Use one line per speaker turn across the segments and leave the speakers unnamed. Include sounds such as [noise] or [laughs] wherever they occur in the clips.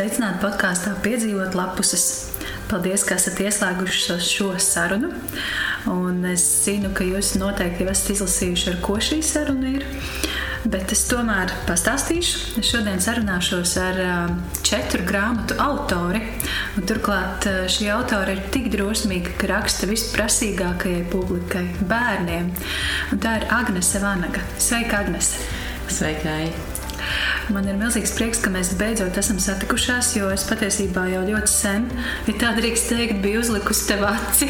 Sveicināti podkāstā Piedzīvot lapuses. Paldies, ka esat ieslēguši šo sarunu. Un es zinu, ka jūs noteikti jau esat izlasījuši, ar ko šī saruna ir. Bet es tomēr pastāstīšu. Es šodien sarunāšos ar četru grāmatu autori. Un turklāt šī autora ir tik drosmīga, ka raksta visprasīgākajai publikai - bērniem. Un tā ir Agnese Vanaga. Sveika, Agnese!
Sveika!
Man ir milzīgs prieks, ka mēs beidzot esam satikušās, jo es patiesībā jau ļoti sen, ja tā drīkst teikt, biju uzlikusi tev aci.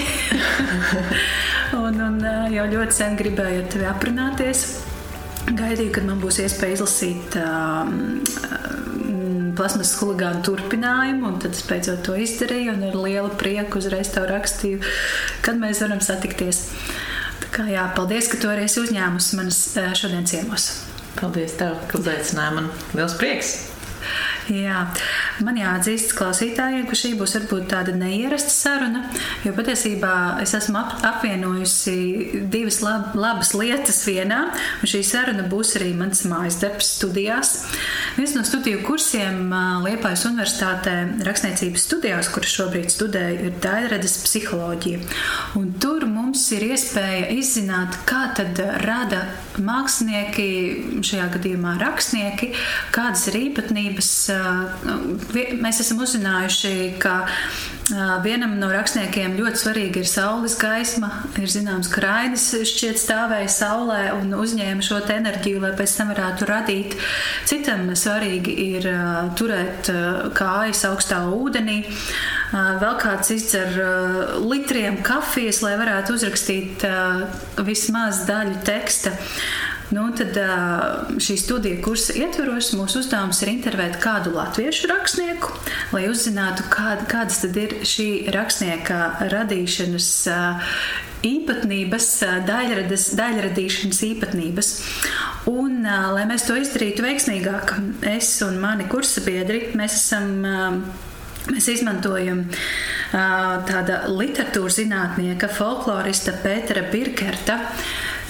[laughs] un, un jau ļoti sen gribēju ar tevi aprunāties. Gaidīju, kad man būs iespēja izlasīt uh, plasmas huligānu turpinājumu, un tad es beidzot to izdarīju. Ar lielu prieku uzreiz tev rakstīju, kad mēs varam satikties. Tā kā, jā, paldies, ka tu arī esi uzņēmusi manas šodien ciemos.
Paldies, tev, ka uzaicināji man. Liels prieks!
Jā, man jāatzīst klausītājiem, ka šī būs varbūt tāda neierasta saruna, jo patiesībā es esmu ap, apvienojusi divas lab, labas lietas vienā, un šī saruna būs arī mans mājas darbs studijās. Viens no studiju kursiem Liepājas Universitātē rakstniecības studijās, kuras šobrīd studēju, ir daļradas psiholoģija. Un tur mums ir iespēja izzināt, kā tad rada mākslinieki, šajā gadījumā rakstnieki, kādas ir īpatnības mēs esam uzzinājuši, ka vienam no rakstniekiem ļoti svarīga ir saules gaisma. Ir zināms, ka Rainis šķiet stāvēja saulē un uzņēma šo enerģiju, lai pēc tam varētu radīt. Citam svarīgi ir turēt kājas augstā ūdenī. Vēl kāds izdzer litriem kafijas, lai varētu uzrakstīt vismaz daļu teksta. Nu, tad šī studija kursa ietveros mūsu uzdevums ir intervēt kādu latviešu rakstnieku, lai uzzinātu, kād, kādas ir šī rakstnieka radīšanas īpatnības, daļradas, daļradīšanas īpatnības. Un, lai mēs to izdarītu veiksmīgāk, es un mani kursabiedri, mēs esam Mēs izmantojam uh, tāda literatūras zinātnieka, folklorista Pētera Birkerta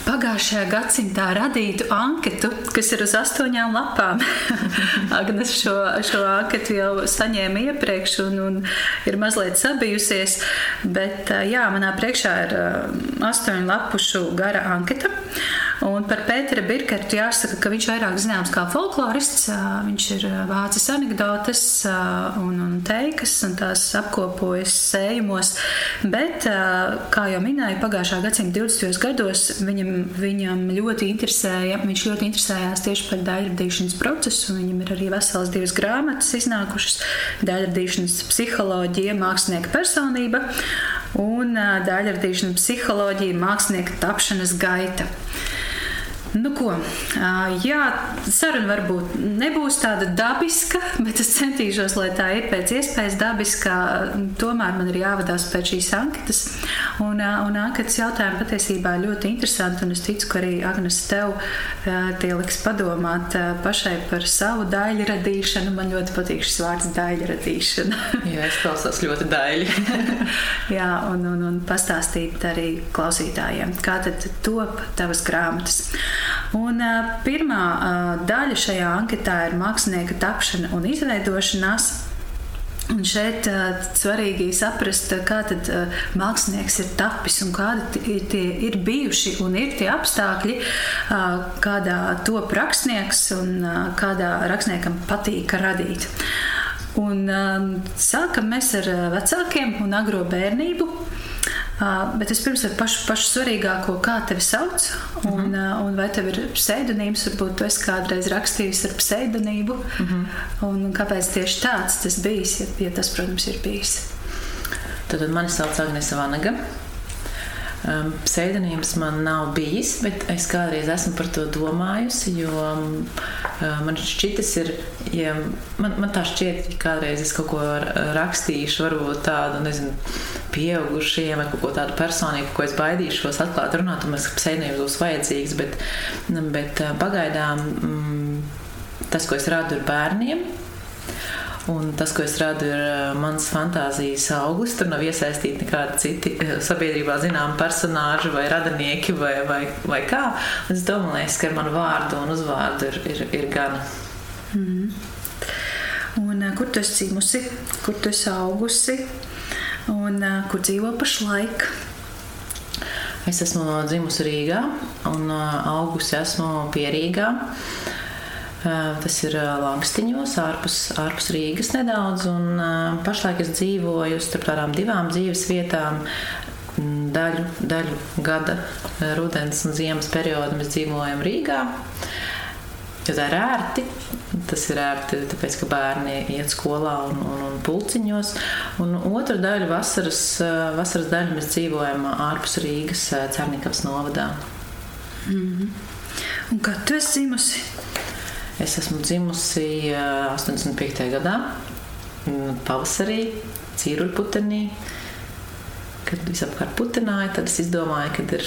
pagājušajā gadsimtā radītu anketu, kas ir uz astoņām lapām. [laughs] Agnes šo, šo anketu jau saņēma iepriekš un, un ir mazliet sabijusies, bet jā, manā priekšā ir astoņu lapušu gara anketa. Un par Pēteru Birkertu jāsaka, ka viņš vairāk zināms kā folklorists. Viņš ir vācis anekdotes un, un teikas, un tās apkopojas sējumos. Bet, kā jau minēju, pagājušā gadsimta 20. gados viņam, viņam ļoti interesēja, viņš ļoti interesējās tieši par daļradīšanas procesu. Viņam ir arī veselas divas grāmatas iznākušas - daļradīšanas psiholoģija, mākslinieka personība un daļradīšanas psiholoģija, mākslinieka tapšanas gaita. Nu, ko? Jā, saruna varbūt nebūs tāda dabiska, [laughs] bet es centīšos, lai tā ir pēc iespējas dabiska. Tomēr man ir jāvadās pēc šīs anketas. Un, un anketas jautājumi patiesībā ļoti interesanti. Un es ticu, ka arī Agnes tev tie liks padomāt pašai par savu daļu radīšanu. Man ļoti patīk šis vārds daļu radīšana. [laughs]
Jā, es klausos ļoti daļu. [laughs]
Jā, un, un, un pastāstīt arī klausītājiem, kā tad top tavas grāmatas. Un, uh, pirmā uh, daļa šajā anketā ir mākslinieka tapšana un izveidošanās. Un šeit uh, svarīgi saprast, kā tad uh, mākslinieks ir tapis un kādi ir, tie, ir bijuši un ir tie apstākļi, uh, kādā top rakstnieks un uh, kādā rakstniekam patīk radīt. Un, uh, sākam mēs ar vecākiem un agro bērnību. Bet es pirms ar pašu, pašu svarīgāko, kā tevi sauc, un, mm -hmm. un vai tev ir pseidonīms, varbūt tu esi kādreiz rakstījis ar pseidonību, mm -hmm. un kāpēc tieši tāds tas bijis, ja, ja tas, protams, ir bijis.
Tad mani sauc Agnese Vanaga. Um, pseidonīms man nav bijis, bet es kādreiz esmu par to domājusi. Jo um, man šķitas, ir, ja man, man tā šķiet, ka kādreiz es kaut ko rakstīšu, varbūt tādu, nezinu, pieaugušiem vai kaut ko tādu personīgu, ko es baidīšos atklāt, runāt, un man pseidonīms būs vajadzīgs. Bet, bet pagaidām mm, tas, ko es rādu, ir bērniem. Un tas, ko es radu, ir eh, mans fantāzijas augsts. Tur nav iesaistīti nekādi citi eh, sabiedrībā zināmi personāļi vai radinieki vai, vai, vai kā. Un es domāju, ka ar manu vārdu un uzvārdu ir, ir, ir gana. Mm.
Un kur tu esi dzimusi, kur tu esi augusi un kur dzīvo pašlaik?
Es esmu dzimusi Rīgā un augusi esmu Pierīgā. Tas ir Lankstiņos, ārpus, ārpus Rīgas nedaudz. Un, pašlaik es dzīvoju starp tādām divām dzīves vietām. Daļu, daļu gada, rudens un ziemas periodu mēs dzīvojam Rīgā. Jo tā ir ērti. Tas ir ērti, tāpēc, ka bērni iet skolā un, un, un pulciņos. Un otru daļu, vasaras, vasaras daļu, mēs dzīvojam ārpus Rīgas, Cernikavas novadā.
Mm -hmm. Un kad tu esi dzimusi?
Es esmu dzimusi 85. gadā, pavasarī, cīruļputenī. Kad visapkārt putināja, tad es izdomāju, ka ir,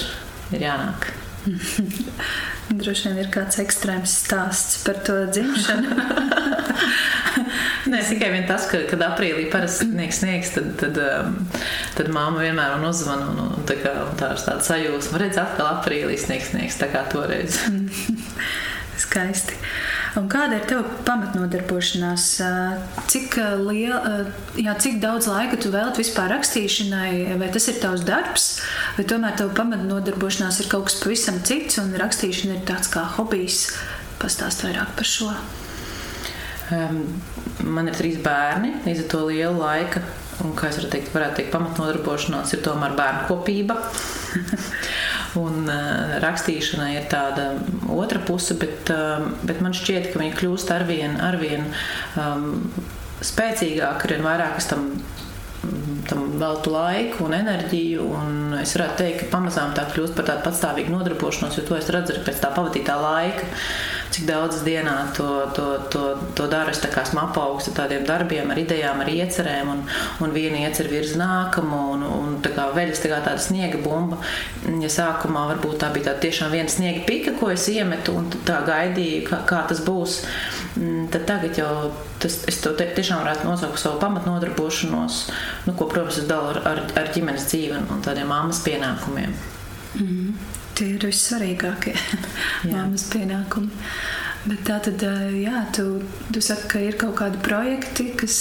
ir jānāk. [laughs]
Droši vien ir kāds ekstrēms stāsts par to dzimšanu. [laughs]
Nē, tikai tas, ka, kad aprīlī parasti sniegs, sniegs tad, tad, tad māma vienmēr man uzzvana. Un, un, tā, kā, tā ir tāda sajūsma, redz, atkal aprīlī sniegs, sniegs, tā kā toreiz. [laughs]
Skaisti. Un kāda ir tava pamatnodarbošanās? Cik, liela, jā, cik daudz laika tu veltīji vispār rakstīšanai, vai tas ir tavs darbs, vai tomēr tava pamatnodarbošanās ir kaut kas pavisam cits, un rakstīšana ir tāds kā hobijs? Pastāst vairāk par šo.
Um, man ir trīs bērni, līdz ar to lielu laika, un, kā es varu teikt, varētu teikt, pamatnodarbošanās ir tomēr bērnu kopība. [laughs] Un uh, rakstīšana ir tāda otra puse, bet, uh, bet man šķiet, ka viņi kļūst arvien, arvien um, spēcīgāki, arvien vairāk es tam, tam veltu laiku un enerģiju. Un es varētu teikt, ka pamazām tā kļūst par tādu patstāvīgu nodarbošanos, jo to es redzu pēc tā pavadītā laika cik daudz dienā to, to, to, to daru. Es esmu apaugs ar tādiem darbiem, ar idejām, ar iecerēm, un, un viena iecer virz nākamo, un, un tā kā veļas tā kā tāda sniega bumba. Ja sākumā varbūt tā bija tā tiešām viena sniega pika, ko es iemetu, un tā gaidīju, kā, kā tas būs, mm, tad tagad jau tas, es to te, tiešām varētu nosaukt savu pamatnodarbošanos, nu, ko, protams, es dalu ar, ar, ar ģimenes dzīvi un tādiem māmas pienākumiem.
Mm -hmm. Tie ir vissvarīgākie māmas pienākumi. Bet tā tad, jā, tu, tu saki, ka ir kaut kādi projekti, kas,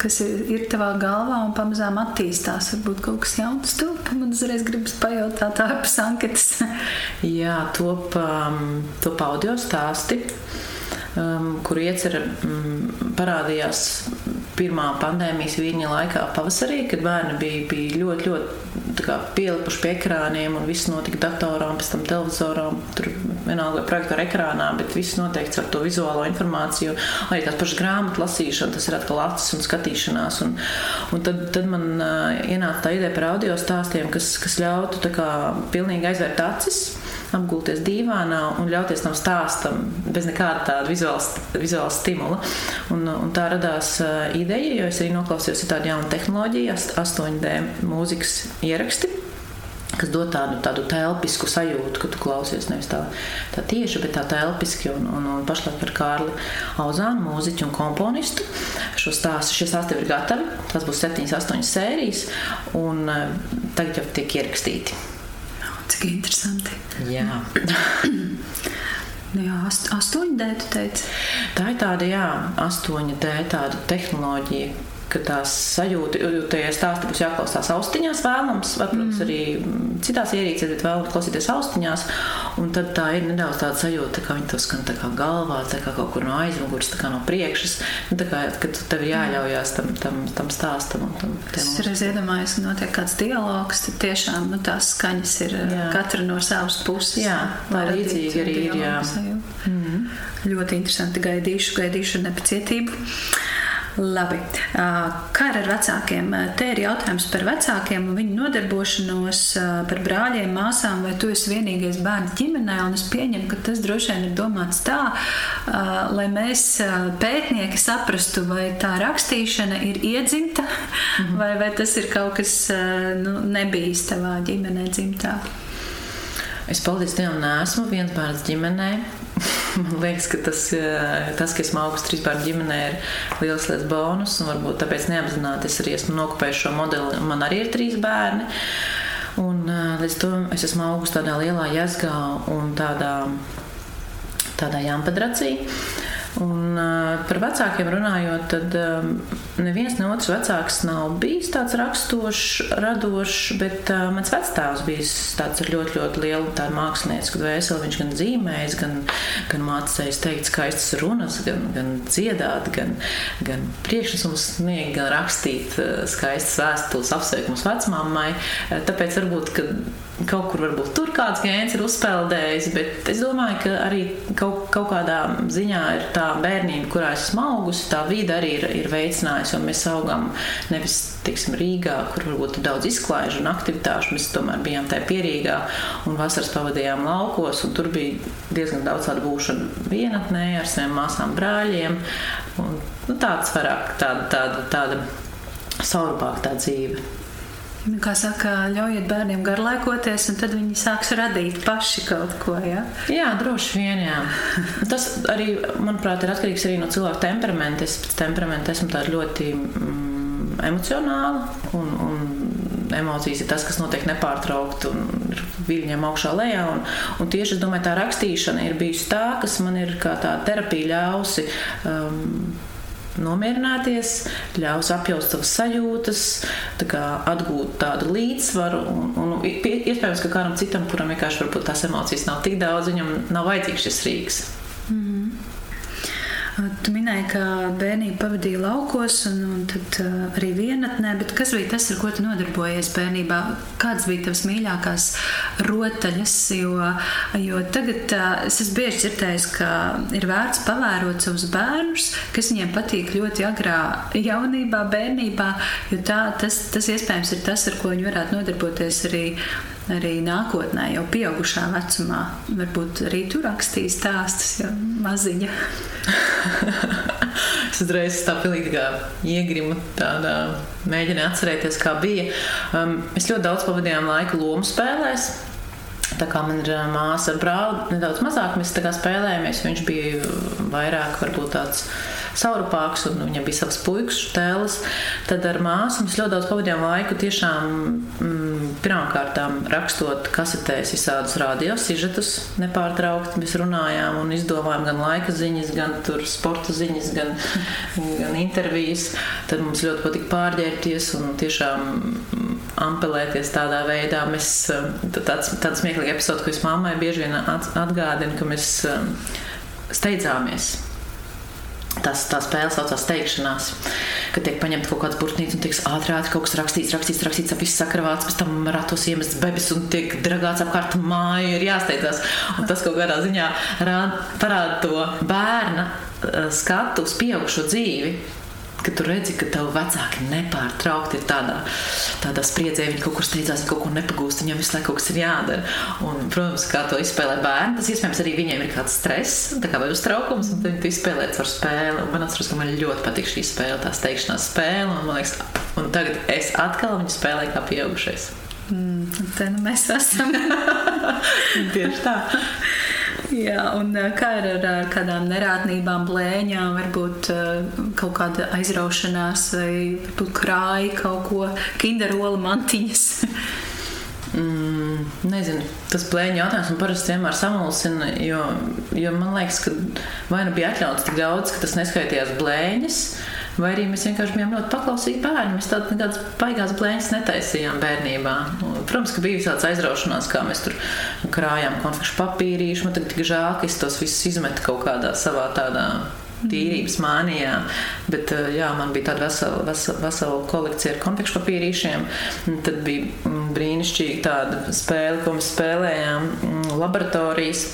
kas ir tavā galvā un pamazām attīstās. Varbūt kaut kas jauns top. Man uzreiz gribas pajautāt ārpus anketas. [laughs]
jā, top, um, top audio stāsti, um, kur iecer um, parādījās pirmā pandēmijas vīņa laikā pavasarī, kad bērni bija, bija ļoti, ļoti kā, pielipuši pie ekrāniem un viss notika datorā pēc tam televizorā. Tur vienalga projektora ekrānā, bet viss noteikts ar to vizuālo informāciju. Arī tās pašas grāmatu lasīšana, tas ir atkal acis un skatīšanās. Un, un tad, tad man uh, ienāca tā ideja par audio stāstiem, kas, kas ļautu kā, pilnīgi aizvērt acis apgulties dīvānā un ļauties tam stāstam bez nekāda tāda vizuāla, vizuāla stimula. Un, un tā radās uh, ideja, jo es arī noklausījos tādu jaunu tehnoloģiju, 8D mūzikas ieraksti kas dod tādu, tādu telpisku sajūtu, ka tu klausies nevis tā, tā tieši, bet tā telpiski. Un, un, un pašlaik ar Kārli Auzānu, mūziķu un komponistu. Šo stāstu, šie stāsti ir gatavi. Tas būs 7, 8 sērijas, un tagad jau tiek ierakstīti.
Cik interesanti.
Jā. [coughs]
Nu jā, 8D tu teici.
Tā ir tāda, jā, 8D tāda tehnoloģija, ka tās sajūta, jo tajā stāstā būs jāklausās austiņās vēlams, vai, protams, mm. arī citās ierīcēs, bet vēlams klausīties austiņās. Un tad tā ir nedaudz tāda sajūta, ka viņi to skan tā kā galvā, tā kā kaut kur no aizmugures, tā kā no priekšas. Nu, tā kā, kad tev ir jāļaujās tam, tam, tam stāstam. Un tam,
es reiz iedomājos, ka notiek kāds dialogs, tad tiešām nu, tās skaņas ir jā. katra no savas puses.
Jā, lai līdzīgi arī ir. Jā. Mm.
Ļoti interesanti gaidīšu, gaidīšu nepacietību. Labi. Kā ar vecākiem? Te ir jautājums par vecākiem un viņu nodarbošanos par brāļiem, māsām, vai tu esi vienīgais bērns ģimenē. Es pieņemu, ka tas droši vien ir domāts tā, lai mēs pētnieki saprastu, vai tā rakstīšana ir iedzimta, mhm. vai, vai tas ir kaut kas nu, nebijis tavā ģimenē dzimtā.
Es paldies Dievam, nesmu viens bērns ģimenē. Man liekas, ka tas, eh, tas ka esmu augsts trīs bērnu ģimenē, ir liels liels bonus. Varbūt tāpēc neapzināti es arī esmu nokopējis šo modeli. Man arī ir trīs bērni. Un, eh, līdz to es esmu augsts tādā lielā jēzgā un tādā, tādā jāmpadracī. Un uh, par vecākiem runājot, tad um, neviens ne otrs vecāks nav bijis tāds rakstošs, radošs, bet uh, mans vectēvs bijis tāds ar ļoti, ļoti lielu tādu māksliniecisku dvēseli. Viņš gan zīmējis, gan, gan mācījis teikt skaistas runas, gan, gan dziedāt, gan, gan priekšnesumus sniegt, gan rakstīt uh, skaistas vēstules apsveikumus vecmāmai. Tāpēc varbūt, ka kaut kur varbūt tur kāds gēns ir uzpeldējis, bet es domāju, ka arī kaut, kaut kādā ziņā ir tā bērnība, kurā es esmu augusi, tā vide arī ir, ir veicinājusi, jo mēs augam nevis, tiksim, Rīgā, kur varbūt ir daudz izklaižu un aktivitāšu, mēs tomēr bijām tajā pierīgā un vasaras pavadījām laukos, un tur bija diezgan daudz tādu būšanu vienatnē ar saviem māsām brāļiem, un nu, tāds vairāk tāda, tāda, tāda saurubāk tā dzīve.
Nu, kā saka, ļaujiet bērniem garlaikoties, un tad viņi sāks radīt paši kaut ko. Ja?
Jā, droši vien. Jā. Tas arī, manuprāt, ir atkarīgs arī no cilvēka temperamenta. Es pēc temperamenta esmu ļoti mm, emocionāla. Un, un emocijas ir tas, kas notiek nepārtraukti un ir viļņiem augšā lejā. Un, un tieši es domāju, tā rakstīšana ir bijusi tā, kas man ir kā tā terapija ļausi. Um, nomierināties, ļaus apjaust savas sajūtas, tā atgūt tādu līdzsvaru. Un, un iespējams, ka kādam citam, kuram vienkārši tās emocijas nav tik daudz, viņam nav vajadzīgs šis rīks.
Tu minēji, ka bērnība pavadīja laukos un, un tad uh, arī vienatnē, bet kas bija tas, ar ko tu nodarbojies bērnībā? Kādas bija tavas mīļākās rotaļas? Jo, jo tagad uh, es esmu bieži dzirdējis, ka ir vērts pavērot savus bērnus, kas viņiem patīk ļoti agrā jaunībā, bērnībā, jo tā, tas, tas iespējams ir tas, ar ko viņi varētu nodarboties arī arī nākotnē, jau pieaugušā vecumā. Varbūt arī tur rakstīs stāstus, jau maziņa. [laughs]
es uzreiz tā pilnīgi kā iegrimu tādā, mēģināju atcerēties, kā bija. Um, mēs ļoti daudz pavadījām laiku lomu spēlēs. Tā kā man ir māsa ar brāli, nedaudz mazāk mēs spēlējāmies. Viņš bija vairāk varbūt tāds saurupāks, un viņam bija savs puikas tēls. Tad ar māsu mēs ļoti daudz pavadījām laiku tiešām mm, pirmkārt rakstot kasetēs visādus radiosižetus nepārtraukti. Mēs runājām un izdomājām gan laika ziņas, gan sporta ziņas, gan, gan intervijas. Tad mums ļoti patika pārģērbties un tiešām ampelēties tādā veidā. Mēs, tāds, tāds smieklīgs episods, ko es mammai bieži vien atgādinu, ka mēs um, steidzāmies Tas, tā spēle saucās teikšanās, kad tiek paņemta kaut kāds burtnīts un tiek ātri, ātri kaut kas rakstīts, rakstīts, rakstīts, ap visu sakravāts, pēc tam ratos iemests bebis un tiek dragāts apkārt māju, ir jāsteidzās. Un tas kaut kādā ziņā rāda, parāda to bērna uh, skatu uz pieaugušo dzīvi ka tu redzi, ka tavi vecāki nepārtraukti ir tādā, tādā spriedzē, viņi kaut kur steidzās, kaut ko nepagūst, viņiem visu laiku kaut kas ir jādara. Un, protams, kā to izspēlē bērni, tas iespējams arī viņiem ir kāds stress kā vai uztraukums, un viņi to izspēlē ar spēli. Un man atceros, ka man ļoti patīk šī spēle, tā steigšanās spēle, un, liekas, un tagad es atkal viņu spēlēju kā pieaugušais.
Mm, te nu mēs esam. [laughs]
Tieši tā.
Jā, un kā ir ar, ar kādām nerātnībām, blēņām, varbūt kaut kāda aizraušanās vai krāja kaut ko, kinderola mantiņas? [laughs]
Mm, nezinu, tas plēņa jautājums man parasti vienmēr samulsina, jo, jo man liekas, ka vai nu bija atļauts tik daudz, ka tas neskaitījās blēņas, vai arī mēs vienkārši bijām ļoti paklausīgi bērni. Mēs tādas nekādas baigās blēņas netaisījām bērnībā. Protams, ka bija tāds aizraušanās, kā mēs tur krājām konfekšu papīrīšu. Man tagad tik žēl, ka es tos visus izmetu kaut kādā savā tādā tīrības mānijā. Bet eh, jā, man bija tāda vesela, vesela, vesela kolekcija ar konfekšu papīrīšiem. Tad bija mm, brīnišķīga tāda spēle, ko mēs spēlējām mm, laboratorijas.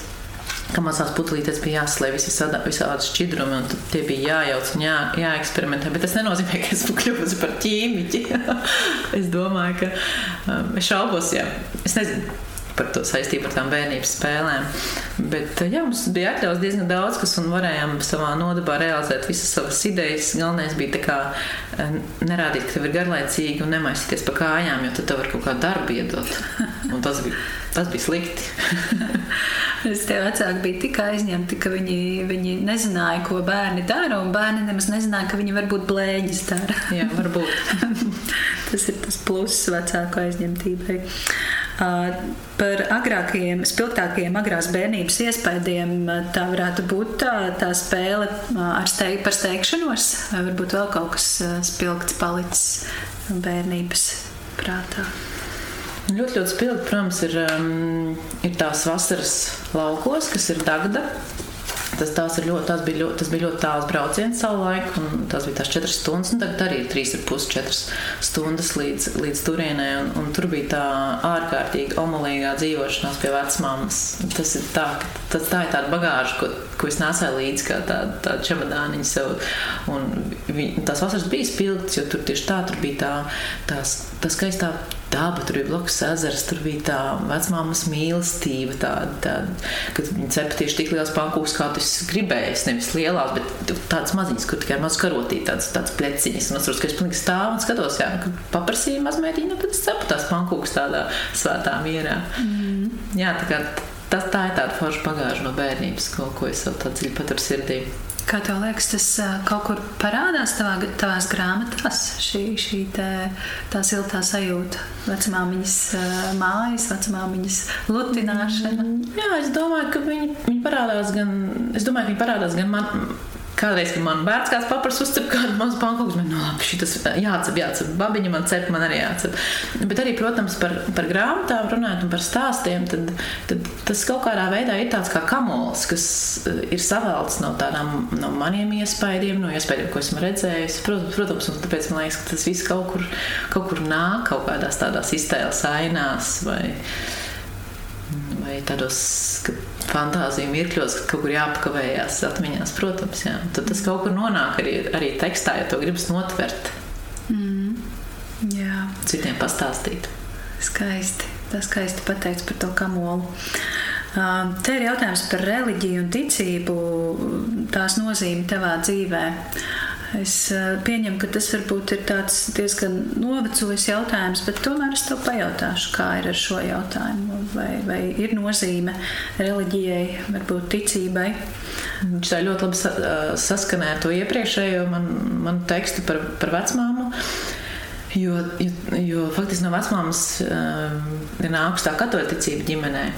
Kā mazās putekļiem bija jāslēdz visādi, visādi šķidrumi, un tie bija jājauc un jā, jāeksperimentē. Bet tas nenozīmē, ka esmu [laughs] kļuvusi par ķīmiķi. [laughs] es domāju, ka um, es šaubos, jā. Es nezinu par to saistību ar tām bērnības spēlēm. Bet jā, mums bija atļauts diezgan daudz, kas un varējām savā nodabā realizēt visas savas idejas. Galvenais bija kā, eh, nerādīt, ka tev ir garlaicīgi un nemaisīties pa kājām, jo tad tev var kaut kādu darbu iedot. [laughs] Un tas bija, tas bija slikti. [laughs]
Es tie vecāki bija tik aizņemti, ka viņi, viņi nezināja, ko bērni dara, un bērni nemaz nezināja, ka viņi varbūt blēņas dara.
Jā, varbūt. [laughs]
tas ir tas pluss vecāku aizņemtībai. Par agrākajiem, spilgtākajiem agrās bērnības iespaidiem tā varētu būt tā, tā spēle ar steig, par steigšanos, vai varbūt vēl kaut kas spilgts palicis bērnības prātā.
Ļoti, ļoti spilgti, protams, ir, um, ir tās vasaras laukos, kas ir Dagda. Tas, tās ļoti, tās bija ļoti, tas bija ļoti tāls brauciens savulaik, un tās bija tās četras stundas. Tagad arī ir trīs ar pus četras stundas līdz, līdz turienei. Un, un tur bija tā ārkārtīgi omulīgā dzīvošanās pie vecmāmas. Tas ir tā, tas, tā ir tāda bagāža, ko, ko es nesēju līdzi kā tādu tā čemodāniņu sev. Un vi, tās vasaras bija spilgtas, jo tur tieši tā, tur bija tā, tās, tā skaistā daba, tur bija blakus ezers, tur bija tā vecmāmas mīlestība, tāda, tāda kad viņi cepa tieši tik liels pankūks, kā tas gribējis, nevis lielās, bet tādas maziņas, kur tikai maz karotīt, tādas, tādas pleciņas. Un es saprotu, ka es pilnīgi stāvu un skatos, jā, kad paprasīju mazmeitiņu, nu, tad es cepu tās pankūks tādā svētā mierā. Mm. Jā, tā kā tas tā ir tāda forša pagāža no bērnības, ko, ko es vēl tā dziļi paturu sirdī.
Kā tev liekas, tas kaut kur parādās tavā, tavās grāmatās, šī, šī te, tā siltā sajūta, vecmāmiņas mājas, vecmāmiņas lutināšana?
Jā, es domāju, ka viņi, viņi parādās gan, es domāju, viņi parādās gan man, Kādreiz, kad man bērns kāds paprasa uzcep kādu mazu pankūku, man no nu, labi, šis jācep, jācep, babiņa man cep, man arī jācep. Bet arī, protams, par, par grāmatām runājot un par stāstiem, tad, tad tas kaut kādā veidā ir tāds kā kamols, kas eh, ir savēlts no tādām, no maniem iespaidiem, no iespaidiem, ko esmu redzējis. Protams un tāpēc man liekas, ka tas viss kaut kur, kaut kur nāk kaut kādās tādās iztēles ainās vai, vai tādos, fantāziju mirkļos, ka kaut kur jāpakavējās atmiņās, protams. Jā. Tad tas kaut kur nonāk arī, arī tekstā, ja to gribas notvert.
Mm. Jā.
Citiem pastāstīt.
Skaisti. Tas skaisti pateikts par to kamolu. Te ir jautājums par reliģiju un ticību, tās nozīmi tavā dzīvē. Es eh, pieņemu, ka tas varbūt ir diezgan novecojis jautājums, bet tomēr es tev pajautāšu, kā ir ar šo jautājumu. Vai, vai ir nozīme reliģijai, varbūt ticībai?
Viņš tā ļoti labi eh, saskanēja to iepriekšējo man, manu tekstu par, par vecmāmu. Jo, jo, jo faktiski no vecmāmas um, ir nākusi tā katoļa ticība ģimenei.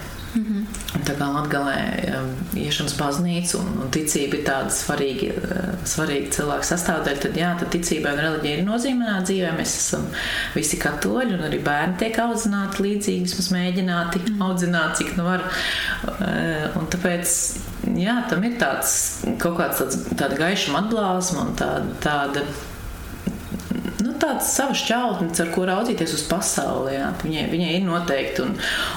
Tā kā Latvijā um, iešanas baznīca un, un ticība ir tāda svarīga, uh, svarīga cilvēka sastāvdaļa, tad jā, tad ticībai un reliģija ir nozīmēta dzīvē. Mēs esam visi katoļi un arī bērni tiek audzināti līdzīgi, vismaz mēģināti mm. audzināt, cik nu var. Uh, un tāpēc, jā, tam ir tāds kaut kāds tāds, tāda gaišuma atblāzma un tāda, tāda tāds savs šķautnis, ar ko raudzīties uz pasauli. Jā. Viņai, viņai ir noteikti, un,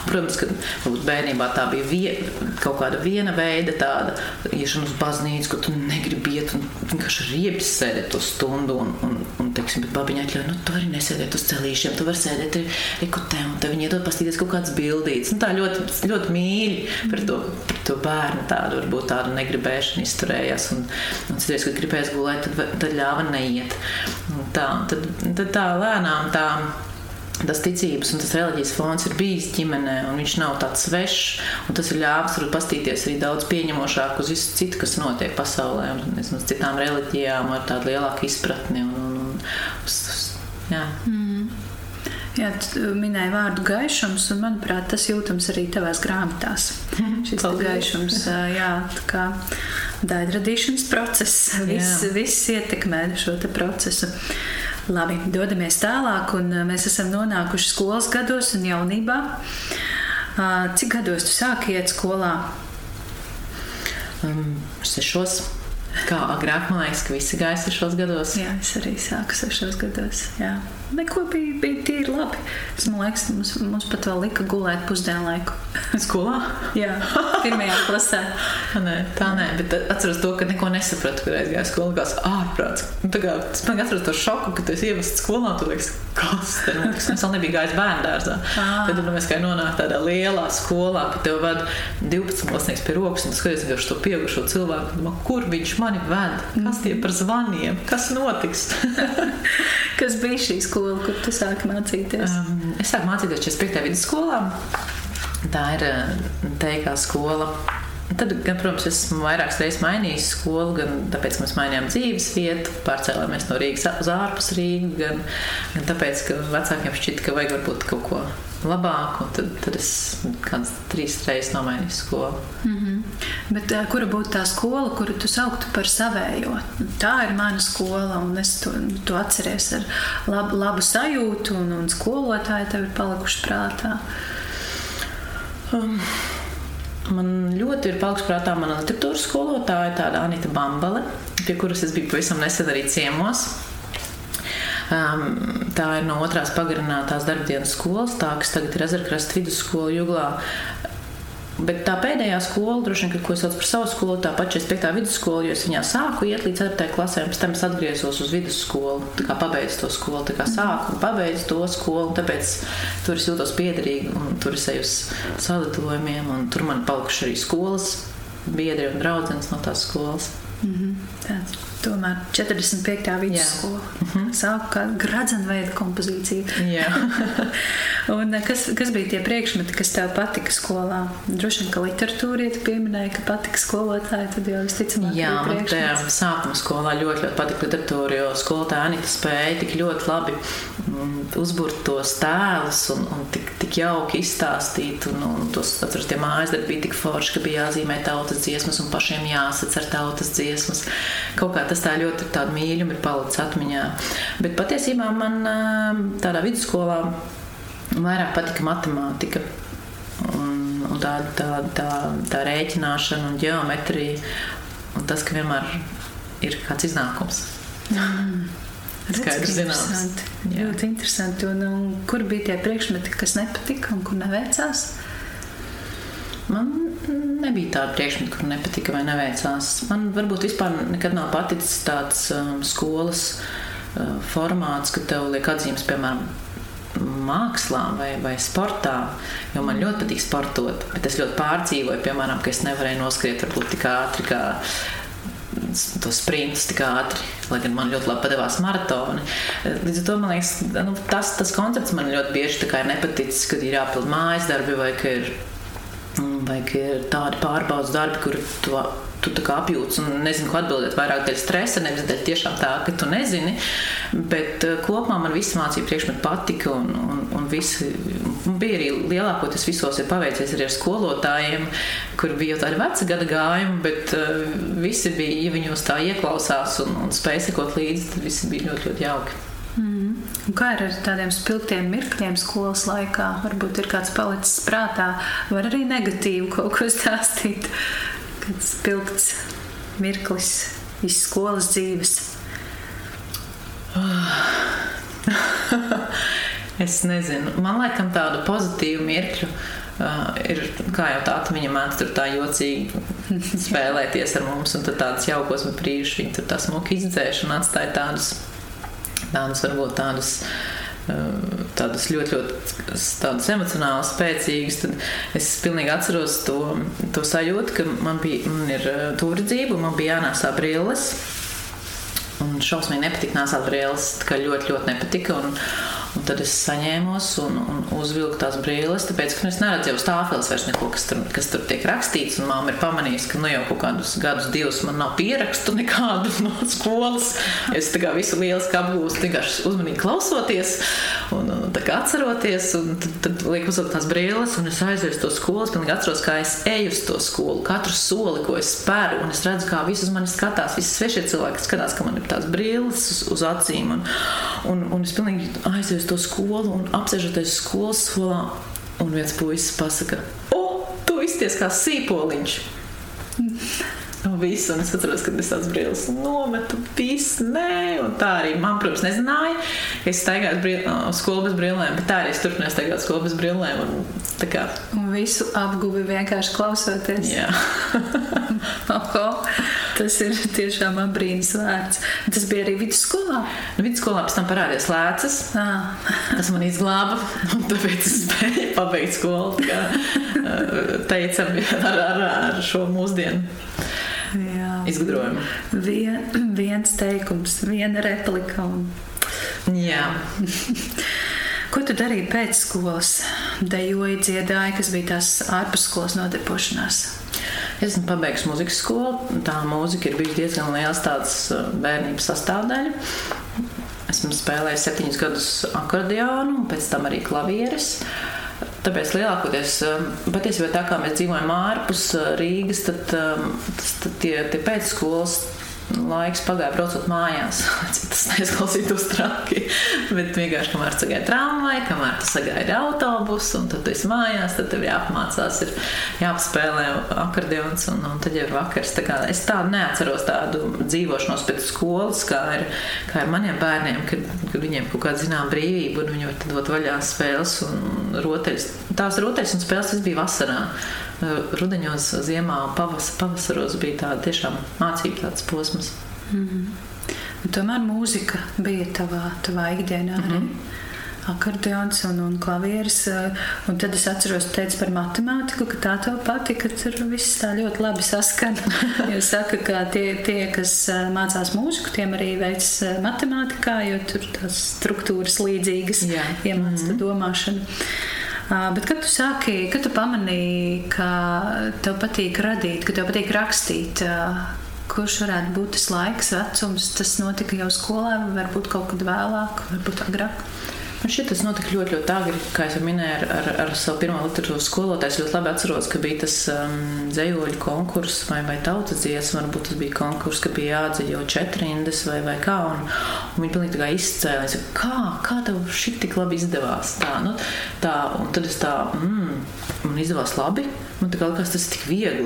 protams, ka varbūt bērnībā tā bija vie, kaut kāda viena veida tāda iešana uz baznīcu, ka tu negribi iet un vienkārši riebis sēdēt to stundu. Un, un, un teiksim, bet babiņa atļauj, nu, tu vari nesēdēt uz celīšiem, tu vari sēdēt ekutē, un te viņi iedod pastīties kaut kādas bildītas. Nu, tā ļoti, ļoti mīļi par to, par to bērnu tādu, varbūt tādu negribēšanu izturējās. Un, un citreiz, kad gribēs gulēt, tad, tad ļāva neiet. Tā, tad tad tā lēnām tā. Tas ticības un tas reliģijas fons ir bijis ģimenē, un viņš nav tāds svešs. Tas ir ļāvis arī pastīties arī daudz pieņemošāk uz visu citu, kas notiek pasaulē, un uz citām reliģijām ar tādu lielāku izpratni. Un, un, un, uz, jā.
Mm. Jā, tu minēji vārdu gaišums, un manuprāt, tas jūtams arī tavās grāmatās. [laughs] Šis gaišums, jā, tā kā daļradīšanas process, viss, viss ietekmē šo procesu. Labi, dodamies tālāk, un uh, mēs esam nonākuši skolas gados un jaunībā. Cik gados tu sāki iet skolā?
Um, sešos. Kā agrāk, man liekas, ka visi gāja sešos gados.
Jā, es arī sāku sešos gados. Jā. Neko bija, bija tīri labi. Es domāju, ka mums, mums pat vēl lika gulēt pusdienlaiku.
Skolā?
Jā, pirmajā klasē. [laughs]
nē, tā nē, bet atceros to, ka neko nesapratu, kad aizgāju skolā. Kā ārprāts. Nu, tā kā es man atceros to šoku, ka tu esi ievests skolā. Tu liekas, kas te notiks? Es vēl nebiju gājis bērnu dārzā. Ah. Tad nu, mēs kā nonāk tādā lielā skolā, ka tev ved 12 klasnieks pie rokas un skaties vienkārši to pieaugušo cilvēku. Domā, kur viņš mani ved? Kas tie par zvaniem? Kas notiks? [laughs]
kas bija šī skola? Skolu, kur tu sāki mācīties?
Um, es sāku mācīties 45. vidusskolā. Tā ir uh, teikā skola. Tad, gan, protams, esmu vairākas reizes mainījis skolu, gan tāpēc, ka mēs mainījām dzīves vietu, pārcēlāmies no Rīgas uz ārpus Rīgas, gan, gan tāpēc, ka vecākiem šķita, ka vajag varbūt kaut ko labāk, un tad, tad es kādas trīs reizes nomainīju skolu.
Mm -hmm. Bet uh, kura būtu tā skola, kuru tu sauktu par savējo? Tā ir mana skola, un es to, to atceries ar labu, labu sajūtu, un, un skolotāji tev ir palikuši prātā.
Um. Man ļoti ir palikusi prātā mana literatūras skolotāja, tāda Anita Bambale, pie kuras es biju pavisam nesen arī ciemos. Um, tā ir no otrās pagarinātās darbdienas skolas, tā kas tagad ir Ezerkrasta vidusskola Juglā. Bet tā pēdējā skola, droši vien, ko es saucu par savu skolu, tā pati 45. vidusskola, jo es viņā sāku iet līdz 4. klasē, pēc tam es atgriezos uz vidusskolu. Tā kā pabeidzu to skolu, tā kā sāku un pabeidzu to skolu, tāpēc tur es jūtos piederīgi un tur es eju uz sadalījumiem, un tur man palikuši arī skolas biedri un draudzenes no tās skolas.
Mm -hmm. Tāds tomēr 45. vidusskola. Mm -hmm. Sāku kā gradzenveida kompozīcija. [laughs] un eh, kas, kas bija tie priekšmeti, kas tev patika skolā? Droši vien, ka literatūra, ja tu pieminēji, ka patika skolotāji, tad jau visticamāk.
Jā, man tajā sākuma skolā ļoti, ļoti patika literatūra, jo skolotāja Anita spēja tik ļoti labi mm, uzbūrt tos tēlus un, un tik, tik jauki izstāstīt. Un, un tos, atceros, tie mājas darbi bija tik forši, ka bija jāzīmē tautas dziesmas un pašiem jāsacer tautas dziesmas. Kaut kā tas tā ļoti tāda mīļuma ir palicis atmiņā. Bet patiesībā man tādā vidusskolā vairāk patika matemātika. Un, un tā, tā, tā, tā rēķināšana un geometrija, un tas, ka vienmēr ir kāds iznākums.
Mm. Skaidrs, zināms. Ļoti interesanti. Un, un kur bija tie priekšmeti, kas nepatika un kur neveicās?
Man nebija tāda priekšmeta, kur nepatika vai neveicās. Man varbūt vispār nekad nav paticis tāds um, skolas uh, formāts, ka tev liek atzīmes, piemēram, mākslā vai, vai sportā, jo man ļoti patīk sportot. Bet es ļoti pārdzīvoju, piemēram, ka es nevarēju noskriet varbūt tik ātri kā to sprintus tik ātri, lai gan man ļoti labi padevās maratoni. Līdz ar to man liekas, nu, tas, tas koncepts man ļoti bieži ir nepaticis, kad ir jāpild mājas darbi vai ka ir vai ir tādi pārbaudas darbi, kur tu, tu apjūti un nezini, ko atbildēt. Vairāk dēļ stresa, nevis dēļ tiešām tā, ka tu nezini. Bet uh, kopumā man viss mācību priekšmeti patika. Un, un, un visi, bija arī lielākoties visos ir paveicies arī ar skolotājiem, kur bija jau tādi veci gada gājumi, bet uh, visi bija, ja viņos tā ieklausās un, un spēja sekot līdzi, tad visi bija ļoti, ļoti jauki.
Kā ir ar tādiem spilgtiem mirkļiem skolas laikā? Varbūt ir kāds palicis prātā, var arī negatīvi kaut ko stāstīt. Kāds spilgts mirklis iz skolas dzīves. [laughs]
es nezinu. Man liekas, tādu pozitīvu mirkļu. Uh, ir kā jau tā atmiņa māca, tur tā jocīgi [laughs] spēlēties ar mums, un tad tādas jaukos brīžus viņi tur tā smuki izdzēš un atstāja tādus tādus varbūt tādus. Eh, tādus ļoti, ļoti tādus emocionāli spēcīgus, tad es pilnīgi atceros to, to sajūtu, ka man, bija, man ir eh, turidzība, man bija jānēsā brilles. Un šausmīgi nepatika nēsāt brilles, tā kā ļoti, ļoti nepatika. Un, Un tad es saņēmos un, un uzvilku tās brīles, tāpēc, ka nu, es neredzēju uz tāfeles vairs neko, kas tur, kas tur tiek rakstīts. Māma ir pamanījusi, ka nu, jau kaut kādus gadus, divus man nav pierakstu nekādu [laughs] no skolas. Es tā kā visu lieliski apgūstu, vienkārši uzmanīgi klausoties un, un atceroties. Un tad, tad liek uzvilkt tās brīles, un es aizēju uz to skolu. Es pilnīgi atceros, kā es eju uz to skolu, katru soli, ko es spēru. Un es redzu, kā visi uz mani skatās, visi svešie cilvēki skatās, ka man ir tās brīles uz, uz acīm. Un, un, un es pilnīgi aizēju uz to skolu un apsēžoties skolas skolā, un viens puisis pasaka, o, tu izties kā sīpoliņš. Un viss, un es atceros, ka es tādas brīvības nometu, viss, nē, un tā arī man, protams, nezināja. Es staigāju brīv, skolu bez brīvlēm, bet tā arī es turpināju staigāt skolu bez brīvlēm. Un, kā...
un visu apguvi vienkārši klausoties.
Jā. [laughs]
Oho, tas ir tiešām brīnums vērts. Tas bija arī vidusskolā.
Nu, vidusskolā pēc tam parādījās lēcas. Ah. tas man izglāba, un tāpēc es spēju pabeigt skolu. Kā, teicam, ar, ar, ar šo mūsdienu. Izgudrojumu.
Vien, viens teikums, viena replika. Un...
Jā. [laughs]
Ko tu darīji pēc skolas? Dejoji, dziedāji, kas bija tās ārpusskolas nodepošanās.
Es esmu pabeigusi muzikas skolu. Tā mūzika ir bijusi diezgan liels tāds uh, bērnības sastāvdaļa. Esmu spēlējis septiņus gadus akordeonu, un pēc tam arī klavieres. Tāpēc lielākoties patiesībā tā kā mēs dzīvojam ārpus Rīgas, tad, tas, tad tie, tie pēcskolas laiks pagāja braucot mājās. [laughs] Cik tas neizklausītos traki. Bet vienkārši, kamēr sagaidi tramvaju, kamēr tu sagaidi autobusu, un tad tu esi mājās, tad tev jāapmācās, ir jāapspēlē akordeons, un, un tad jau ir vakars. Tā kā es tādu neatceros tādu dzīvošanos pēc skolas, kā ir, kā ir maniem bērniem, kad, kad viņiem kaut kāda zinām brīvība, un viņi var dot vaļā spēles un rotaļas. Tās rotaļas un spēles tas bija vasarā rudenos, ziemā, pavas, pavasaros bija tāda tiešām mācība tāds posms. Mm
-hmm. Tomēr mūzika bija tavā, tavā ikdienā mm -hmm. arī. Akordeons un, un klavieris. Un tad es atceros, ka teicu par matemātiku, ka tā tev patika. Tur viss tā ļoti labi saskan. [laughs] jo saka, ka tie, tie, kas mācās mūziku, tiem arī veids matemātikā, jo tur tās struktūras līdzīgas iemācīt mm -hmm. domāšanu. Bet kad tu sāki, kad tu pamanīji, ka tev patīk radīt, ka tev patīk rakstīt, kurš varētu būt tas laiks, vecums, tas notika jau skolā, varbūt kaut kad vēlāk, varbūt agrāk?
Man šķiet, tas notika ļoti, ļoti agri. Kā jau minēju, ar, ar, ar savu pirmo literatūras skolotāju. Es ļoti labi atceros, ka bija tas um, dzējoļu konkurss vai, vai tautas dziesma. Varbūt tas bija konkurss, ka bija jāatdzīvo četrindas vai, vai kā. Un, un viņi pilnīgi tā kā izcēlās, kā, kā tev šī tik labi izdevās. Tā, nu, tā, un tad es tā, mm, man izdevās labi. Man liekas, tas ir tik viegli.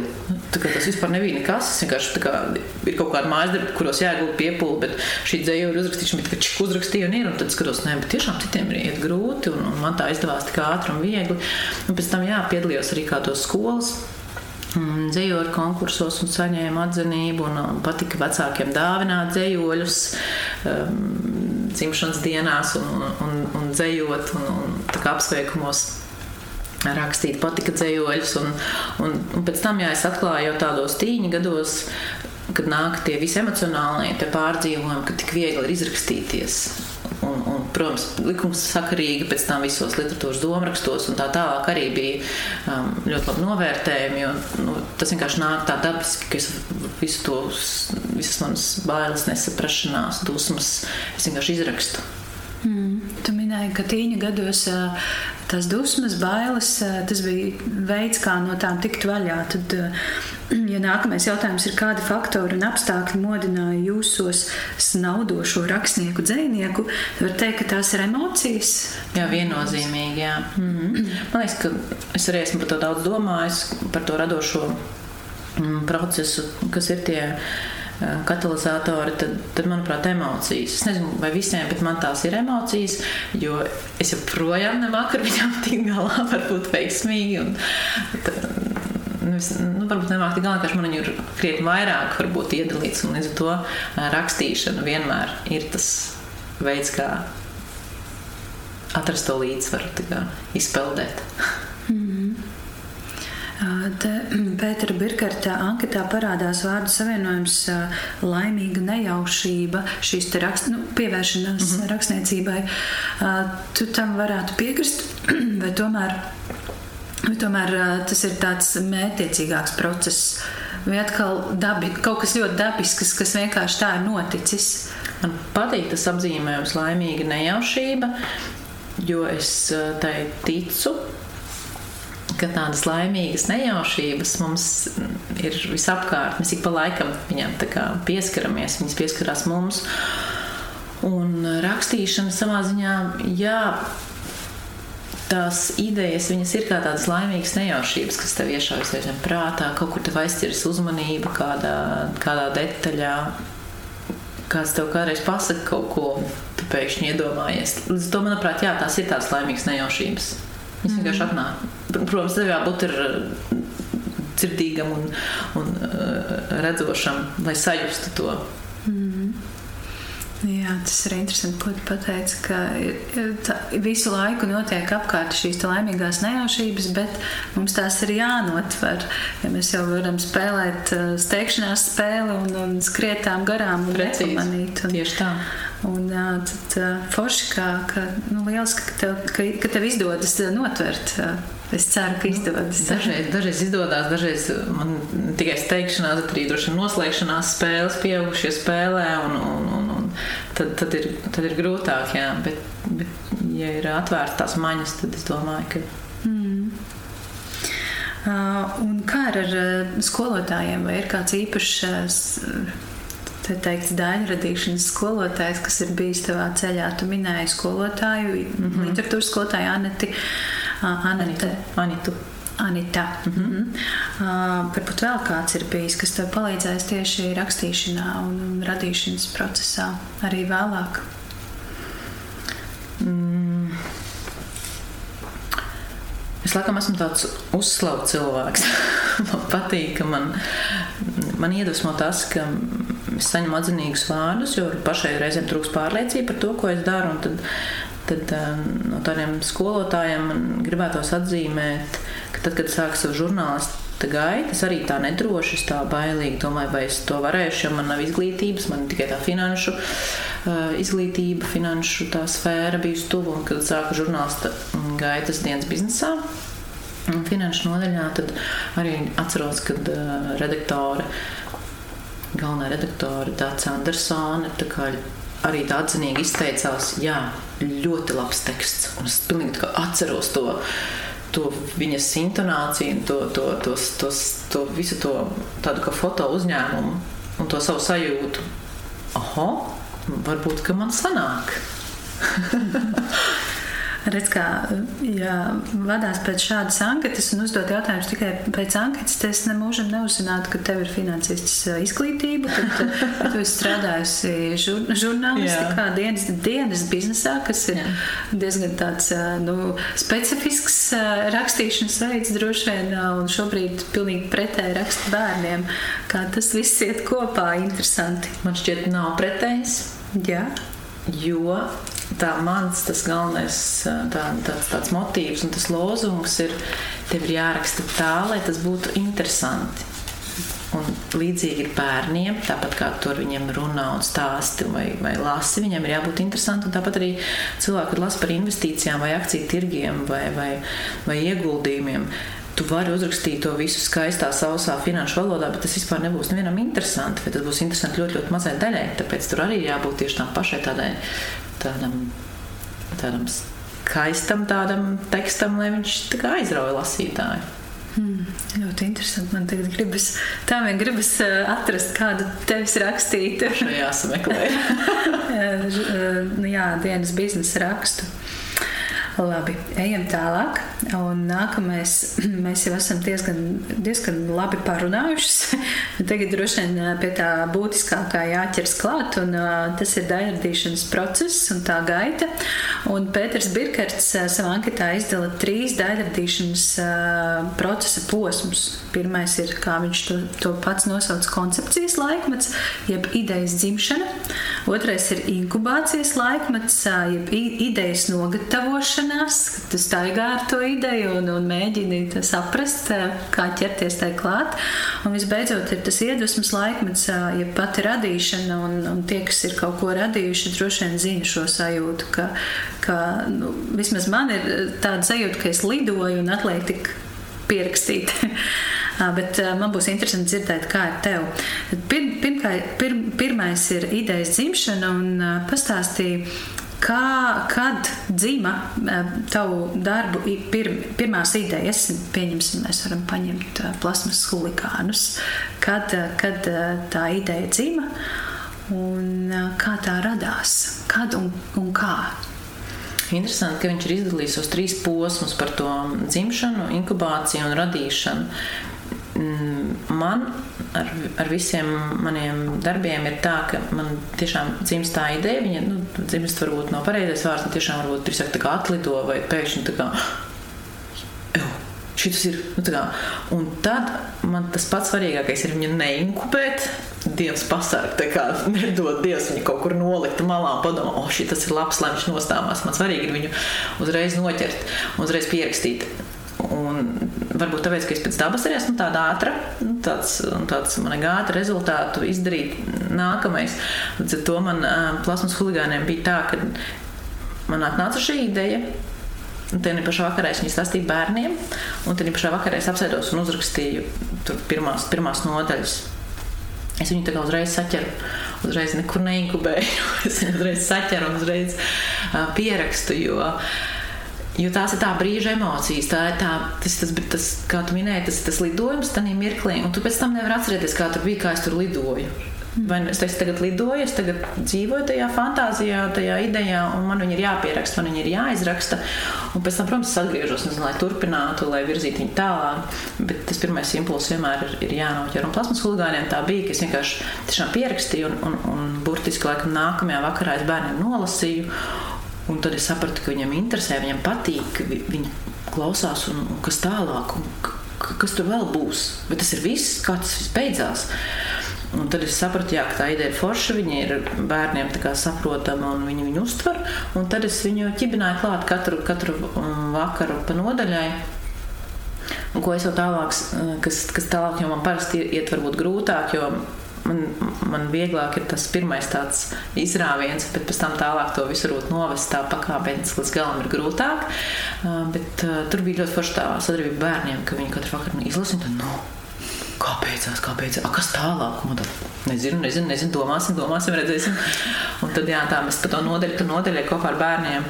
Tas vispār nebija nekas. Es vienkārši kā, ir kaut kāda mājas darba, kuros jāiegulda piepūle, bet šī dzējoļa uzrakstīšana bija tikai uzrakstīja un ir. Un tad skatos, ne, bet tiešām citiem ir iet grūti, un, un man tā izdevās tik ātri un viegli. Un pēc tam jā, piedalījos arī kādos skolas. Dzējoļu konkursos un saņēmu atzinību. Un patika vecākiem dāvināt dzējoļus um, dzimšanas dienās un, un, un dzējot un, un apsveikumos rakstīt, patika dzējoļus. Un, un, un pēc tam, jā, es atklāju jau tādos tīņa gados, kad nāk tie visi emocionālie pārdzīvojumi, ka tik viegli ir izrakstīties. Un, un, protams, likums sakarīgi pēc tam visos literatūras domārakstos un tā tālāk arī bija um, ļoti labi novērtējumi. Jo, nu, tas vienkārši nāk tā dabiski, ka es visu to, visas manas bailes, nesaprašanās, dusmas, es vienkārši izrakstu.
Mm. Tu minēji, ka tīņa gados tās dusmas, bailes, tas bija veids, kā no tām tikt vaļā. Tad, [clears throat] ja nākamais jautājums ir, kādi faktori un apstākļi modināja jūsos snaudošo rakstnieku, dzinieku, tad var teikt, ka tās ir emocijas.
Jā, viennozīmīgi. Jā. Mm. [clears throat] Man liekas, ka es arī esmu par to daudz domājis, par to radošo mm, procesu, kas ir tie katalizatori, tad, tad, manuprāt, emocijas. Es nezinu, vai visiem, bet man tās ir emocijas, jo es joprojām nemāku ar viņām [laughs] tikt galā, varbūt veiksmīgi. Un, tad, nu, es, nu, varbūt nemāku tik galā, ka man ir krietni vairāk varbūt iedalīts, un līdz ar to rakstīšana vienmēr ir tas veids, kā atrast to līdzsvaru, izpeldēt. [laughs]
Pētera Birkarta anketā parādās vārdu savienojums laimīga nejaušība, šīs te rakst, nu, pievēršanās mm -hmm. rakstniecībai. Tu tam varētu piekrist, [clears throat] vai tomēr, vai tomēr tas ir tāds mētiecīgāks process, vai atkal dabi, kaut kas ļoti dabisks, kas vienkārši tā ir noticis?
Man patīk tas apzīmējums laimīga nejaušība, jo es tai ticu ka tādas laimīgas nejaušības mums ir visapkārt. Mēs ik pa laikam viņam pieskaramies, viņas pieskarās mums. Un rakstīšana savā ziņā, jā, tās idejas, viņas ir kā tādas laimīgas nejaušības, kas tev iešaujas reizēm prātā, kaut kur tev aizķeras uzmanība kādā, kādā detaļā. Kāds tev kādreiz pasaka kaut ko, tu pēkšņi iedomājies. Līdz ar to, manuprāt, jā, tās ir tās laimīgas nejaušības. Viņas vienkārši mm. atnāk. Protams, tev jābūt ir uh, dzirdīgam un, un uh, redzošam, lai sajustu to. Mm.
Jā, tas ir interesanti, ko tu pateici, ka tā, visu laiku notiek apkārt šīs laimīgās nejaušības, bet mums tās ir jānotver. Ja mēs jau varam spēlēt steigšanās spēli un, un skrietām garām un
nepamanīt. Un, Tieši tā.
Un tad forši, ka, ka nu, lieliski, ka tev, ka, ka tev izdodas notvert. Es ceru, ka izdodas.
Dažreiz, dažreiz izdodas, dažreiz man tikai steigšanās, bet arī droši vien noslēgšanās spēles, pieaugušie spēlē. Un, un, un, un tad, tad, ir, tad ir grūtāk, jā. Bet, bet, ja ir atvērtas tās maņas, tad es domāju, ka. Mm
Un kā ar skolotājiem? Vai ir kāds īpašs te teikts, daļradīšanas skolotājs, kas ir bijis tavā ceļā. Tu minēji skolotāju, mm -hmm. literatūras skolotāju Aneti. Anete.
Anitu.
Anita. Mm -hmm. uh, varbūt vēl kāds ir bijis, kas tev palīdzējis tieši rakstīšanā un radīšanas procesā arī vēlāk.
Mm. Es laikam esmu tāds uzslavs cilvēks. [laughs] man patīk, ka man, man iedvesmo tas, ka es saņemu atzinīgus vārdus, jo pašai reizēm trūks pārliecība par to, ko es daru. Tad, tad um, no tādiem skolotājiem man gribētos atzīmēt, ka tad, kad sāku savu žurnālistu gaitu, es arī tā nedroši, tā bailīgi domāju, vai es to varēšu, jo man nav izglītības, man tikai tā finanšu uh, izglītība, finanšu tā sfēra bijusi tuvu. Kad sāku žurnālista gaitas dienas biznesā, finanšu nodaļā, tad arī atceros, kad uh, redaktore galvenā redaktore Dārsa Andersone arī tā atzinīgi izteicās, jā, ļoti labs teksts. Es pilnīgi atceros to, to viņas intonāciju, to, to, to, to, to visu to tādu kā foto uzņēmumu un to savu sajūtu. Oho, varbūt, ka man sanāk. [laughs]
Redz, kā ja vadās pēc šādas anketas un uzdot jautājumus tikai pēc anketas, tad es nemūžam neuzzinātu, ka tev ir finansists izglītība, ka, ka [laughs] tu esi strādājusi žur, žurnālistikā, dienas, dienas biznesā, kas ir Jā. diezgan tāds nu, specifisks rakstīšanas veids droši vien, un šobrīd pilnīgi pretēji raksta bērniem. Kā tas viss iet kopā, interesanti.
Man šķiet, nav pretējs.
Jā.
Jo tā mans tas galvenais tā, tāds, tāds motīvs un tas lozungs ir, tev ir jāraksta tā, lai tas būtu interesanti. Un līdzīgi ir bērniem, tāpat kā tur viņiem runā un stāsta vai, vai lasa, viņiem ir jābūt interesantam. Tāpat arī cilvēki, kad lasa par investīcijām vai akciju tirgiem vai, vai, vai ieguldījumiem. Tu vari uzrakstīt to visu skaistā, sausā finanšu valodā, bet tas vispār nebūs nevienam interesanti. Tas būs interesanti ļoti, ļoti mazai daļai. Tāpēc tur arī jābūt tieši tam pašai tādai tādam, tādam skaistam tādam tekstam, lai viņš aizrauja lasītāju.
Hmm, ļoti interesanti. Man tagad gribas, tā vien gribas uh, atrast kādu tevis rakstītu.
Jāsameklē. [laughs]
nu, jā, dienas biznesa rakstu. Labi, ejam tālāk. Un nākamais, [clears throat] mēs jau esam diezgan, diezgan labi parunājuši. [laughs] Tagad droši vien pie tā būtiskākā jāķers klāt, un tas ir daļradīšanas process un tā gaita. Un Pēters Birkerts savā anketā izdala trīs daļradīšanas procesa posmus. Pirmais ir, kā viņš to, to pats nosauc, koncepcijas laikmets, jeb idejas dzimšana. Otrais ir inkubācijas laikmets, jeb idejas nogatavošana iepazīšanās, kad tu staigā ar to ideju un, un mēģini saprast, kā ķerties tai klāt. Un visbeidzot, ir tas iedvesmas laikmets, ja pati radīšana, un, un tie, kas ir kaut ko radījuši, droši vien zina šo sajūtu, ka, ka nu, vismaz man ir tāda sajūta, ka es lidoju un atliek tik pierakstīt. [laughs] Bet man būs interesanti dzirdēt, kā ir tev. Pir, pirmkā, pir, pirmais ir idejas dzimšana, un pastāstīja, Kā, kad dzima tavu darbu pir, pirmās idejas, pieņemsim, mēs varam paņemt plasmas huligānus, kad, kad tā ideja dzima un kā tā radās, kad un, un kā?
Interesanti, ka viņš ir izdalījis uz trīs posmus par to dzimšanu, inkubāciju un radīšanu. Mm, man ar, ar visiem maniem darbiem ir tā, ka man tiešām dzimst tā ideja, viņa nu, dzimst varbūt nav pareizais vārds, bet tiešām varbūt drīzāk tā kā atlido vai pēkšņi tā kā. Šis ir. Nu, kā, un tad man tas pats svarīgākais ir viņu neinkubēt. Dievs pasargā, tā kā nedod Dievs viņu kaut kur nolikt malā un padomā, o, šī tas ir labs, lai viņš nostāvās. Man svarīgi ir viņu uzreiz noķert, uzreiz pierakstīt. Un varbūt tāpēc, ka es pēc dabas arī esmu tāda ātra, nu, tāds, tāds man gāta rezultātu izdarīt nākamais. Līdz ar to man plasmas huligāniem bija tā, ka man atnāca šī ideja. Un tad pašā vakarā es viņu stāstīju bērniem, un tad pašā vakarā es apsēdos un uzrakstīju pirmās, pirmās nodaļas. Es viņu tā kā uzreiz saķeru, uzreiz nekur neinkubēju. [laughs] es viņu uzreiz saķeru un uzreiz uh, pierakstu. Jo, uh, Jo tās ir tā brīža emocijas, tā ir tā, tas, tas, tas, kā tu minēji, tas, tas lidojums, tā mirklī, un tu pēc tam nevari atcerēties, kā tur bija, kā es tur lidoju. Vai es tagad lidoju, es tagad dzīvoju tajā fantāzijā, tajā idejā, un man viņa ir jāpieraksta, man viņa ir jāizraksta. Un pēc tam, protams, es atgriežos, nezinu, lai turpinātu, lai virzītu viņu tālāk. Bet tas pirmais impulss vienmēr ir, ir jānoķer. Un plasmas huligāniem tā bija, ka es vienkārši tiešām pierakstīju, un, un, un burtiski laikam nākamajā vakarā es bērniem nolasīju. Un tad es sapratu, ka viņam interesē, viņam patīk, viņi klausās, un, un kas tālāk, un kas tur vēl būs. Bet tas ir viss, kā tas viss beidzās. Un tad es sapratu, jā, ka tā ideja ir forša, viņa ir bērniem saprotama un viņi viņu uztver. Un tad es viņu ķibināju klāt katru, katru um, vakaru pa nodaļai. Un ko es jau tālāk, kas, kas tālāk jau man parasti iet varbūt grūtāk, jo man, man vieglāk ir tas pirmais tāds izrāviens, bet pēc tam tālāk to visu varbūt novest tā pakāpeniski līdz galam ir grūtāk. Uh, bet uh, tur bija ļoti forša tā sadarbība bērniem, ka viņi katru vakaru izlasīja un tad, nu, Kāpēc? Kāpēc? A, kas tālāk? Man tā, nezinu, nezinu, nezinu, domāsim, domāsim, redzēsim. Un tad jā, tā mēs pa to nodeļu, tu nodeļai kopā ar bērniem.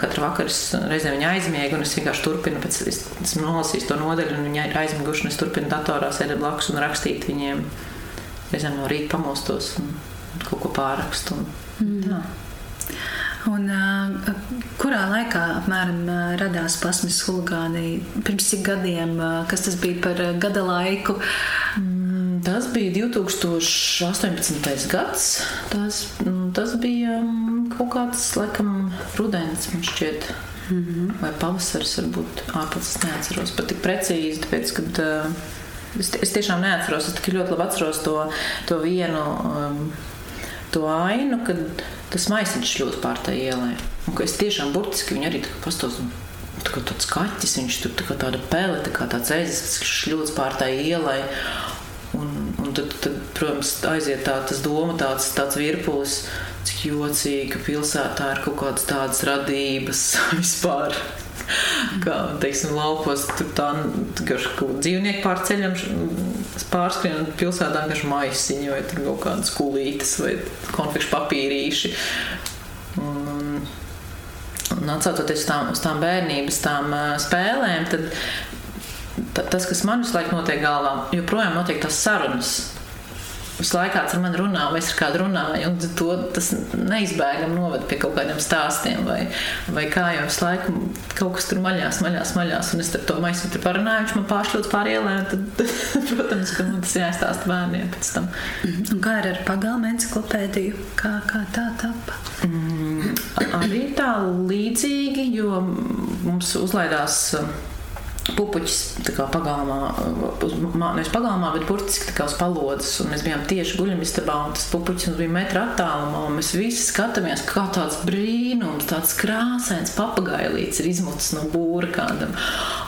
Katru vakaru es reizē viņu aizmiegu, un es vienkārši turpinu, pēc es, esmu nolasījis to nodeļu, un viņi ir aizmiguši, un es turpinu datorā sēdēt blakus un rakstīt viņiem. Reizēm no rīta pamostos un kaut ko pārakstu. Un, mm. tā.
Un, uh, kurā laikā apmēram uh, radās plasmas huligāni? Pirms cik gadiem, uh, kas tas bija par gada laiku?
Mm, tas bija 2018. gads. Tas, mm, tas bija mm, kaut kāds, laikam, rudens, man šķiet. Mm -hmm. Vai pavasaris, varbūt ārpus neatceros pat tik precīzi, tāpēc, kad uh, es, es tiešām neatceros. Es tikai ļoti labi atceros to, to vienu um, to ainu, kad tas maisiņš ļoti pār tā ielai. Un es tiešām burtiski viņu arī pastos. Tā kā tāds kaķis, viņš tur tā kā tāda pele, tā kā tāds ezis, kas šļūts pār tā ielai. Un, un tad, tad, protams, aiziet tā, tas doma, tāds, tāds virpulis, cik jocīgi, ka pilsētā ir kaut kādas tādas radības [laughs] vispār. Kā, teiksim, laukos tur tā, dzīvnieki pārceļam, pārskrien pilsētā vienkārši maisiņu vai tur kaut kādas kulītes vai konfekšu papīrīši. Un, un atcaucoties uz tām, uz tām bērnības, tām uh, spēlēm, tad tas, kas man visu laiku notiek galvā, joprojām notiek tās sarunas visu laiku kāds ar mani runā, vai es ar kādu runāju, un to, tas neizbēgami noved pie kaut kādiem stāstiem, vai, vai kā jau visu laiku kaut kas tur maļās, maļās, maļās, un es ar to maisu tur parunāju, viņš man pāršļūts pār ielēm, tad, [laughs] protams, ka man tas jāizstāsta bērniem pēc tam.
Un kā ir ar pagalmu enciklopēdiju? Kā, kā tā tapa?
Mm, arī tā līdzīgi, jo mums uzlaidās pupuķis pagalmā, nevis pagalmā, bet burtiski uz palodzes. Mēs bijām tieši guļamistabā, un tas pupuķis mums bija metra attālumā. Mēs visi skatāmies, kā tāds brīnums, tāds krāsains papagailīts ir izmucis no būra kādam.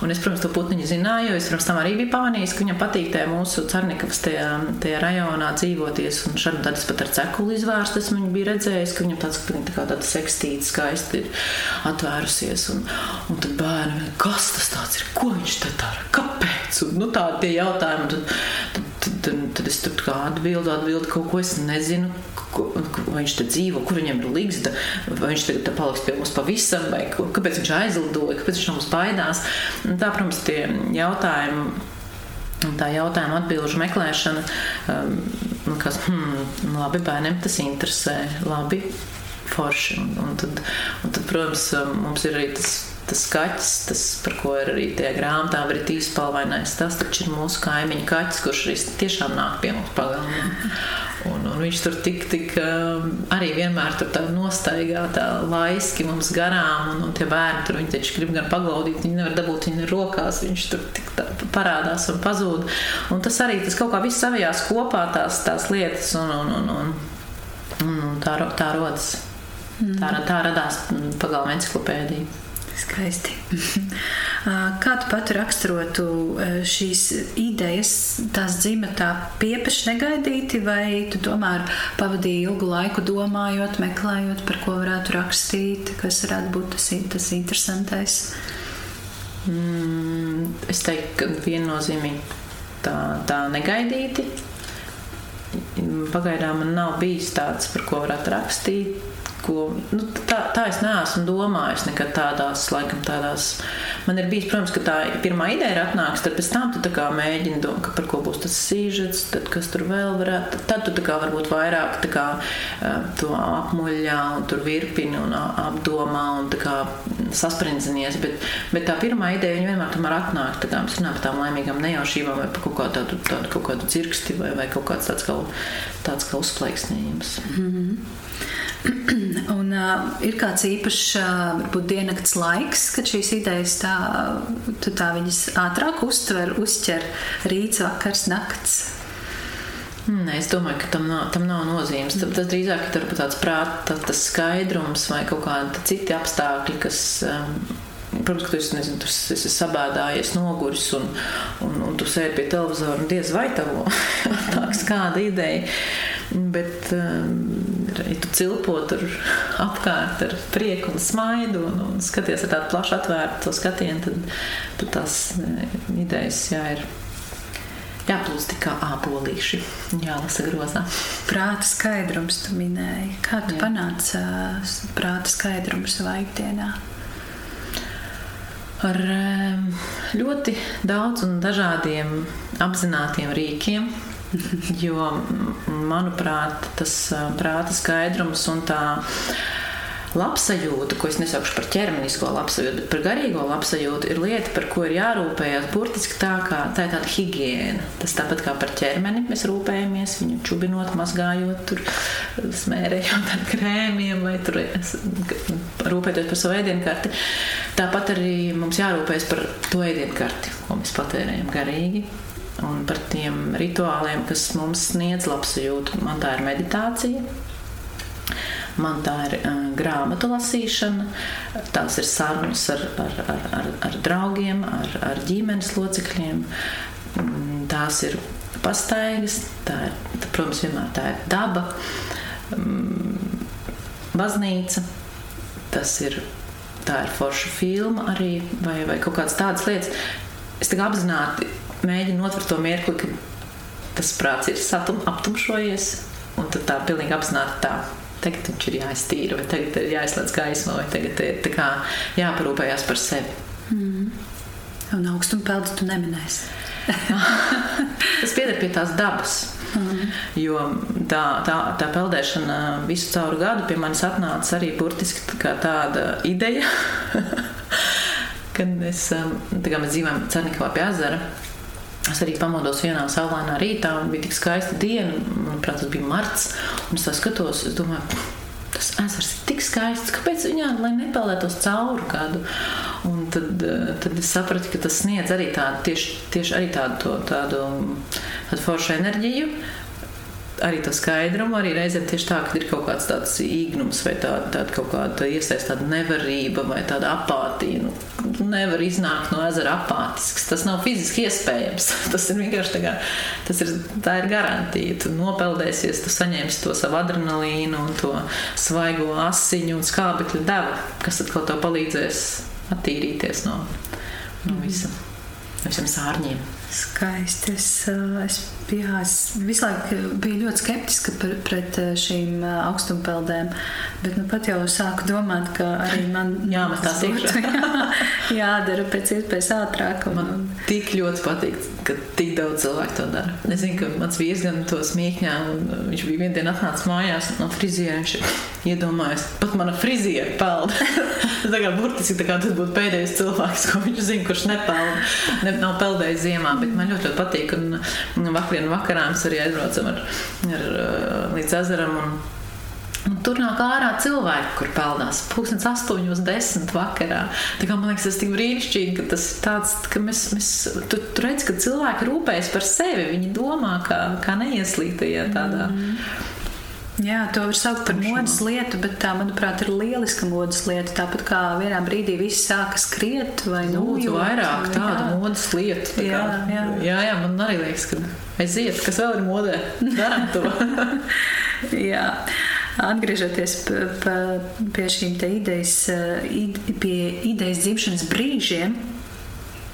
Un es, protams, to putniņu zināju, jo es pirms tam arī biju pamanījis, ka viņam patīk tajā mūsu Cernikavas tajā, tajā rajonā dzīvoties. Un šādi tad es pat ar cekulu izvērstu esmu viņu bija redzējis, ka viņam tāds, tā kā tāda sekstīta skaisti ir atvērusies. Un, un tad bērni, kas tas tāds ir? Ko ko viņš te dara, kāpēc? Un, nu, tādi tie jautājumi. Tad, tad, tad, tad, es tur atbildu, atbildu kaut ko es nezinu. Ko, vai viņš te dzīvo, kur viņam ir līgsta, vai viņš tagad paliks pie mums pavisam, vai kāpēc viņš aizlidoja, kāpēc viņš no mums baidās. Un tā, protams, tie jautājumi. Un tā jautājuma atbildžu meklēšana, um, nu, kas, hmm, labi, bērniem tas interesē, labi, forši. Un, un, tad, un tad, protams, um, mums ir arī tas tas kaķis, tas, par ko ir arī tajā grāmatā, ir tīspalvainais. Tas taču ir mūsu kaimiņu kaķis, kurš arī tiešām nāk pie mums pagalmā. Un, un viņš tur tik, tik um, arī vienmēr tur tā nostaigā, tā laiski mums garām, un, un tie bērni tur viņi taču grib gan paglaudīt, viņi nevar dabūt viņu rokās, viņš tur tik parādās un pazūd. Un tas arī, tas kaut kā viss savijās kopā tās, tās lietas, un, un, un, un, un tā, tā rodas. Tā, tā radās pagalma enciklopēdija.
Skaisti. [laughs] Kā tu pati raksturotu šīs idejas, tās dzima tā piepaši negaidīti, vai tu tomēr pavadīji ilgu laiku domājot, meklējot, par ko varētu rakstīt, kas varētu būt tas, tas interesantais?
Mm, es teiktu, ka viennozīmīgi tā, tā negaidīti. Pagaidām man nav bijis tāds, par ko varētu rakstīt, ko nu, tā, tā es neesmu domājis nekad tādās, laikam, tādās. Man ir bijis, protams, ka tā pirmā ideja ir atnāks, tad pēc tam tu tā kā mēģini domāt, par ko būs tas sīžets, tad kas tur vēl varētu. Tad tu tā kā varbūt vairāk tā kā to apmuļā un tur virpini un apdomā un tā kā sasprindzinies, bet, bet tā pirmā ideja viņa vienmēr tomēr atnāk, tā kā mēs runājam par tām laimīgām nejaušībām vai par kaut kādu tādu, tādu kaut kādu dzirksti vai, vai kaut kāds tāds kā, tāds kā uzplaiksnījums. Mm -hmm. [clears throat]
Un, uh, ir kāds īpašs, uh, diennakts laiks, kad šīs idejas tā, tā viņas ātrāk uztver, uzķer rīts, vakars, nakts.
Nē, es domāju, ka tam nav, tam nav nozīmes. Tas, tas drīzāk ir tāds prāta, tas skaidrums vai kaut kādi citi apstākļi, kas. Um, Protams, ka tu esi, nezinu, tu esi sabēdājies, noguris un, un, un tu sēdi pie televizora un diez vai tev [laughs] nāks kāda ideja. Bet, um, cilpo tur apkārt ar prieku un smaidu un, un skaties ar tādu plašu atvērtu skatienu, tad, tad tās eh, idejas jā, ir jāplūst kā ābolīši, jālasa grozā.
Prāta skaidrums tu minēji. Kā tu Jā. panāci prāta skaidrumu savā ikdienā?
Ar ļoti daudz un dažādiem apzinātiem rīkiem, [laughs] Jo, manuprāt, tas prāta skaidrums un tā labsajūta, ko es nesaukšu par ķermenisko labsajūtu, bet par garīgo labsajūtu, ir lieta, par ko ir jārūpējas. Burtiski tā, kā, tā ir tāda higiēna. Tas tāpat kā par ķermeni mēs rūpējamies, viņu čubinot, mazgājot, tur, smērējot ar krēmiem vai tur, rūpēties par savu ēdienkarti. Tāpat arī mums jārūpējas par to ēdienkarti, ko mēs patērējam garīgi un par tiem rituāliem, kas mums sniedz labsajūtu. Man tā ir meditācija. Man tā ir uh, grāmatu lasīšana, tās ir sarunas ar, ar, ar, ar, ar draugiem, ar, ar ģimenes locekļiem. Mm, tās ir pastaigas, tā ir, tā, protams, vienmēr tā ir daba, um, baznīca, tas ir, tā ir forša filma arī, vai, vai kaut kādas tādas lietas. Es tā apzināti mēģinu notvert to mirkli, ka tas prāts ir satum, aptumšojies, un tad tā pilnīgi apzināti tā. Tagad viņš ir jāiztīra, vai tagad ir jāizslēdz gaisma, vai tagad ir kā, jāparūpējas par sevi. Mm.
Un augstumu peldu tu neminēsi. [laughs]
tas pieder pie tās dabas. Mm. Jo tā, tā, tā peldēšana visu cauru gadu pie manis atnāca arī burtiski tā tāda ideja, [laughs] kad es, tā kā mēs dzīvojam Cernikavā pie ezera, Es arī pamodos vienā saulainā rītā, un bija tik skaista diena. Manuprāt, tas bija marts. Es tā skatos, es domāju, tas ezers ir tik skaists, kāpēc viņā nepeldētos cauri kādu. Un tad, eh, tad es sapratu, ka tas sniedz arī tādu, tieši, tieši arī tādu, tādu, tādu foršu enerģiju arī to skaidrumu, arī reizēm tieši tā, ka ir kaut kāds tāds īgnums vai tāda, tāda kaut kāda iesaistīta tāda nevarība vai tāda apātija. Nu, nevar iznākt no ezera apātisks. Tas nav fiziski iespējams. [laughs] Tas ir vienkārši tā kā, tas ir, tā ir garantija. Tu nopeldēsies, tu saņemsi to savu adrenalīnu un to svaigo asiņu un skābekļu devu, kas atkal tev palīdzēs attīrīties no, no visa, no visiem sārņiem.
Skaisti. Es, es Jā, es visu laiku biju ļoti skeptiska par, pret eh, šīm eh, augstumpeldēm, bet nu pat jau sāku domāt, ka arī man [laughs]
iekšā.
Jā, jādara pēc iespējas ātrāk.
Un, man tik ļoti patīk, ka tik daudz cilvēku to dara. Es zinu, ka mans vīrs gan to smīkņā, un viņš bija vienu dienu atnācis mājās no friziera, viņš iedomājas, pat mana friziera peld. [laughs] tā kā burtiski tā kā tas būtu pēdējais cilvēks, ko viņš zina, kurš nepeld, ne, nav peldējis ziemā, bet man ļoti, ļoti patīk, un vakarā vienu vakarā mēs arī aizbraucam ar, ar, līdz ezeram. Un, Un tur nāk ārā cilvēki, kur peldās pusdienas, astoņos, desmit vakarā. Tā kā, man liekas, tas ir tik brīnišķīgi, ka tas ir tāds, ka mēs, mēs tu, tu redz, ka cilvēki rūpējas par sevi. Viņi domā, kā, kā neieslīgtajā tādā. Mm -hmm.
Jā, to var saukt par modes lietu, bet tā, manuprāt, ir lieliska modes lieta. Tāpat kā vienā brīdī viss sāka skriet vai
nu, Lūdzu, vairāk tādu modes lietu. Tā jā, kā, jā. jā, jā, man arī liekas, ka aiziet, kas vēl ir modē, darām to. [laughs]
jā. Atgriežoties pie šīm idejas, pie idejas dzimšanas brīžiem,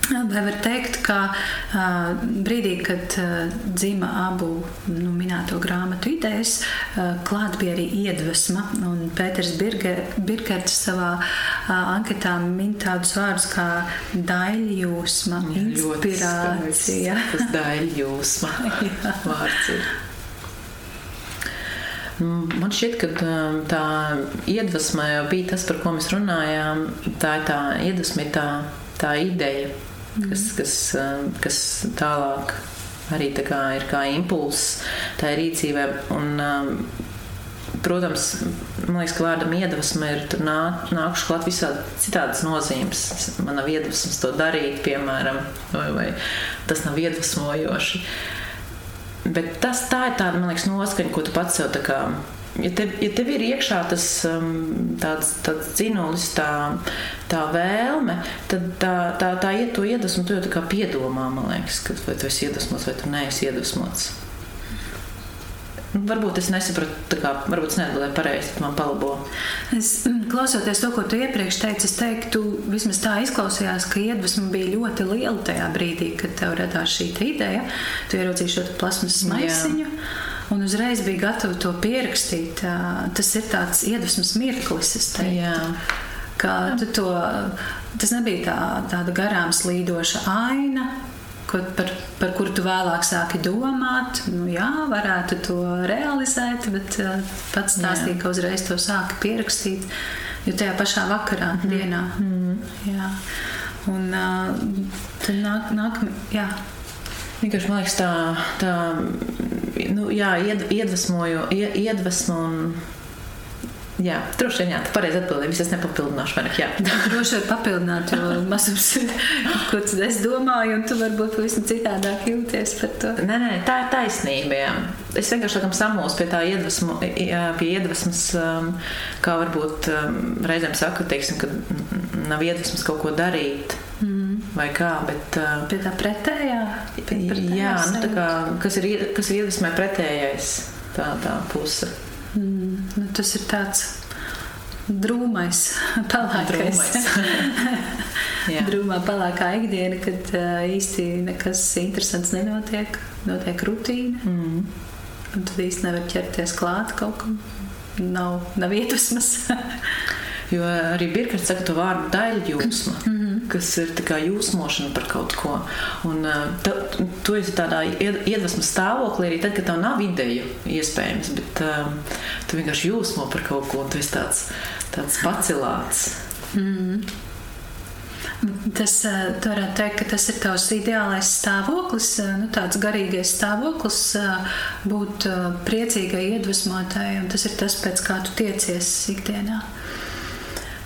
[laughs] Vai var teikt, ka uh, brīdī, kad uh, dzima abu nu, minēto grāmatu idejas, uh, klāt bija arī iedvesma. Un Pēters Birkerts savā uh, anketā min tādus vārdus kā daļjūsma, inspirācija.
Tas daļjūsma [laughs] vārds ir. Man šķiet, ka tā iedvesma bija tas, par ko mēs runājām. Tā ir tā iedvesma, tā, tā ideja, kas, kas, um, kas tālāk arī tā kā ir kā impulss tā rīcībai. Un, um, Protams, man liekas, ka vārdam iedvesma ir nā, nākuši klāt visādi citādas nozīmes. Man nav iedvesmas to darīt, piemēram, vai, vai tas nav iedvesmojoši. Bet tas tā ir tāda, man liekas, noskaņa, ko tu pats sev tā kā ja tev, ja tev ir iekšā tas um, tāds, tāds dzinulis, tā, tā vēlme, tad tā, tā, tā iet to iedvesmu, tu jau tā kā piedomā, man liekas, ka vai tu esi iedvesmots vai tu neesi iedvesmots. Varbūt es nesapratu, kā, varbūt es neatbildēju pareizi, man palabo.
Es, mm, klausoties to, ko tu iepriekš teici, es teiktu, vismaz tā izklausījās, ka iedvesma bija ļoti liela tajā brīdī, kad tev radās šī ideja. Tu ieraudzīji šo plasmas maisiņu. Jā un uzreiz bija gatava to pierakstīt. Tas ir tāds iedvesmas mirklis, es teiktu. Kā tu to, tas nebija tā, tāda garām slīdoša aina, ko, par, par kuru tu vēlāk sāki domāt. Nu, jā, varētu to realizēt, bet pats stāstīja, ka uzreiz to sāki pierakstīt. Jo tajā pašā vakarā, mm. dienā. Mm. Jā. Un uh, tad nāk, nāk, jā.
Vienkārši man liekas, tā, tā nu, jā, iedvesmoju, iedvesmu un Jā, droši vien, jā, tā pareizi atbildēja. Es nepapildināšu, vai ne? Jā, [laughs]
droši vien papildināt, jo [laughs] mazums ir, ko es domāju, un tu varbūt pavisam citādāk jūties par to.
Nē, nē, tā ir taisnība. Jā. Es vienkārši laikam samūs pie tā iedvesmu, pie iedvesmas, kā varbūt reizēm saka, teiksim, ka nav iedvesmas kaut ko darīt vai kā. Bet,
uh, Pie tā pretējā?
pretējā jā, nu, tā kā, kas ir, kas ir iedvesmē pretējais, tā, tā puse.
Mm, nu, tas ir tāds drūmais, [laughs] pelēkais. [laughs] Drūmā, pelēkā ikdiena, kad uh, īsti nekas interesants nenotiek, notiek rutīna. Mm. Un tad īsti nevar ķerties klāt kaut kam. Nav, nav iedvesmas. [laughs]
Jo arī Birkers saka to vārdu daļjūsma, mm -hmm. kas ir kā jūsmošana par kaut ko. Un ta, tu esi tādā iedvesmas stāvoklī arī tad, kad tev nav ideju iespējams, bet um, tu vienkārši jūsmo par kaut ko un tu esi tāds, tāds pacilāts. Mm -hmm.
Tas varētu teikt, ka tas ir tavs ideālais stāvoklis, nu, tāds garīgais stāvoklis, būt priecīgai, iedvesmotai, un tas ir tas, pēc kā tu tiecies ikdienā.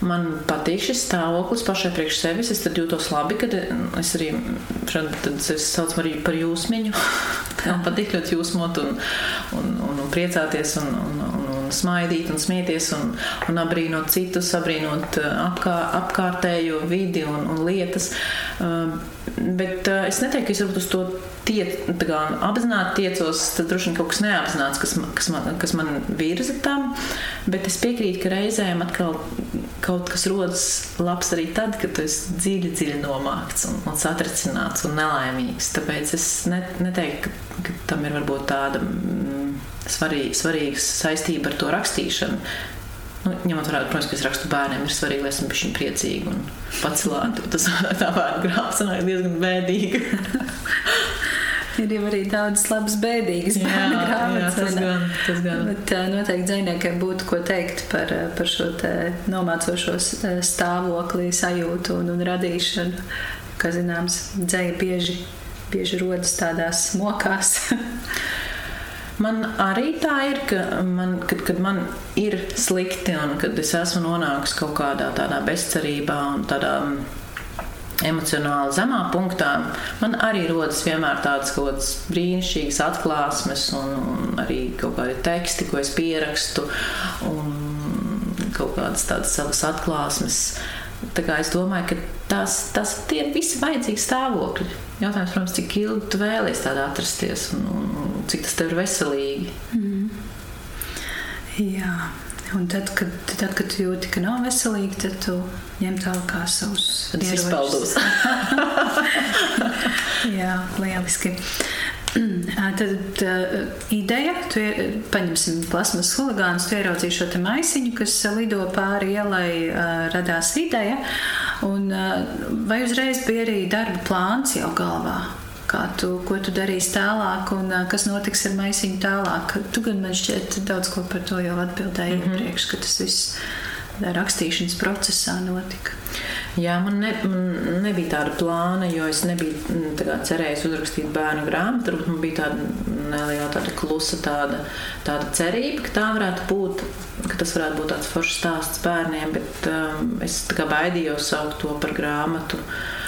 Man patīk šis stāvoklis pašai priekš sevis. Es jūtos labi, kad es arī es saucu arī par jūsmiņu. [laughs] Man patīk ļoti jūsmot un, un, un, un priecāties un, un, un, un smaidīt un smieties un, un apbrīnot citus, apbrīnot apkā, apkārtējo vidi un, un lietas. Uh, bet uh, es neteiktu, ka es varbūt uz to tie, kā, apzināti tiecos, tad droši vien kaut kas neapzināts, kas, kas, man, kas man virza tam. Bet es piekrītu, ka reizēm atkal kaut kas rodas labs arī tad, kad tu esi dziļi, dziļi nomākts un, un satricināts un nelaimīgs. Tāpēc es ne, neteiktu, ka, ka tam ir varbūt tāda mm, svarīga, svarīga saistība ar to rakstīšanu. Nu, ņemot vērā, protams, ka es rakstu bērniem, ir svarīgi, lai esmu bijusi priecīga un pacelāta. Tas [laughs] tā vārdu grāmatā nāk diezgan bēdīga. [laughs]
ir jau arī daudz labas, bēdīgas bērnu grāmatas.
Tas gan, tas gan.
Bet noteikti dziniekiem būtu ko teikt par, par šo nomācošo stāvokli, sajūtu un, un radīšanu. Kā zināms, dzēja bieži, bieži rodas tādās mokās. [laughs]
Man arī tā ir, ka man, kad, kad man ir slikti un kad es esmu nonākusi kaut kādā tādā bezcerībā un tādā emocionāli zemā punktā, man arī rodas vienmēr tādas kaut kādas brīnišķīgas atklāsmes un, un arī kaut kādi teksti, ko es pierakstu un kaut kādas tādas savas atklāsmes. Tā kā es domāju, ka tas, tas ir visi vajadzīgi stāvokļi. Jautājums, protams, cik ilgi tu vēlies tādā atrasties un, un cik tas tev ir veselīgi.
Un tad, kad, tad, kad tu jūti, ka nav veselīgi, tad tu ņem tālāk savus
ieročus. [laughs]
Jā, lieliski. [clears throat] Tad uh, ideja, tu paņemsim plasmas huligānus, tu ieraudzīji šo maisiņu, kas lido pāri ielai, uh, radās ideja. Un, vai uzreiz bija arī darba plāns jau galvā? Kā tu, ko tu darīsi tālāk un kas notiks ar maisiņu tālāk? Tu gan man šķiet daudz ko par to jau atbildēji mm -hmm. iepriekš, ka tas viss rakstīšanas procesā notika.
Jā, man, ne, man nebija tāda plāna, jo es nebiju tā cerējis uzrakstīt bērnu grāmatu. Turbūt man bija tāda neliela, tāda klusa tāda, tāda cerība, ka tā varētu būt. Tas varētu būt tāds foršs stāsts bērniem, bet um, es baidījos saukt to par grāmatu. Uh,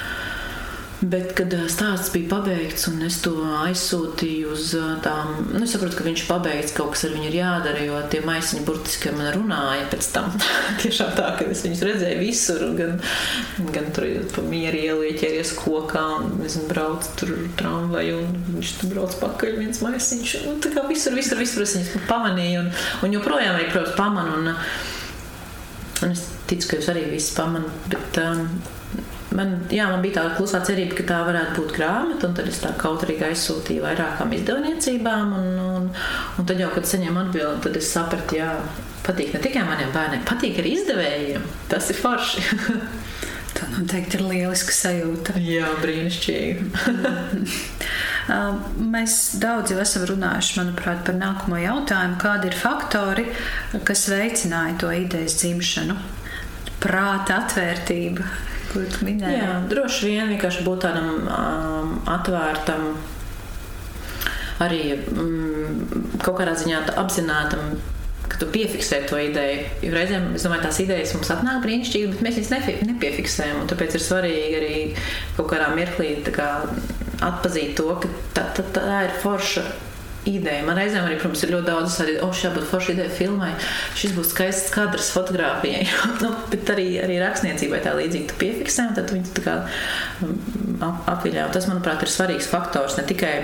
Bet, kad stāsts bija pabeigts un es to aizsūtīju uz tām, nu, es saprotu, ka viņš pabeigts, kaut kas ar viņu ir jādara, jo tie maisiņi burtiski ar mani runāja pēc tam. [laughs] Tiešām tā, ka es viņus redzēju visur, gan, gan tur pa mieru ielieķēries kokā un, nezinu, brauc tur tramvaju un viņš tur brauc pakaļ viens maisiņš. Nu, tā kā visur, visur, visur es viņus pamanīju un, un joprojām arī, protams, pamanu. Un, un es ticu, ka jūs arī visi pamanat, bet um, man, jā, man bija tāda klusā cerība, ka tā varētu būt grāmata, un tad es tā kautrīgi aizsūtīju vairākām izdevniecībām. Un, un, un tad jau, kad saņēmu atbildi, tad es sapratu, jā, patīk ne tikai maniem bērniem, patīk arī izdevējiem. Tas ir forši. [laughs]
Tā noteikti ir lieliska sajūta.
Jā, brīnišķīgi. [laughs]
Mēs daudz jau esam runājuši manuprāt, par nākamo jautājumu, kādi ir faktori, kas veicināja to idejas dzimšanu. Prāta atvērtība, ko tu minēji?
Jā, droši vien vienkārši būt tādam um, atvērtam, arī um, kaut kādā ziņā apzinātam ka tu piefiksē to ideju. Jo reizēm, es domāju, tās idejas mums atnāk brīnišķīgi, bet mēs viņas nepiefiksējam. Tāpēc ir svarīgi arī kaut kādā mirklī kā, atzīt to, ka tā, tā, tā ir forša ideja. Man reizēm arī, protams, ir ļoti daudz arī, oh, šī būtu forša ideja filmai. Šis būs skaists kadrs fotografijai. [laughs] nu, bet arī, arī rakstniecībai tā līdzīgi tu piefiksē, un tad viņi tā kā um, apviļā. Tas, manuprāt, ir svarīgs faktors ne tikai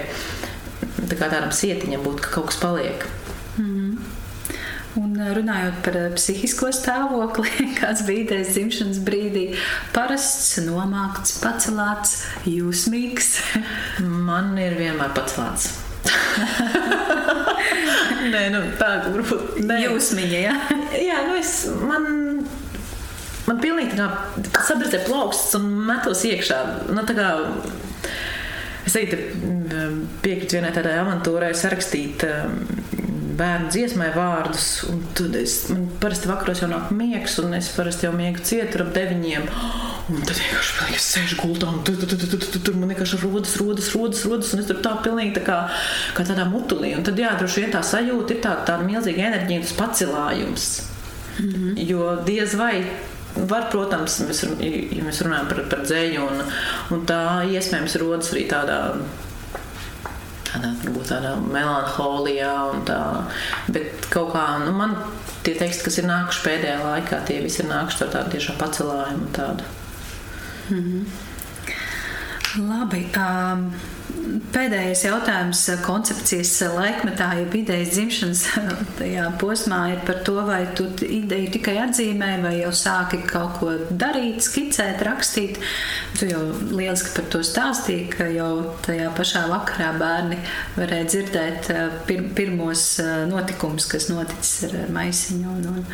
tā kā tādam sietiņam būt, ka kaut kas paliek.
Mm. Un uh, runājot par uh, psihisko stāvokli, [laughs] kāds bija idejas dzimšanas brīdī, parasts, nomākts, pacelāts, jūsmīgs.
Man ir vienmēr pacelāts. [laughs] Nē, nu, tā varbūt
ne. Jūsmiņa,
ja? jā, nu es, man, man pilnīgi tā kā sabredzē plauksts un metos iekšā. Nu, tā kā, es arī piekrītu vienai tādai avantūrai sarakstīt um, bērnu dziesmai vārdus. Tad es, parasti vakaros jau nāk miegs, un es parasti jau miegu cietu ap deviņiem. Un tad vienkārši pilnīgi, es sēžu gultā, un tur, tur, tur, tur, tur, tur man vienkārši rodas, rodas, rodas, rodas, un es tur tā pilnīgi tā kā, kā tādā mutulī. Un tad, jā, droši vien tā sajūta ir tā, tāda milzīga enerģija, tas pacelājums. Mm -hmm. Jo diez vai var, protams, mēs, ja mēs runājam par, par dzēju, un, un tā iespējams rodas arī tādā tādā, varbūt tādā melanholijā. Tā, bet kaut kā nu, man tie teksti, kas ir nākuši pēdējā laikā, tie visi ir nākuši ar tādu tiešām pacelājumu. Tādu.
Mm -hmm. Labi. Um, pēdējais jautājums koncepcijas laikmetā, ja idejas dzimšanas tajā posmā ir par to, vai tu ideju tikai atzīmē, vai jau sāki kaut ko darīt, skicēt, rakstīt. Tu jau lieliski par to stāstīji, ka jau tajā pašā vakarā bērni varēja dzirdēt pir pirmos notikumus, kas noticis ar maisiņu. Un, un,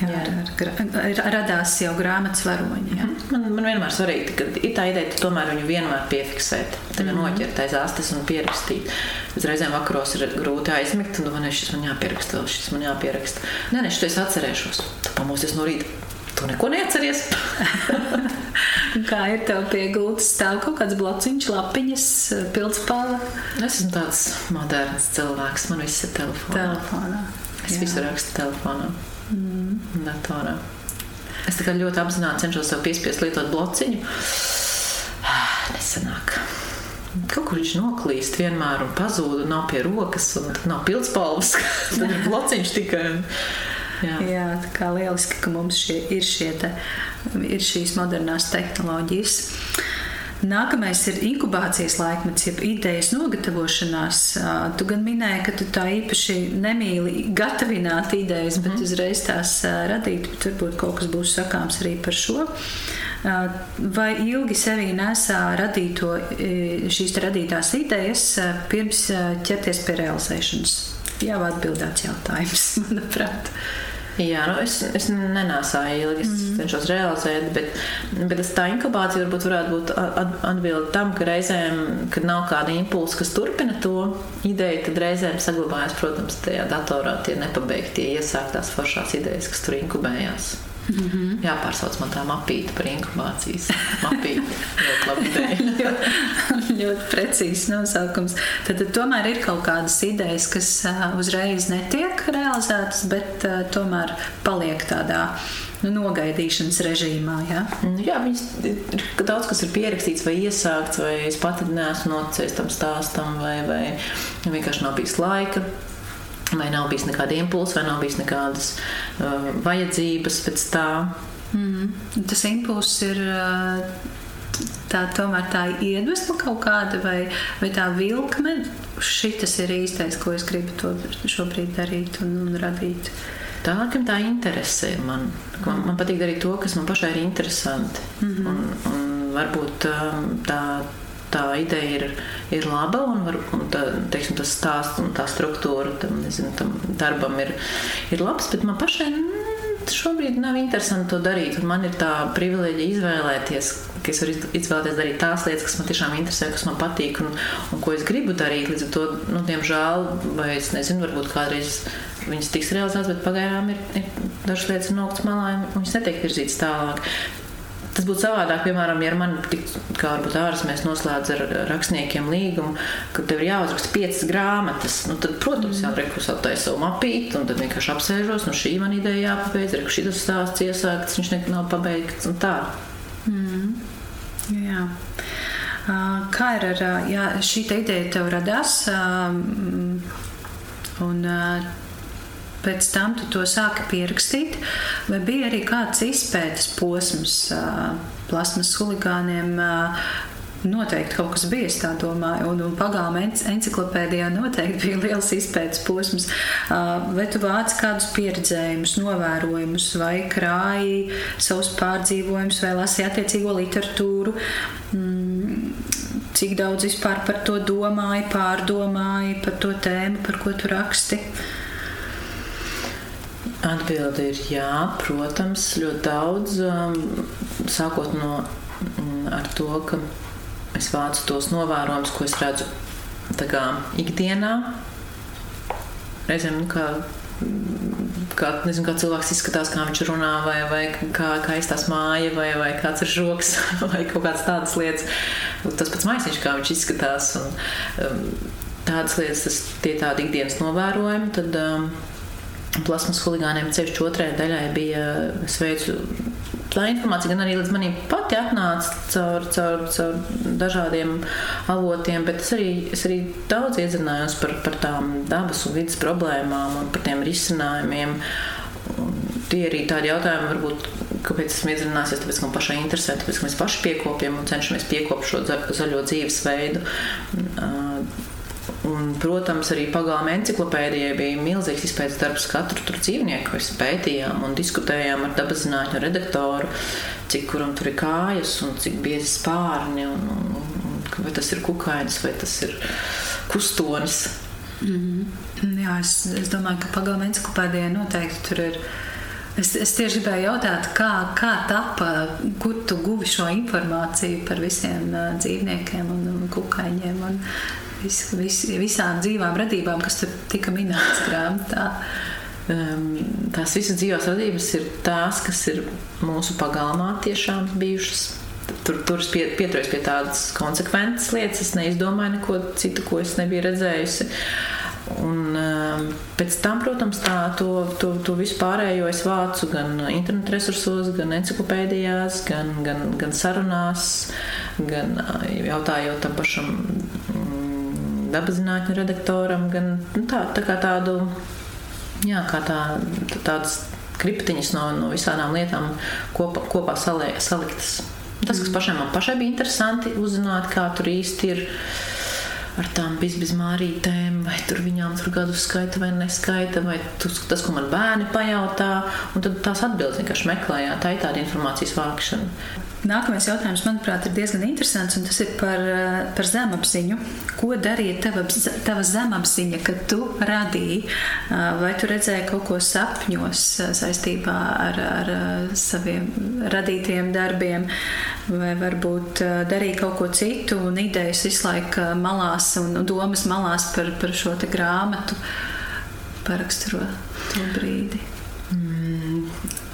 Jā, ar, ar, radās jau grāmatas varoņi. Jā.
Mhm. Man, man vienmēr svarīgi, ka ir tā ideja, ka tomēr viņu vienmēr piefiksēt, kā mm -hmm. noķert aiz astes un pierakstīt. Reizēm vakaros ir grūti aizmigt, un domāju, šis man jāpieraksta, vēl šis man jāpieraksta. Nē, nē, šis es atcerēšos. Tā pamosies no rīta. Tu neko neatceries. [laughs]
Kā ir tev pie gultas stāv kaut kāds blociņš, lapiņas, pildspāle?
Es esmu tāds moderns cilvēks, man viss ir telefonā.
Telefonā.
Es Jā. visu rakstu telefonā. Datorā. Es ļoti apzināti cenšos sev piespiest lietot blociņu. Nesanāk. Kaut kur viņš noklīst vienmēr un pazūd, un nav pie rokas, un nav pildspalvas. [laughs] tad ir blociņš tikai.
Jā. Jā, tā kā lieliski, ka mums šie, ir, šie te, ir šīs modernās tehnoloģijas. Nākamais ir inkubācijas laikmets, jeb idejas nogatavošanās. Tu gan minēji, ka tu tā īpaši nemīli gatavināt idejas, bet mm. uzreiz tās radīt, bet varbūt kaut kas būs sakāms arī par šo. Vai ilgi sevī nesā radīto, šīs radītās idejas pirms ķerties pie realizēšanas? Jau atbildēts jautājums, [laughs] manuprāt.
Jā, nu es, es nenāsāju ilgi, es mm. cenšos realizēt, bet, bet tā inkubācija varbūt varētu būt atbilde tam, ka reizēm, kad nav kāda impulsa, kas turpina to ideju, tad reizēm saglabājas, protams, tajā datorā tie nepabeigtie iesāktās foršās idejas, kas tur inkubējās. Mm -hmm. Jāpārsauc man tā mapīte par inkubācijas mapīti. ļoti labi ideja. [laughs]
ļoti precīzs nosaukums. Tad, tad tomēr ir kaut kādas idejas, kas uh, uzreiz netiek realizētas, bet uh, tomēr paliek tādā nu, nogaidīšanas režīmā. Ja?
Jā, viņas, ir daudz kas ir pierakstīts vai iesākts, vai es pati neesmu noticējis tam stāstam, vai, vai vienkārši nav bijis laika vai nav bijis nekāda impulsa, vai nav bijis nekādas uh, vajadzības pēc tā.
Mm. Tas impulss ir. Uh, tā tomēr tā iedvesma kaut kāda, vai, vai tā vilkme, šis ir īstais, ko es gribu to šobrīd darīt un, un radīt.
Tā ir tā interese. Man, man, man patīk darīt to, kas man pašai ir interesanti. Mm -hmm. un, un varbūt um, tā tā ideja ir, ir laba un, var, un tā, teiksim, tas stāsts un tā struktūra tam, nezinu, tam darbam ir, ir labs, bet man pašai mm, šobrīd nav interesanti to darīt. Man ir tā privilēģija izvēlēties, ka es varu izvēlēties darīt tās lietas, kas man tiešām interesē, kas man patīk un, un ko es gribu darīt. Līdz ar to, nu, diemžēl, vai es nezinu, varbūt kādreiz viņas tiks realizētas, bet pagaidām ir, ir dažas lietas nokļūtas malā un viņas netiek virzītas tālāk. Tas būtu savādāk, piemēram, ja man tik, kā varbūt ārzemēs noslēdz ar rakstniekiem līgumu, ka tev ir jāuzraksta piecas grāmatas. Nu, tad, protams, jāpriek uz attaisa savu mapīti, un tad vienkārši apsēžos, nu šī man ideja jāpabeidz, ir šis stāsts iesākts, viņš nekad nav pabeigts un tā.
Mm. Jā. Kā ir ar jā, šī ideja tev radās? Un pēc tam tu to sāki pierakstīt, vai bija arī kāds izpētes posms plasmas huligāniem? Noteikti kaut kas bija, es tā domāju, un, un pagāma enciklopēdijā noteikti bija liels izpētes posms. Vai tu vāc kādus pieredzējumus, novērojumus, vai krāji savus pārdzīvojumus, vai lasi attiecīgo literatūru? Mm, cik daudz vispār par to domāji, pārdomāji, par to tēmu, par ko tu raksti?
Atbilde ir jā, protams, ļoti daudz. Um, sākot no mm, ar to, ka es vācu tos novērojumus, ko es redzu kā, ikdienā. Reizēm, kā, kā, nezinu, kā cilvēks izskatās, kā viņš runā, vai, vai kā, kā izstāsta māja, vai, vai kāds ir žoks, [laughs] vai kaut kādas tādas lietas. Tas pats maisiņš, kā viņš izskatās. Un, um, tādas lietas, tas tie tādi ikdienas novērojumi. Tad, um, plasmas huligāniem ceļš otrajai daļai bija sveicu. Tā informācija gan arī līdz manim pati atnāca caur, caur, caur dažādiem avotiem, bet es arī, es arī daudz iezinājos par, par tām dabas un vidas problēmām un par tiem risinājumiem. Un tie arī tādi jautājumi, varbūt, kāpēc esmu iedzinājusies, tāpēc, ka man pašai interesē, tāpēc, ka mēs paši piekopjam un cenšamies piekopt šo zaļo dzīvesveidu. Un, protams, arī pagāma encyklopēdijai bija milzīgs izpētes darbs katru tur dzīvnieku. Mēs pētījām un diskutējām ar dabas zinātņu redaktoru, cik kuram tur ir kājas un cik biezi spārni, un, un, un vai tas ir kukainis vai tas ir kustonis.
Mm -hmm. Jā, es, es domāju, ka pagāma encyklopēdijai noteikti tur ir. Es, es tieši gribēju jautāt, kā, kā tapa, kur tu guvi šo informāciju par visiem uh, dzīvniekiem un, un kukaiņiem. Un vis, vis, visām dzīvām radībām, kas tur tika minētas grāmatā.
Um, tās visas dzīvās radības ir tās, kas ir mūsu pagalmā tiešām bijušas. Tur, tur pie, pieturos pie tādas konsekventas lietas. Es neizdomāju neko citu, ko es nebiju redzējusi. Un, um, pēc tam, protams, tā, to, to, to visu pārējo es vācu gan internetu resursos, gan encyklopēdijās, gan, gan, gan sarunās, gan jautājot tam pašam dabaszinātņu redaktoram, gan nu, tā, tā kā tādu, jā, kā tā, tādas kriptiņas no, no visādām lietām kopā, kopā salē, saliktas. Tas, kas pašai man pašai bija interesanti uzzināt, kā tur īsti ir ar tām bizmārītēm, vai tur viņām tur gadu skaita vai neskaita, vai tas, ko man bērni pajautā. Un tad tās atbildes vienkārši meklējāt. Tā ir tāda informācijas vākšana.
Nākamais jautājums, manuprāt, ir diezgan interesants, un tas ir par, eh, par zemapziņu. Ko darīja tava, tava zemapziņa, kad tu radīji? Eh, vai tu redzēji kaut ko sapņos eh, saistībā ar, ar saviem radītiem darbiem, vai varbūt darīja kaut ko citu un idejas visu laiku malās un domas malās par, par šo grāmatu paraksturo to brīdi?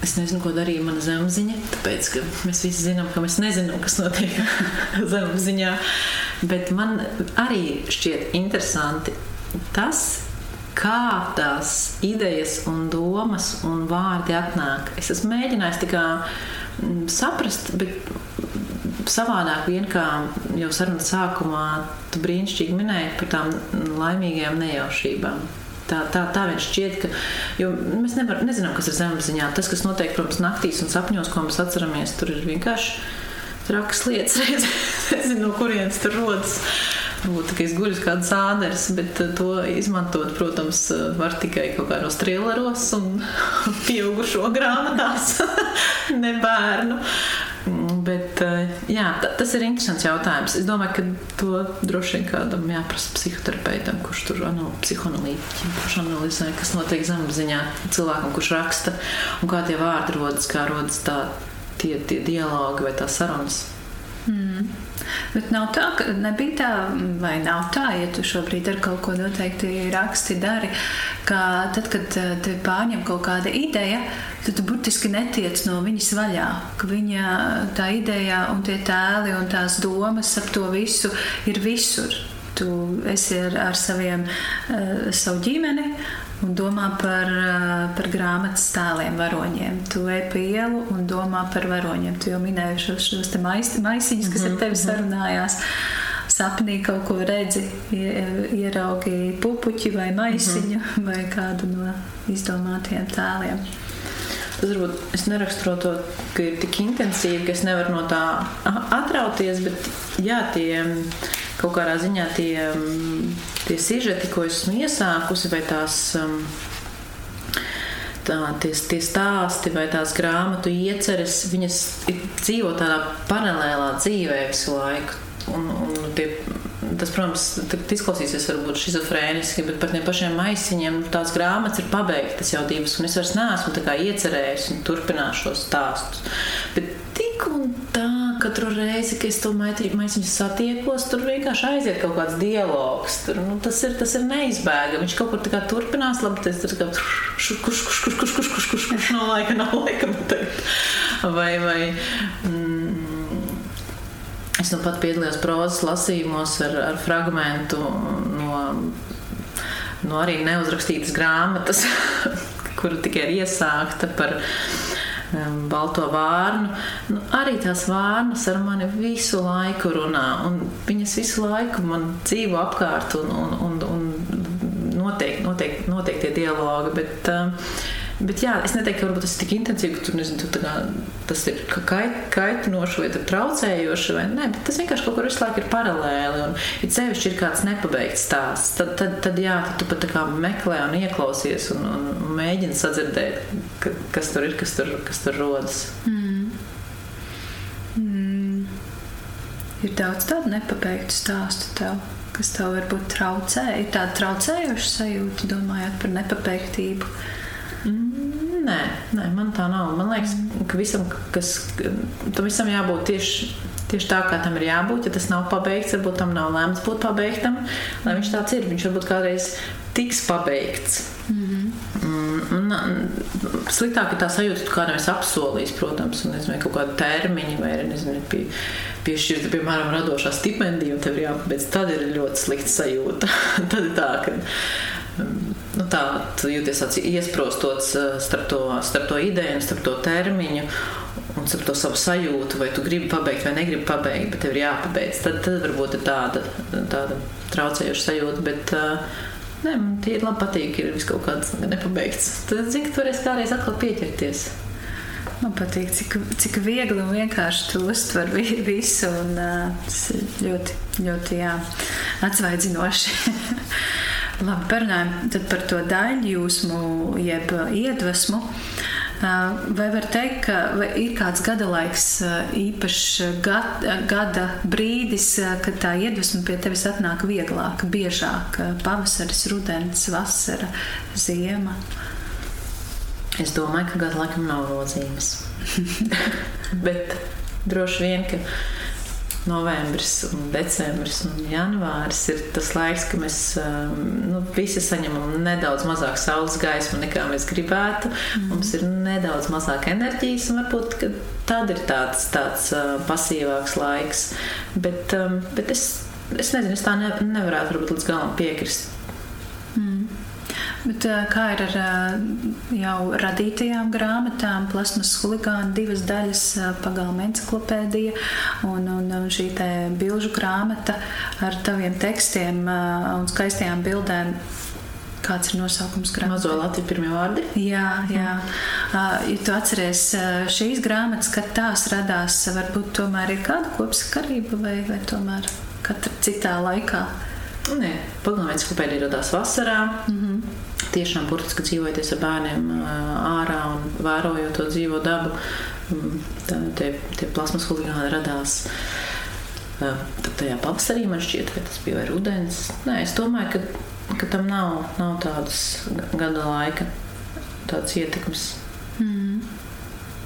Es nezinu, ko darīja mana zemapziņa, tāpēc mēs visi zinām, ka mēs nezinām, kas notiek [laughs] zemapziņā. Bet man arī šķiet interesanti tas, kā tās idejas, un domas un vārdi atnāk. Es esmu mēģinājis kā mm, saprast, bet savādāk vien kā jau sarunas sākumā tu brīnišķīgi minēji par tām laimīgajām nejaušībām. Tā, tā, tā viņš šķiet, ka mēs nevar, nezinām, kas ir zemapziņā. Tas, kas notiek, protams, naktīs un sapņos, ko mēs atceramies, tur ir vienkārši trakas lietas. [laughs] Nezinu, no kurienes tur rodas. Varbūt tikai es guļu kā zāģers, bet eh, to izmantot, protams, eh, var tikai kaut kādos trilleros un [laughs] pieaugušo grāmatās, [laughs] ne bērnu. Bet, eh, jā, tas ir interesants jautājums. Es domāju, ka to droši vien kādam jāprasa psihoterapeitam, kurš tur no psihoanalītiķim, kurš analizē, kas notiek zemapziņā cilvēkam, kurš raksta, un kā tie vārdi rodas, kā rodas tā, tie, tie dialogi vai tās sarunas.
Mm. Bet nav tā, ka nebija tā, vai nav tā, ja tu šobrīd ar kaut ko noteikti raksti, dari, ka tad, kad eh, te pārņem kaut kāda ideja, tad tu burtiski netiec no viņas vaļā. Ka viņa tā ideja un tie tēli un tās domas ap to visu ir visur. Tu esi ar, ar saviem, uh, savu ģimeni, un domā par, par grāmatas tēliem, varoņiem. Tu ej pa ielu un domā par varoņiem. Tu jau minēji šos, šos maisiņus, kas mm -hmm. ar tevi mhm. sarunājās. Sapnī kaut ko redzi, ieraugi pupuķi vai maisiņu mm -hmm. vai kādu no izdomātiem tēliem.
Tas varbūt es neraksturo to, ka ir tik intensīvi, ka es nevaru no tā atrauties, bet jā, tie kaut kādā ziņā tie tie sižeti, ko esmu iesākusi, vai tās. Um, tā, tie, tie stāsti vai tās grāmatu ieceres, viņas dzīvo tādā paralēlā dzīvē visu laiku. Un, un tie, tas, protams, izklausīsies varbūt schizofrēniski, bet par tiem pašiem maisiņiem tās grāmatas ir pabeigtas jau divas, un es vairs neesmu iecerējis un turpināšu šos stāstus. Bet tik un tā katru reizi, kad es to maisiņu satiekos, tur vienkārši aiziet kaut kāds dialogs. Tur, nu, tas, ir, tas ir neizbēgami. Viņš kaut kur turpinās, labi, tas ir kā kurš, kurš, kurš, kurš, kurš, kurš, kurš, kurš, kurš nav laika, nav laika. Vai, vai, mm, es nu pat piedalījos prozas lasījumos ar, ar fragmentu no, no arī neuzrakstītas grāmatas, [laughs] kura tikai ir iesākta par balto vārnu. Nu, arī tās vārnas ar mani visu laiku runā, un viņas visu laiku man dzīvo apkārt, un, un, un, un noteikti, noteikti, noteikti tie dialogi. Bet, um, Bet jā, es neteiktu, ka tas ir tik intensīvi, ka tur, nezinu, tu, kā, tas ir kait, kaitinoši vai traucējoši. Vai, nē, bet tas vienkārši kaut kur visu laiku ir paralēli. Un, ja sevišķi ir kāds nepabeigts stāsts, tad, tad, tad, jā, tad tu pat meklē un ieklausies un, un mēģini sadzirdēt, ka, kas tur ir, kas tur, kas tur rodas. Mm.
Mm. Ir daudz tādu nepabeigtu stāstu tev, kas tev varbūt traucē. Ir tāda traucējoša sajūta, domājot par nepabeigtību.
Mm, nē, nē, man tā nav. Man liekas, ka visam, kas, tam visam jābūt tieši, tieši tā, kā tam ir jābūt. Ja tas nav pabeigts, varbūt tam nav lēmts būt pabeigtam, lai viņš tāds ir. Viņš varbūt kādreiz tiks pabeigts. Mm -hmm. mm, sliktāk ir tā sajūta, ka kādam ir apsolījis, protams, un nezinu, kaut kāda termiņa vai nezinu, pie, piešķirta, piemēram, radošā stipendija, un tev ir jāpabeidz. Tad ir ļoti slikta sajūta. [laughs] tad ir tā, ka nu, tā, jūties tāds iesprostots eh, starp to, starp to ideju, starp to termiņu un starp to savu sajūtu, vai tu gribi pabeigt vai negribi pabeigt, bet tev ir jāpabeidz. Tad, tad varbūt ir tāda, tāda traucējoša sajūta. Bet, uh, Nē, man tie ir labi patīk, ir vis kaut kāds nepabeigts. Tad, zini, ka tu varēsi kādreiz atkal pieķerties.
Man patīk, cik, cik viegli un vienkārši tu uztver vi- visu. Un, uh, tas ir ļoti, ļoti jā, atsvaidzinoši. [laughs] Labi, parunājam par to daļjūsmu, jeb iedvesmu. Uh, Vai var teikt, ka ir kāds gada laiks, uh, īpašs gada, gada brīdis, uh, kad tā iedvesma pie tevis atnāk vieglāk, biežāk? uh, Pavasaris, rudens, vasara, ziema.
Es domāju, ka gadu laikam nav nozīmes. [laughs] Bet droši vien, ka novembris, un decembris un janvāris ir tas laiks, kad mēs um, nu, visi saņemam nedaudz mazāk saules gaismu nekā mēs gribētu. Mm. Mums ir nedaudz mazāk enerģijas, un varbūt tad ir tāds, tāds uh, pasīvāks laiks. Bet, um, bet es, es nezinu, es tā ne, nevarētu varbūt līdz galam piekrist.
Bet, ā, kā ir ar ā, jau radītajām grāmatām, plasmas huligāna, divas daļas, ā, pagalma enciklopēdija un, un, šī te bilžu grāmata ar taviem tekstiem un skaistajām bildēm? Kāds ir nosaukums grāmatai?
Mazo Latviju pirmie vārdi.
Jā, jā. Ā, Ja tu atceries šīs grāmatas, kad tās radās, varbūt tomēr ir kāda kopsakarība vai, vai tomēr katra citā laikā?
Nē, pagalmā encyklopēdija radās vasarā. Mm -hmm. Tiešām burtiski dzīvojoties ar bērniem ārā un vērojot to dzīvo dabu, mm, tā, tie, tie plasmas huligāni radās. Tad tajā pavasarī man šķiet, ka tas bija vai rudens. Nē, es domāju, ka, ka tam nav, nav tādas gada laika, tādas ietekmes.
Mm.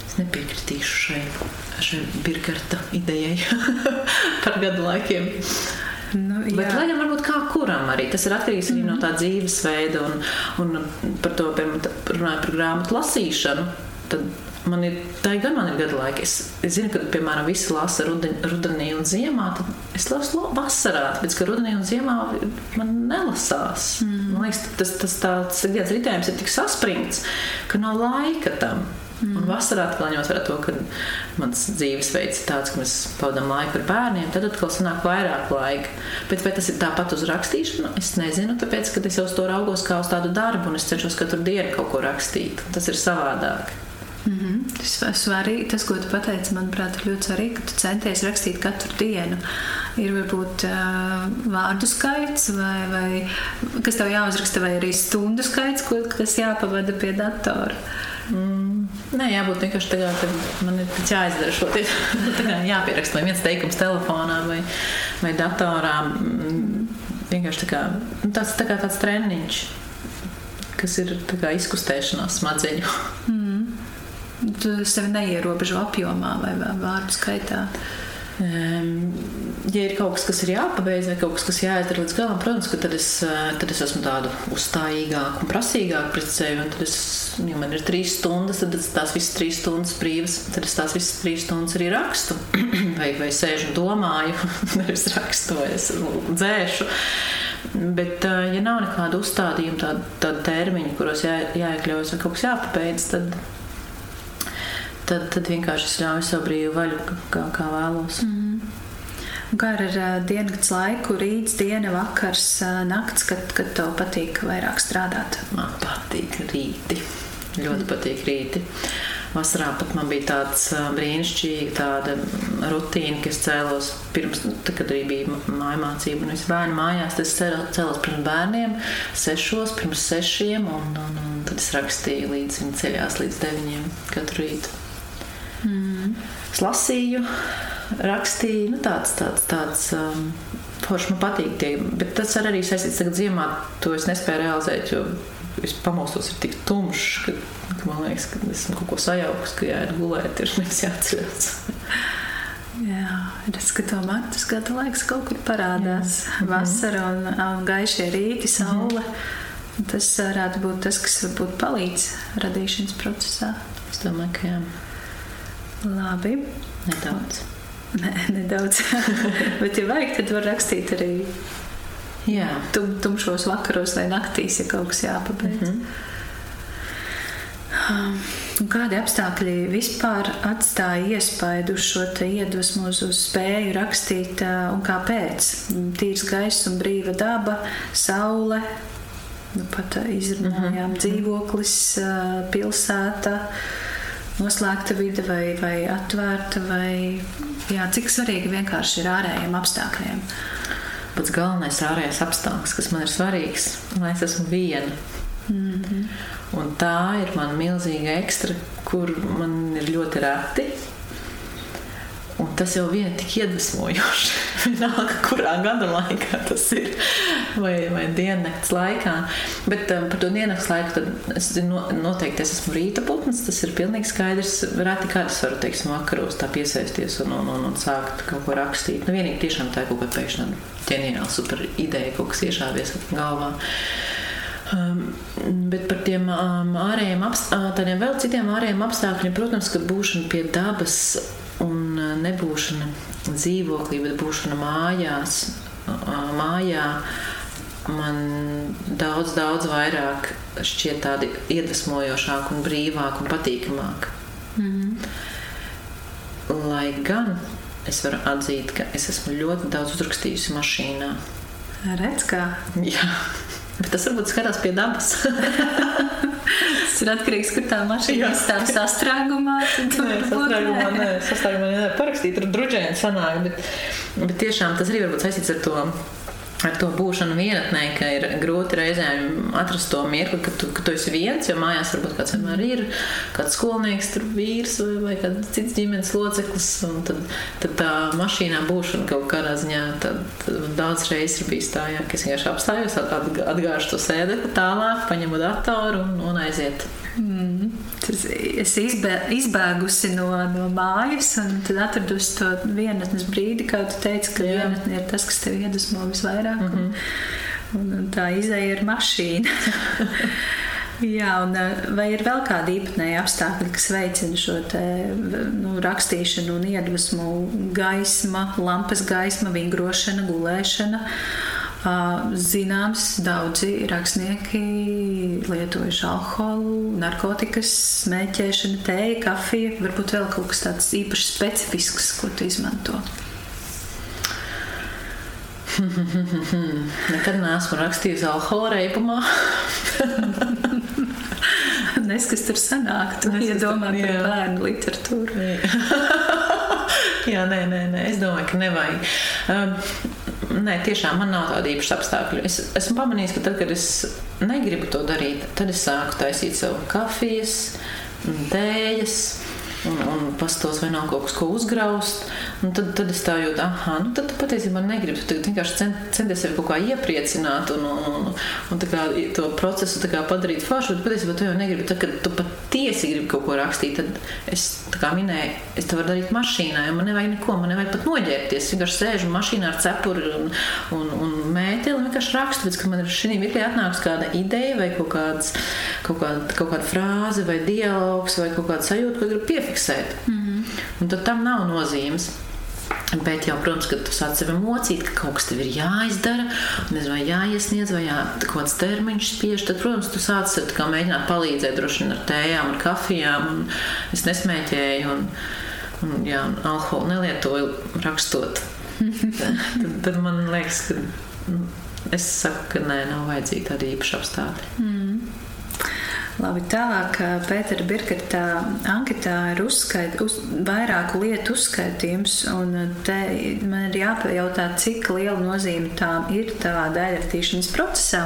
Es nepiekritīšu šai, šai Birgarta idejai [laughs] par gadu laikiem.
Nu,
Bet,
jā.
lai gan varbūt kā kuram arī tas ir atkarīgs arī no tā dzīvesveida un, un par to, runājot par grāmatu lasīšanu. Tad man ir tā, gan man ir gada laika. Es, es zinu, ka, piemēram, visi lasa ruden, rudenī un ziemā. Tad es lasu vasarā, tāpēc ka rudenī un ziemā man nelasās. Mm. Man liekas, tas, tas tāds ikdienas ritējums ir tik saspringts, ka nav laika tam. Mm. Un vasarā ņemot vērā to, ka mans dzīvesveids ir tāds, ka mēs pavadām laiku ar bērniem, tad atkal sanāk vairāk laika. Bet vai tas ir tāpat uz rakstīšanu? Es nezinu, tāpēc, ka es jau uz to raugos kā uz tādu darbu, un es cenšos katru dienu kaut ko rakstīt. Tas ir savādāk.
Mm -hmm. Svarīgi, tas, ko tu pateici, manuprāt, ir ļoti svarīgi, ka tu centies rakstīt katru dienu. Ir varbūt uh, vārdu skaits, vai, vai kas tev jāuzraksta, vai arī stundu skaits, ko, kas jāpavada pie datora.
Mm. Nē, jābūt vienkārši tādā, ka man ir jāizdara šo te [laughs] jāpieraksta vai viens teikums telefonā vai, vai datorā. Mm, Vienkārši tā kā, nu, tāds, tā kā tāds treniņš, kas ir kā izkustēšanās smadzeņu.
Tu sevi neierobežo apjomā vai vārdu skaitā.
Um, ja ir kaut kas, kas ir jāpabeidz, vai kaut kas, kas jāizdara līdz galam, protams, ka tad es, eh, tad es esmu tāda uzstājīgāka un prasīgāka pret sevi. Tad es, ja man ir trīs stundas, tad tās visas trīs stundas brīvas, tad es tās visas trīs stundas arī rakstu. [clears throat] vai, vai sēžu un domāju, [laughs] nevis rakstu, vai es dzēšu. Bet, eh, ja nav nekāda uzstādījuma, tāda, tāda termiņa, kuros jā, jāiekļaujas vai kaut kas jāpabeidz, tad, tad, tad vienkārši es ļauju savu brīvu vaļu, kā, kā vēlos. Mm.
Un Kā ar uh, dienas laiku, rīts, diena, vakars, uh, nakts, kad, kad tev patīk vairāk strādāt?
Man patīk rīti. Ļoti patīk rīti. Vasarā pat man bija tāds ā, brīnišķīga tāda rutīna, ka es cēlos pirms, tad, kad arī bija māja mācība un visi bērni mājās. Es cēl- cēlos pirms bērniem, sešos, pirms sešiem, un, un, un tad es rakstīju līdz ceļās līdz deviņiem katru rītu. Mm. Es lasīju, rakstīju, nu, tāds, tāds, tāds. Um, Forši man patīk tie, bet tas ar arī saistīts tagad ziemā. To es nespēju realizēt, jo es pamostos ir tik tumšs, ka, ka man liekas, ka esmu kaut ko sajaukus, ka jāiet gulēt, ir nevis jāceļas.
Jā, redz, ka tomēr tas gada laiks kaut kur parādās. Jā. Vasara un, un gaišie rīti, saule. Tas varētu būt tas, kas varbūt palīdz radīšanas procesā.
Es domāju, ka jā,
Labi.
nedaudz.
Nē, nedaudz. [laughs] Bet, ja vajag, tad var rakstīt arī
Jā,
tum, tumšos vakaros vai naktīs, ja kaut kas jāpabeidz. Mm -hmm. Kādi apstākļi vispār atstāja iespaidu uz šo iedvesmu, uz, spēju rakstīt, ā, un kāpēc? Tīrs gaiss un brīva daba, saule, nu, pat ā, izrunājām mm -hmm. dzīvoklis, ā, pilsēta. Noslēgta vide vai, vai atvērta, vai jā, cik svarīgi vienkārši ir ārējiem apstākļiem.
Pats galvenais ārējais apstākļs, kas man ir svarīgs, lai es esmu viena. Mm -hmm. Un tā ir mana milzīga ekstra, kur man ir ļoti reti tas jau vien tik iedvesmojoši. [laughs] Vienalga, kurā gada laikā tas ir, vai, vai diennakts laikā. Bet um, par to diennakts laiku es zinu, noteikti es esmu rīta putns. Tas ir pilnīgi skaidrs. Reti kādā es varu, teiksim, vakaros tā piesaisties un, un, un, un sākt kaut ko rakstīt. Nu, vienīgi tiešām tā ir kaut kāda pēkšņa ģeniāla super ideja, kaut kas iešāvies galvā. Um, bet par tiem um, ārējiem apstākļiem, vēl citiem ārējiem apstākļiem, protams, ka būšana pie dabas nebūšana dzīvoklī, bet būšana mājās, mājā man daudz, daudz vairāk šķiet tādi iedvesmojošāk un brīvāk un patīkamāk. Mm -hmm. Lai gan es varu atzīt, ka es esmu ļoti daudz uzrakstījusi mašīnā.
Redz, kā?
Jā, bet tas varbūt skatās pie dabas. [laughs]
Tas ir atkarīgs no tā, kā mašīna stāv sastrēgumā.
Nē, sastrēgumā, nē, sastrēgumā nē, parakstīt, tur drudžēni sanāk, bet, bet tiešām tas arī varbūt saistīts ar to ar to būšanu vienatnē, ka ir grūti reizēm atrast to mirkli, ka tu, ka tu esi viens, jo mājās varbūt kāds vienmēr ir, kāds skolnieks, tur vīrs vai, vai kāds cits ģimenes loceklis. Tad, tad tā mašīnā būšana kaut kādā ziņā tad, tad daudz reizes ir bijis tā, jā, ka es vienkārši apstājos, atgāžu to sēdekli tālāk, paņemu datoru un, un aiziet.
Mm. Tas, es izbē, izbēgusi no, no mājas, un tad atradusi to vienatnes brīdi, kā tu teici, ka Jā. vienatne ir tas, kas tev iedvesmo visvairāk. Mm -hmm. un, un, un tā izēja ir mašīna. [laughs] Jā, un vai ir vēl kādi īpatnēji apstākļi, kas veicina šo te, nu, rakstīšanu un iedvesmu, gaisma, lampas gaisma, vingrošana, gulēšana? Zināms, daudzi rakstnieki lietojuši alkoholu, narkotikas, smēķēšanu, tēju, kafiju. Varbūt vēl kaut kas tāds īpaši specifisks, ko tu izmanto. [laughs]
Nekad neesmu rakstījusi alkohola reibumā. [laughs]
Nes, kas tur sanāk, tu iedomā par bērnu literatūru. [laughs]
jā, nē, nē, nē, es domāju, ka nevajag. Um, nē, tiešām man nav tāda īpaša apstākļa. Es esmu pamanījis, ka tad, kad es negribu to darīt, tad es sāku taisīt sev kafijas, tējas un, un pastos, vai nav kaut kas, ko uzgraust. Tad, tad es tā jūtu, ah, nu tad patiesībā negribu. Tu vienkārši cent, centies sevi kaut kā iepriecināt un, un, un, un kā, to procesu kā padarīt foršu, bet patiesībā tu jau negribi. Tad, kad tu patiesi gribi kaut ko rakstīt, tad es kā minēju, es to varu darīt mašīnā, jo man nevajag neko, man nevajag pat noģērbties. Es vienkārši sēžu mašīnā ar cepuri un, un, un mēteli un vienkārši rakstu, bet, man ir šī mirklī atnāks kāda ideja vai kaut, kāds, kaut, kāda, kaut kāda frāze vai dialogs vai kaut kāda sajūta, ko gribu piefiksēt. Mm -hmm. Un tad tam nav nozīmes. Bet jau, protams, kad tu sāc sevi mocīt, ka kaut kas tev ir jāizdara, nezinu, vai jāiesniedz, vai jā, kaut kāds termiņš spiež, tad, protams, tu sāc sev mēģināt palīdzēt droši vien ar tējām, ar kafijām. Es nesmēķēju un, un, jā, un alkoholu nelietoju rakstot. [laughs] tad, tad man liekas, ka nu, es saku, ka nē, nav vajadzīgi tādi īpaši apstākļi. Mm.
Labi, tālāk Pētera Birkata anketā ir uzskait, uz, vairāku lietu uzskaitījums, un te man ir jāpajautā, cik liela nozīme tām ir tavā daļratīšanas procesā.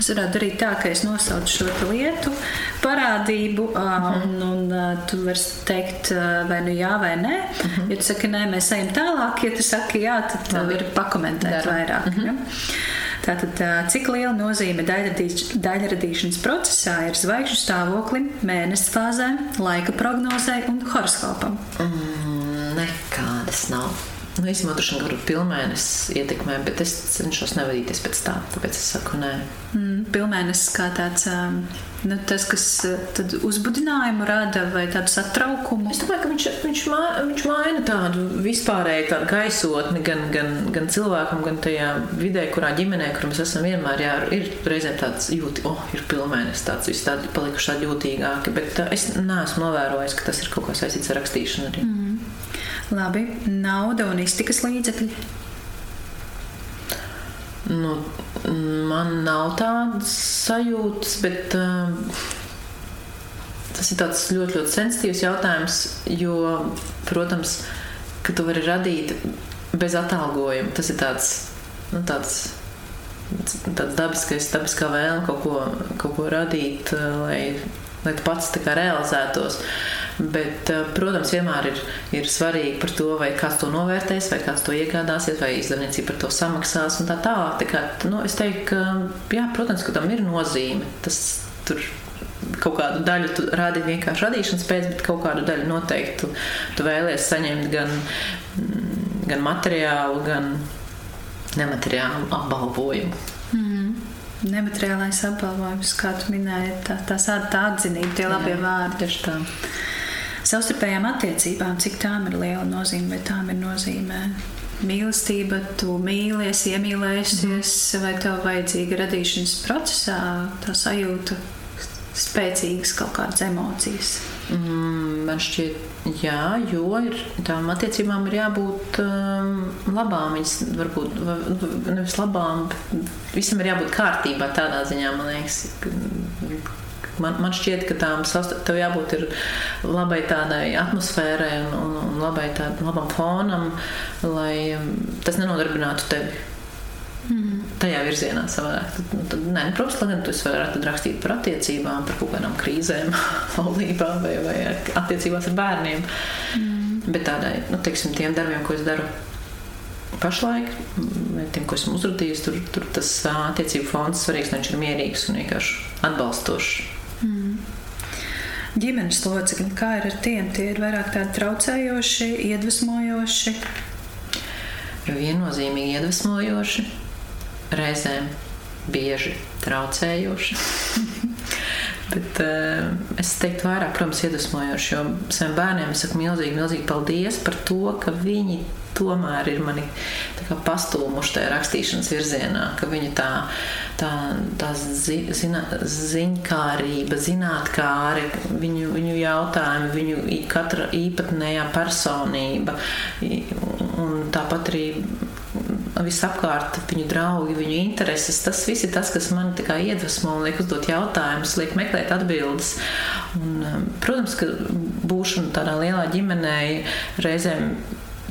Es varētu darīt tā, ka es nosaucu šo lietu parādību, -huh. un, un tu vari teikt vai nu jā vai nē. -huh. Ja tu saki nē, mēs ejam tālāk, ja tu saki jā, tad tev ir pakomentēt vairāk. -huh. ja? Tātad, cik liela nozīme daļradīšanas procesā ir zvaigžņu stāvoklim, mēnesis fāzēm, laika prognozē un horoskopam?
Mm, nekādas nav. Nu, īstenībā, droši vien, varbūt pilnmēnesis ietekmē, bet es cenšos nevadīties pēc tā, tāpēc es saku nē.
Mm, pilnmēnesis kā tāds, nu, tas, kas tad uzbudinājumu rada vai tādu satraukumu?
Es domāju, ka viņš, viņš, ma, viņš maina tādu vispārēju tādu gaisotni gan, gan, gan cilvēkam, gan tajā vidē, kurā ģimenē, kur mēs esam vienmēr, jā, ir reizēm tāds jūti, oh, ir pilnmēnesis, tāds viss tādi palikuši tādi jūtīgāki, bet tā, es neesmu novērojis, ka tas ir kaut kā saistīts ar rakstīšanu arī. Mm.
Labi, nauda un iztikas līdzekļi.
Nu, man nav tādas sajūtas, bet uh, tas ir tāds ļoti, ļoti sensitīvs jautājums, jo, protams, ka tu vari radīt bez atalgojuma. Tas ir tāds, nu, tāds, tāds dabiskais, dabiskā vēlme kaut ko, kaut ko radīt, lai, lai tu pats realizētos. Bet, protams, vienmēr ir, ir svarīgi par to, vai kāds to novērtēs, vai kāds to iegādāsies, vai izdevniecība par to samaksās un tā tālāk. Tā kā, nu, es teiktu, ka, jā, protams, ka tam ir nozīme. Tas tur kaut kādu daļu tu rādi vienkārši radīšanas pēc, bet kaut kādu daļu noteikti tu, tu vēlies saņemt gan, mm, gan materiālu, gan nemateriālu apbalvojumu.
Mm. Nemateriālais apbalvojums, kā tu minēji, tā, tā, tā atzinība, tie labie vārdi.
Tieši tā.
Savstarpējām attiecībām, cik tām ir liela nozīme, vai tām ir nozīme mīlestība, tu mīlies, iemīlēsies, mm. vai tev vajadzīga radīšanas procesā tā sajūta, spēcīgas kaut kādas emocijas.
Mm, man šķiet, jā, jo ir, tām attiecībām ir jābūt um, labām. Viņas varbūt nevis labām, bet visam ir jābūt kārtībā. Tādā ziņā man liekas, man, man šķiet, ka tām tev jābūt labai tādai atmosfērai un, un, un labai tādam labam fonam, lai um, tas nenodarbinātu tevi. Mm. Tajā virzienā savādāk. Tad, nu, tad, nē, nu, protams, lai gan tu varētu rakstīt par attiecībām, par kaut kādām krīzēm, [laughs] laulībā vai, vai attiecībās ar bērniem. Mm. Bet tādai, nu, teiksim, tiem darbiem, ko es daru pašlaik, tiem, ko esmu uzrādījis, tur, tur tas attiecību fonds svarīgs, viņš ir mierīgs un vienkārši atbalstošs.
Ģimenes locekļi, kā ir ar tiem? Tie ir vairāk tādi traucējoši, iedvesmojoši.
Viennozīmīgi iedvesmojoši reizēm bieži traucējoši. [laughs] Bet uh, es teiktu, vairāk, protams, iedvesmojoši, jo saviem bērniem es saku milzīgi, milzīgi paldies par to, ka viņi tomēr ir mani pastūmuši tajā rakstīšanas virzienā, ka viņi tā, tā, tā zi, zina, ziņkārība, zinātkāri, viņu, viņu jautājumi, viņu katra īpatnējā personība un tāpat arī visapkārt, viņu draugi, viņu intereses. Tas viss ir tas, kas man iedvesmo un liek uzdot jautājumus, liek meklēt atbildes. Un, um, protams, ka būšana tādā lielā ģimenē reizēm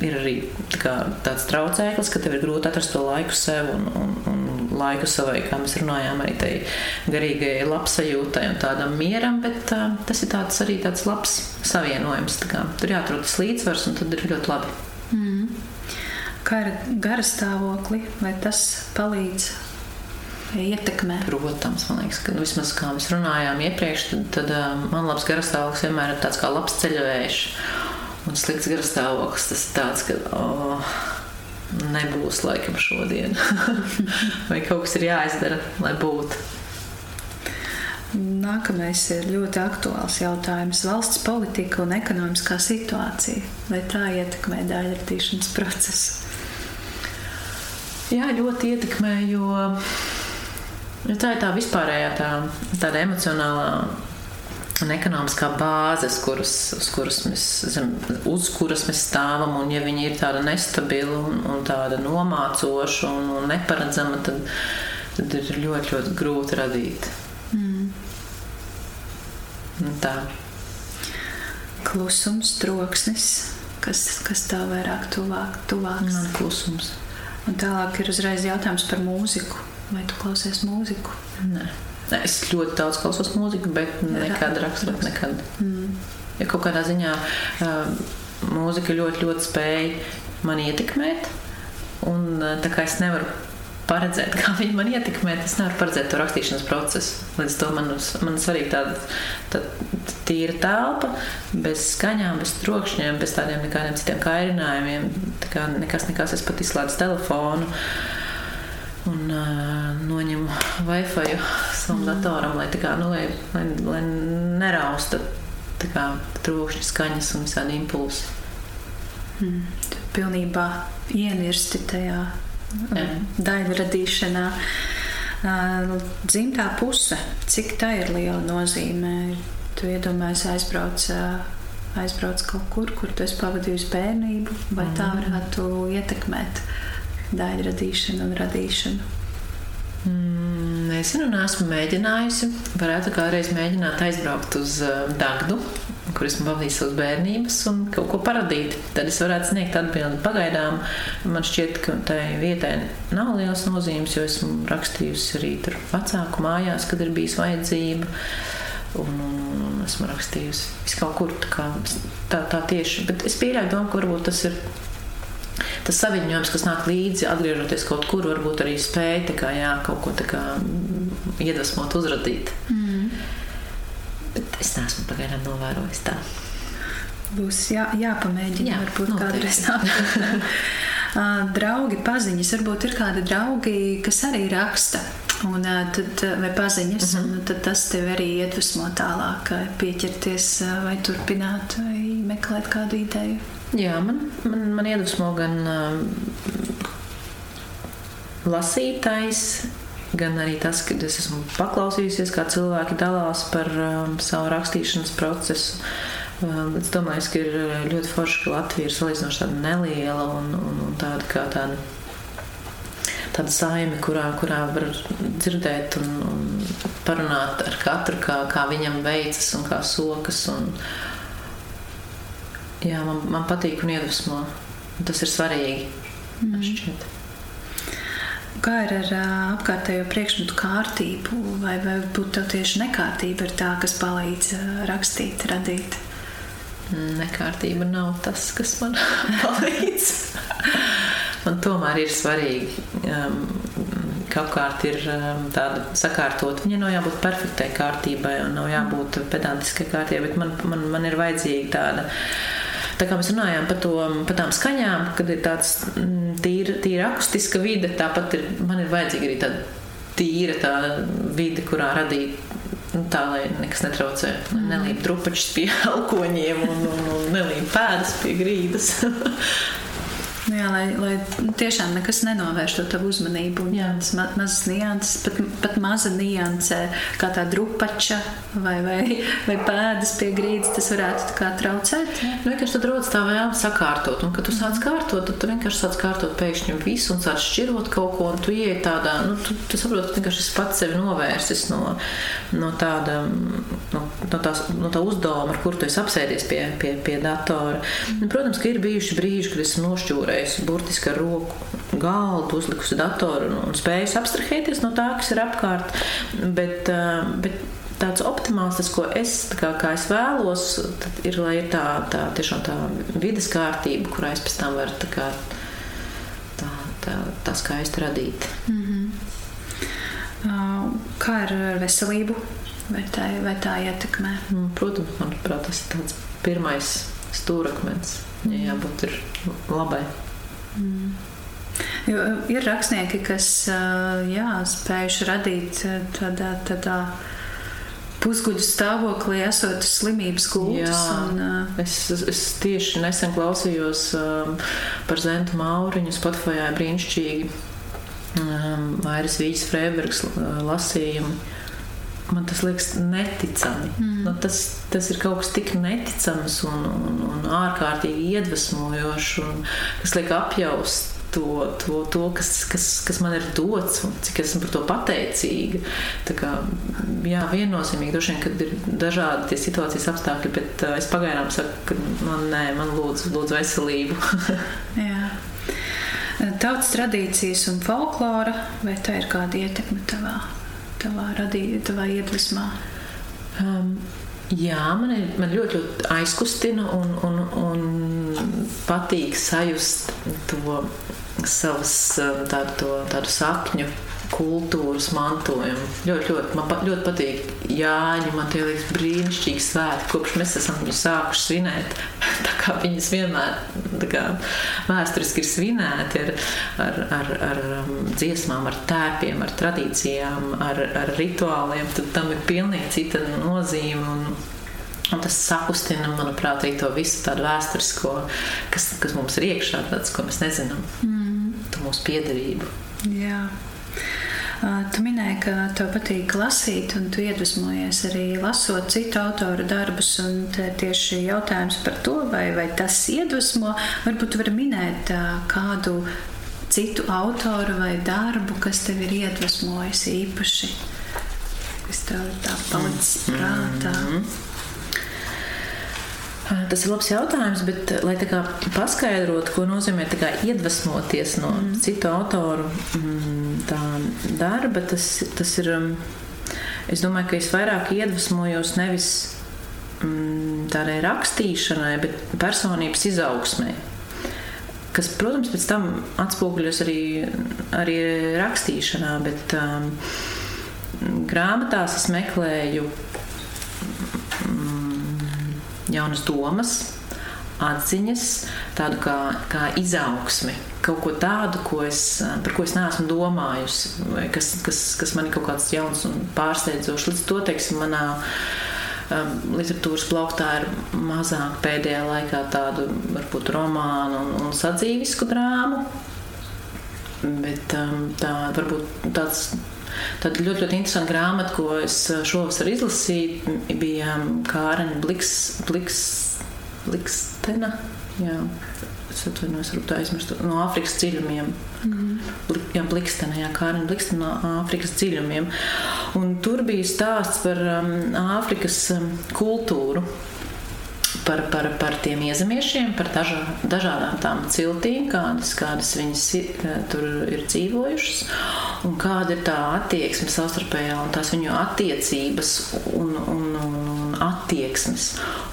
ir arī tā tāds traucēklis, ka tev ir grūti atrast to laiku sev un, un, un laiku savai, kā mēs runājām, arī tai garīgajai labsajūtai un tādam mieram, bet uh, tas ir tāds, arī tāds labs savienojums. Kā, tur jāatrod tas līdzsvars un tad ir ļoti labi. Mm
kā ir gara stāvokli, vai tas palīdz ietekmē?
Protams, man liekas, ka nu, vismaz kā mēs runājām iepriekš, tad, tad man labs garastāvoklis vienmēr ir tāds kā labs ceļvējš. Un slikts garastāvoklis tas tāds, ka oh, nebūs laikam šodien. [laughs] vai kaut kas ir jāizdara, lai būtu.
Nākamais ir ļoti aktuāls jautājums - valsts politika un ekonomiskā situācija. Vai tā ietekmē daļratīšanas procesu?
Jā, ļoti ietekmē, jo, jo tā ir tā vispārējā tā, tāda emocionālā un ekonomiskā bāze, kuras, uz, kuras mēs, zem, uz kuras mēs stāvam. Un, ja viņi ir tāda nestabila un, un tāda nomācoša un, un neparedzama, tad, tad ir ļoti, ļoti grūti radīt. Mm. Un tā.
Klusums, troksnis, kas, kas tā vairāk tuvāk, tuvāks?
Man klusums.
Un tālāk ir uzreiz jautājums par mūziku. Vai tu klausies mūziku?
Nē. Es ļoti daudz klausos mūziku, bet nekad rakstu. Nekad. Mm. Ja kaut kādā ziņā uh, mūzika ļoti, ļoti spēja mani ietekmēt, un uh, tā kā es nevaru paredzēt, [laughs] kā viņi man ietekmē. Es nevaru paredzēt to rakstīšanas procesu. Līdz to man, man svarīgi tāda tā, tīra telpa, bez skaņām, bez trokšņiem, bez tādiem nekādiem citiem kairinājumiem. Tā kā nekas, nekas, es pat izslēdzu telefonu. Un uh, noņemu Wi-Fi savam mm. datoram, lai, kā, nu, lai, lai, lai nerausta trokšņa skaņas un visādi impulsi.
Mm. Pilnībā ienirsti tajā daļu radīšanā. Dzimtā puse, cik tā ir liela nozīme? Tu iedomājies aizbrauc, aizbrauc kaut kur, kur tu esi pavadījis bērnību, vai tā mhm. varētu ietekmēt daļu radīšanu un radīšanu?
Mm, nezinu, nesmu mēģinājusi. Varētu kādreiz mēģināt aizbraukt uz uh, Dagdu, kur esmu pavadījis savas bērnības, un kaut ko paradīt. Tad es varētu sniegt atbildi. Pagaidām man šķiet, ka tai vietai nav liels nozīmes, jo esmu rakstījusi arī tur vecāku mājās, kad ir bijis vajadzība. Un, un, un esmu rakstījusi visu kaut kur tā, tā, tā tieši. Bet es pieļauju domu, ka varbūt tas ir tas saviņojums, kas nāk līdzi, atgriežoties kaut kur, varbūt arī spēja kā, jā, kaut ko kā, iedvesmot, uzradīt. Mm. Bet es neesmu pagaidām novērojis tā.
Būs jā, jāpamēģina, jā, varbūt kādreiz tā. [laughs] draugi, paziņas, varbūt ir kādi draugi, kas arī raksta. Un, tad, vai paziņas, mhm. -huh. tad tas tev arī iedvesmo tālāk, pieķerties vai turpināt, vai meklēt kādu ideju.
Jā, man, man, man iedvesmo gan um, lasītājs, gan arī tas, ka es esmu paklausījusies, kā cilvēki dalās par um, savu rakstīšanas procesu. Um, es domāju, ka ir ļoti forši, ka Latvija ir salīdzinoši tāda neliela un, un, un tāda kā tāda. Tāda saime, kurā, kurā var dzirdēt un, un parunāt ar katru, kā, kā viņam veicas un kā sokas. Un, uh, jā, man, man patīk un iedvesmo. Tas ir svarīgi. Mm.
Kā ir ar uh, apkārtējo priekšmetu kārtību, vai, vai būtu tieši nekārtība ir tā, kas palīdz uh, rakstīt, radīt?
Nekārtība nav tas, kas man [laughs] palīdz. man tomēr ir svarīgi, um, ka apkārt ir um, tāda sakārtot. Viņai nav jābūt perfektai kārtībai un nav jābūt pedantiskai kārtībai, bet man, man, man ir vajadzīga tāda Tā kā mēs runājām par, to, par tām skaņām, kad ir tāds mm, tīra, tīra akustiska vide, tāpat ir, man ir vajadzīga arī tāda tīra tā vide, kurā radīt nu, tā, lai nekas netraucē. Mm. Nelīp trupačs pie [laughs] alkoņiem un, un, un nelīp pēdas pie grīdas. [laughs]
Nu jā, lai, lai tiešām nekas nenovērš to tavu uzmanību. Jā, tas ma mazs nianses, pat, pat maza nianse, kā tā drupača vai, vai, vai pēdas pie grīdas, tas varētu kā traucēt. Jā.
Nu, vienkārši tad rodas tā vēlme sakārtot, un kad tu sāc kārtot, tad tu vienkārši sāc kārtot pēkšņi visu un sāc šķirot kaut ko, un tu ieej tādā, nu, tu, tu saproti, ka es pats sevi novērsis no, no tāda, no, no, tās, no tā uzdevuma, ar kuru tu esi apsēdies pie, pie, pie datora. Un, protams, ka ir bijuši brīži, kad esmu nošķūrējis noturējusi burtiski ar roku galdu, uzlikusi datoru un, un spējusi abstrahēties no tā, kas ir apkārt. Bet, bet tāds optimāls, tas, ko es, kā, kā es vēlos, ir, lai ir tā, tā, tiešām tā vidas kārtība, kurā es pēc tam varu tā, kā, tā, tā, tā skaisti radīt. Mm -hmm.
Kā ar veselību? Vai tā, vai tā ietekmē?
Mm, protams, manuprāt, tas ir tāds pirmais stūrakmens. Ja jābūt labai.
Mm. Jo ir rakstnieki, kas jā, spējuši radīt tādā, tādā pusguļu stāvoklī, esot slimības gultas. Un, uh...
es, es tieši nesen klausījos um, par Zentu Mauriņu, Spotify brīnišķīgi um, Vairas Vīķis Freibergs lasījumu man tas liekas neticami. Mm. Nu, tas, tas ir kaut kas tik neticams un, un, un ārkārtīgi iedvesmojošs, un kas liek apjaust. To, to, to kas, kas, kas man ir dots, un cik esmu par to pateicīga. Tā kā, jā, viennozīmīgi, droši vien, kad ir dažādi tie situācijas apstākļi, bet uh, es pagaidām saku, ka man, nē, man lūdzu, lūdzu veselību. [laughs]
jā. Tautas tradīcijas un folklora, vai tā ir kāda ietekme tavā tavā, radī, tavā iedvesmā?
Um, jā, man, ir, man ļoti, ļoti aizkustina un, un, un patīk sajust to savas um, tādu, tādu sakņu kultūras mantojumu. Ļoti, ļoti, man pat, ļoti patīk Jāņa. Man tie liekas brīnišķīgi svētki, kopš mēs esam viņu sākuši svinēt. [laughs] Tā kā viņas vienmēr kā, vēsturiski ir svinēti ar, ar, ar, ar um, dziesmām, ar tēpiem, ar tradīcijām, ar, ar rituāliem, tad tam ir pilnīgi cita nozīme. Un, Un tas sakustina, manuprāt, arī to visu tādu vēsturisko, kas, kas mums ir iekšā, tāds, ko mēs nezinām, mm. mūsu piedarību.
Jā. Tu minēji, ka tev patīk lasīt, un tu iedvesmojies arī lasot citu autoru darbus. Tieši jautājums par to, vai, vai tas iedvesmo, varbūt tu vari minēt kādu citu autoru vai darbu, kas tev ir iedvesmojis īpaši, kas tev tā palicis prātā? Mm -hmm.
Tas ir labs jautājums, bet, lai paskaidrotu, ko nozīmē iedvesmoties no mm. citu autoru mm, darba, tas, tas ir. Es domāju, ka es vairāk iedvesmojos nevis mm, tādai rakstīšanai, bet personības izaugsmai. Kas, protams, pēc tam atspoguļos arī, arī rakstīšanā, bet um, grāmatās es meklēju jaunas domas, atziņas, tādu kā, kā izaugsmi. Kaut ko tādu, ko es, par ko es neesmu domājusi, kas, kas, kas man ir kaut kāds jauns un pārsteidzošs. Līdz to, teiksim, manā um, literatūras plauktā ir mazāk pēdējā laikā tādu varbūt romānu un, un sadzīvisku drāmu. Bet um, tā varbūt tāds. Tāda ļoti, ļoti interesanta grāmata, ko es šovasar izlasīju, bija Kārina Bliks, Bliks, Blikstena. Jā es atvainojos, varbūt aizmirstu, no Āfrikas dziļumiem. Mm -hmm. Jā, Blikstena, jā, Kārina Blikstena no Āfrikas dziļumiem. Un tur bija stāsts par um, Āfrikas um, kultūru par, par, par tiem iezemiešiem, par dažā, dažādām tām ciltīm, kādas, kādas viņas tur ir dzīvojušas, un kāda ir tā attieksme savstarpējā, un tās viņu attiecības un, un, un attieksmes.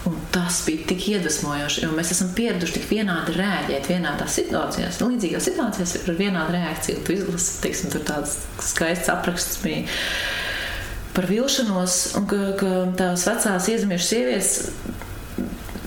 Un tas bija tik iedvesmojoši, jo mēs esam pieraduši tik vienādi rēģēt vienādās situācijās. Līdzīgās situācijās ir vienāda reakcija. Tu izlasi, teiksim, tur tāds skaists apraksts bija par vilšanos, un ka, ka tās vecās iezemiešu sievietes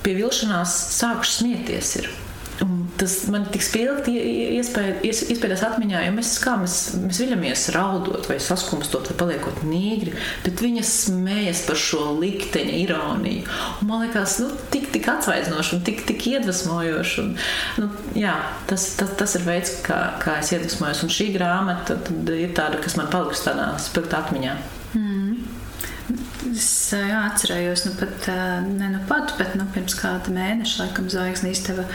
pie vilšanās sākuši smieties. Ir. Un tas man tik spilgti iespējams atmiņā, jo mēs, kā, mēs, mēs viļamies raudot, vai saskumstot, vai paliekot nīgri, bet viņa smējas par šo likteņa ironiju. Un man liekas, nu, tik, tik atsvaidzinoši un tik, tik iedvesmojoši. Un, nu, jā, tas, tas, tas ir veids, kā, kā es iedvesmojos. Un šī grāmata ir tāda, kas man palikusi tādā spilgtā atmiņā.
Es jā, atcerējos, nu pat, ne nu pat, bet nu, pirms kāda mēneša, laikam, zvaigznes izdeva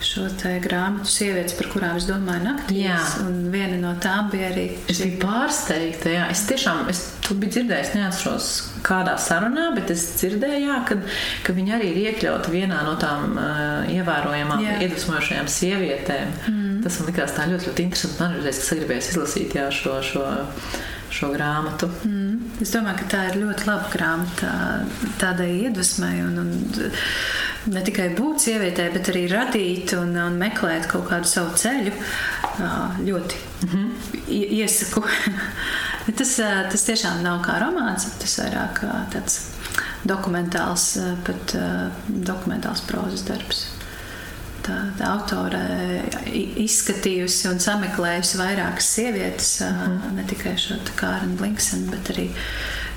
šo grāmatu sievietes, par kurām es domāju, naktīs. Un viena no tām bija arī.
Es biju pārsteigta, jā. Es tiešām, es to biju dzirdējis, neatceros kādā sarunā, bet es dzirdēju, jā, ka, ka viņa arī ir iekļauta vienā no tām uh, ievērojamām, jā. iedvesmojošajām sievietēm. Mm. Tas man likās tā ļoti, ļoti interesanti. Man ir reizes, ka sagribējis izlasīt jā, šo. šo šo grāmatu.
Mm. Es domāju, ka tā ir ļoti laba grāmata tādai iedvesmai un, un ne tikai būt sievietē, bet arī radīt un, un meklēt kaut kādu savu ceļu. Ļoti mm -hmm. iesaku. [laughs] tas, tas tiešām nav kā romāns, tas vairāk tāds dokumentāls, pat dokumentāls prozas darbs tā, tā autore izskatījusi un sameklējusi vairākas sievietes, mm. ne tikai šo Kārnu Blinksenu, bet arī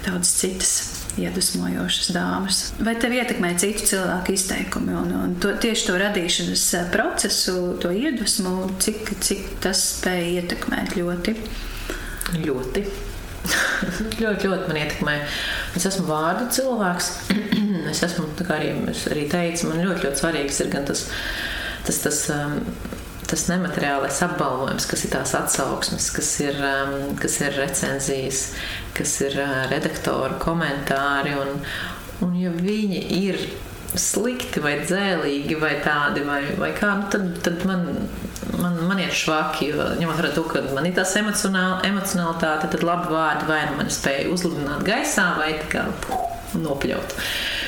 daudz citas iedvesmojošas dāmas. Vai tev ietekmē citu cilvēku izteikumi un, un to, tieši to radīšanas procesu, to iedvesmu, cik, cik tas spēja ietekmēt ļoti?
Ļoti. [laughs] ļoti, ļoti man ietekmē. Es esmu vārdu cilvēks. [clears throat] es esmu, kā arī, arī teicu, man ļoti, ļoti svarīgs ir gan tas tas, tas, um, tas nemateriālais apbalvojums, kas ir tās atsauksmes, kas ir, um, kas ir recenzijas, kas ir uh, redaktoru komentāri. Un, un ja viņi ir slikti vai dzēlīgi vai tādi, vai, vai kā, nu tad, tad man, man, man ir švaki. Jo, ņemot vērā to, ka man ir tās emocionalitāte, tad labi vārdi vai nu man spēja uzlidināt gaisā vai kā nopļaut.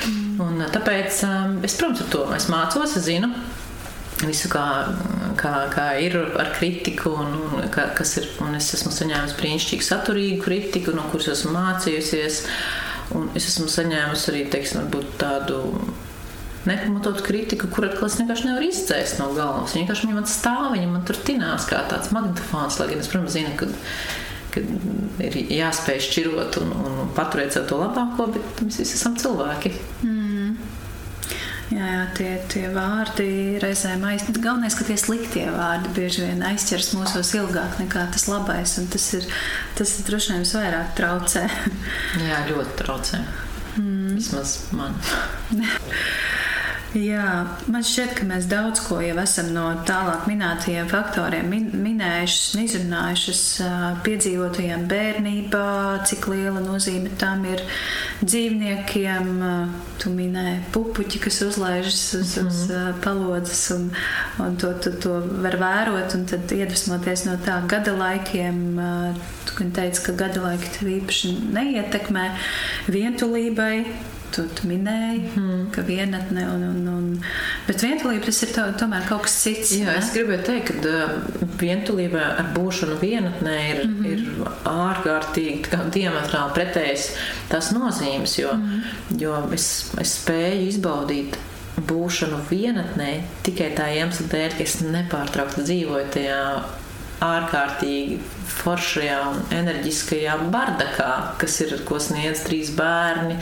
Mm. Un, tāpēc um, es, protams, ar to es mācos, es zinu visu, kā, kā, kā ir ar kritiku, un, un, kā, ir. Un es esmu saņēmusi brīnišķīgu, saturīgu kritiku, no kuras esmu mācījusies. Es esmu saņēmusi arī teiksim, tādu nepamatotu kritiku, kur atkal es vienkārši nevaru izdzēst no galvas. Viņa vienkārši man stāv, viņa man tur tinās kā tāds magnetofons, lai gan es, protams, zinu, ka ir jāspēj šķirot un, un paturēt sev to labāko, bet mēs visi esam cilvēki. Mm.
Jā, jā tie, tie vārdi reizēm aizsver. Galvenais, ka tie sliktie vārdi bieži vien aizķers mūsos ilgāk nekā tas labais. Tas ir tas ir droši vien visvairāk traucē.
jā, ļoti traucē. Mm. Vismaz man. [laughs]
Jā, man šķiet, ka mēs daudz ko jau esam no tālāk minētajiem faktoriem min minējuši un izrunājuši. Piedzīvotajiem bērnībā, cik liela nozīme tam ir dzīvniekiem. Tu minēji pupuķi, kas uzlaižas uz, mm -hmm. uz mhm. palodzes, un, un to, to, to var vērot un tad iedvesmoties no tā gada laikiem. Tu teici, ka gada laiki tev īpaši neietekmē vientulībai tu, tu minēji, mm. ka vienatne un, un, un bet vientulība tas ir to, tomēr kaut kas cits.
Jā, ne? es gribēju teikt, ka vientulībā ar būšanu vienatnē ir, mm -hmm. ir ārkārtīgi diametrāli pretējas tās nozīmes, jo, mm -hmm. jo es, es spēju izbaudīt būšanu vienatnē tikai tā iemesla dēļ, ka es nepārtraukti dzīvoju tajā ārkārtīgi foršajā un enerģiskajā bardakā, kas ir, ko sniedz trīs bērni,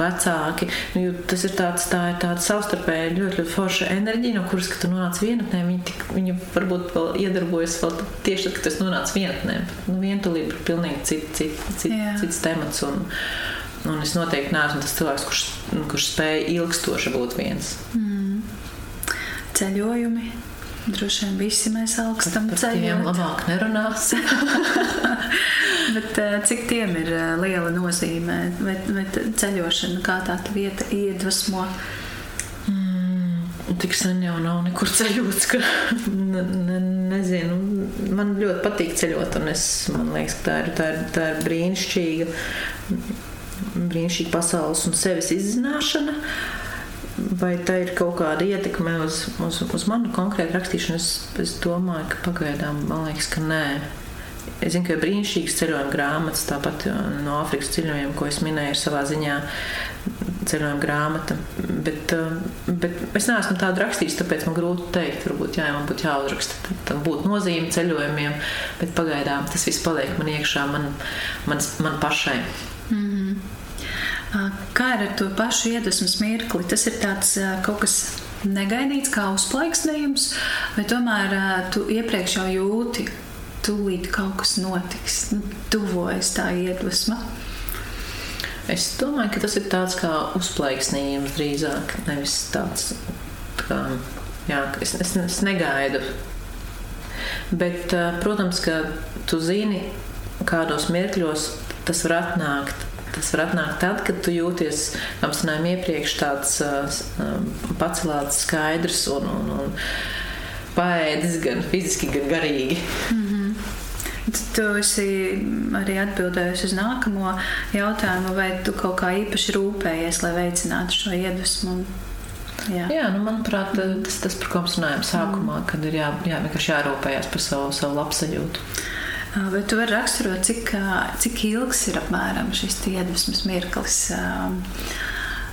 vecāki. Nu, tas ir tāds, tā ir tāda savstarpēji ļoti, ļoti forša enerģija, no kuras, kad tu nonāc vienatnē, viņi, tik, viņi varbūt vēl iedarbojas vēl tieši tad, kad tas nonāc vienatnē. Nu, vientulība ir pilnīgi cit, cit, cit, Jā. cits temats. Un, un es noteikti neesmu tas cilvēks, kurš, kurš spēja ilgstoši būt viens.
Mm. Ceļojumi Droši vien visi mēs augstam ceļiem.
Labāk nerunās. [laughs]
Bet eh, cik tiem ir eh, liela nozīme? Vai, vai ceļošana kā tā vieta iedvesmo?
Mm, tik sen jau nav nekur ceļots, ka [laughs] ne, ne, nezinu. Man ļoti patīk ceļot, un es, man liekas, ka tā ir, tā ir, tā ir brīnišķīga, brīnišķīga pasaules un sevis izzināšana. Uh, vai tā ir kaut kāda ietekme uz, uz, uz manu konkrētu rakstīšanu? Es, es domāju, ka pagaidām man liekas, ka nē. Es zinu, ka ir brīnišķīgas ceļojuma grāmatas, tāpat no Āfrikas ceļojumiem, ko es minēju savā ziņā, ceļojuma grāmata. Bet, bet es neesmu tādu rakstījis, tāpēc man grūti pateikt, varbūt jā, man būtu jāuzraksta. Tam būtu nozīme ceļojumiem, bet pagaidām tas viss paliek man iekšā, man, man, man pašai.
Mm -hmm. Kā ar to pašu iedvesmas mirkli? Tas ir tāds kaut kas negaidīts, kā uzplaiksnējums, vai tomēr tu iepriekš jau jūti, tūlīt kaut kas notiks, nu, tuvojas tā iedvesma.
Es domāju, ka tas ir tāds kā uzplaiksnījums drīzāk, nevis tāds, kā, jā, es, es, es negaidu. Bet, protams, ka tu zini, kādos mirkļos tas var atnākt Tas var atnākt tad, kad tu jūties, runājām iepriekš, tāds uh, pacelāts, skaidrs un, un, un paēdis gan fiziski, gan garīgi.
Mm -hmm. Tu esi arī atbildējusi uz nākamo jautājumu, vai tu kaut kā īpaši rūpējies, lai veicinātu šo iedvesmu.
Jā, Jā nu, manuprāt, tas, tas par ko mēs runājam sākumā, mm. kad ir jā, jā, vienkārši jārūpējas par savu, savu labsajūtu.
Bet tu vari raksturot, cik, cik ilgs ir apmēram šis iedvesmas mirklis.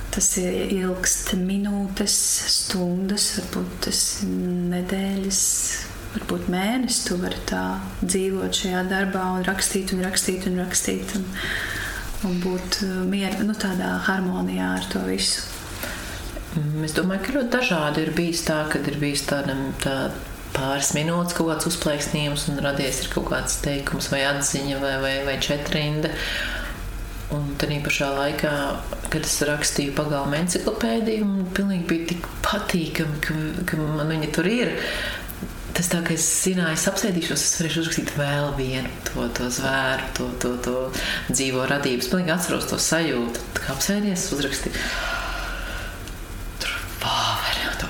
Tas ir ilgst minūtes, stundas, varbūt tas nedēļas, varbūt mēnesis. Tu vari tā dzīvot šajā darbā un rakstīt un rakstīt un rakstīt un, un būt miera, nu, tādā harmonijā ar to visu.
Mm, es domāju, ka ļoti dažādi ir bijis tā, kad ir bijis tāda tā, pāris minūtes kaut kāds uzplaiksnījums un radies kaut kāds teikums vai atziņa vai, vai, vai četrinda. Un tad pašā laikā, kad es rakstīju pagalmu enciklopēdiju, man pilnīgi bija tik patīkami, ka, ka man viņa tur ir. Tas tā kā es zināju, es apsēdīšos, es varēšu uzrakstīt vēl vienu to, to zvēru, to, to, to dzīvo radību. Es pilnīgi atceros to sajūtu, kā apsēdies, uzrakstīt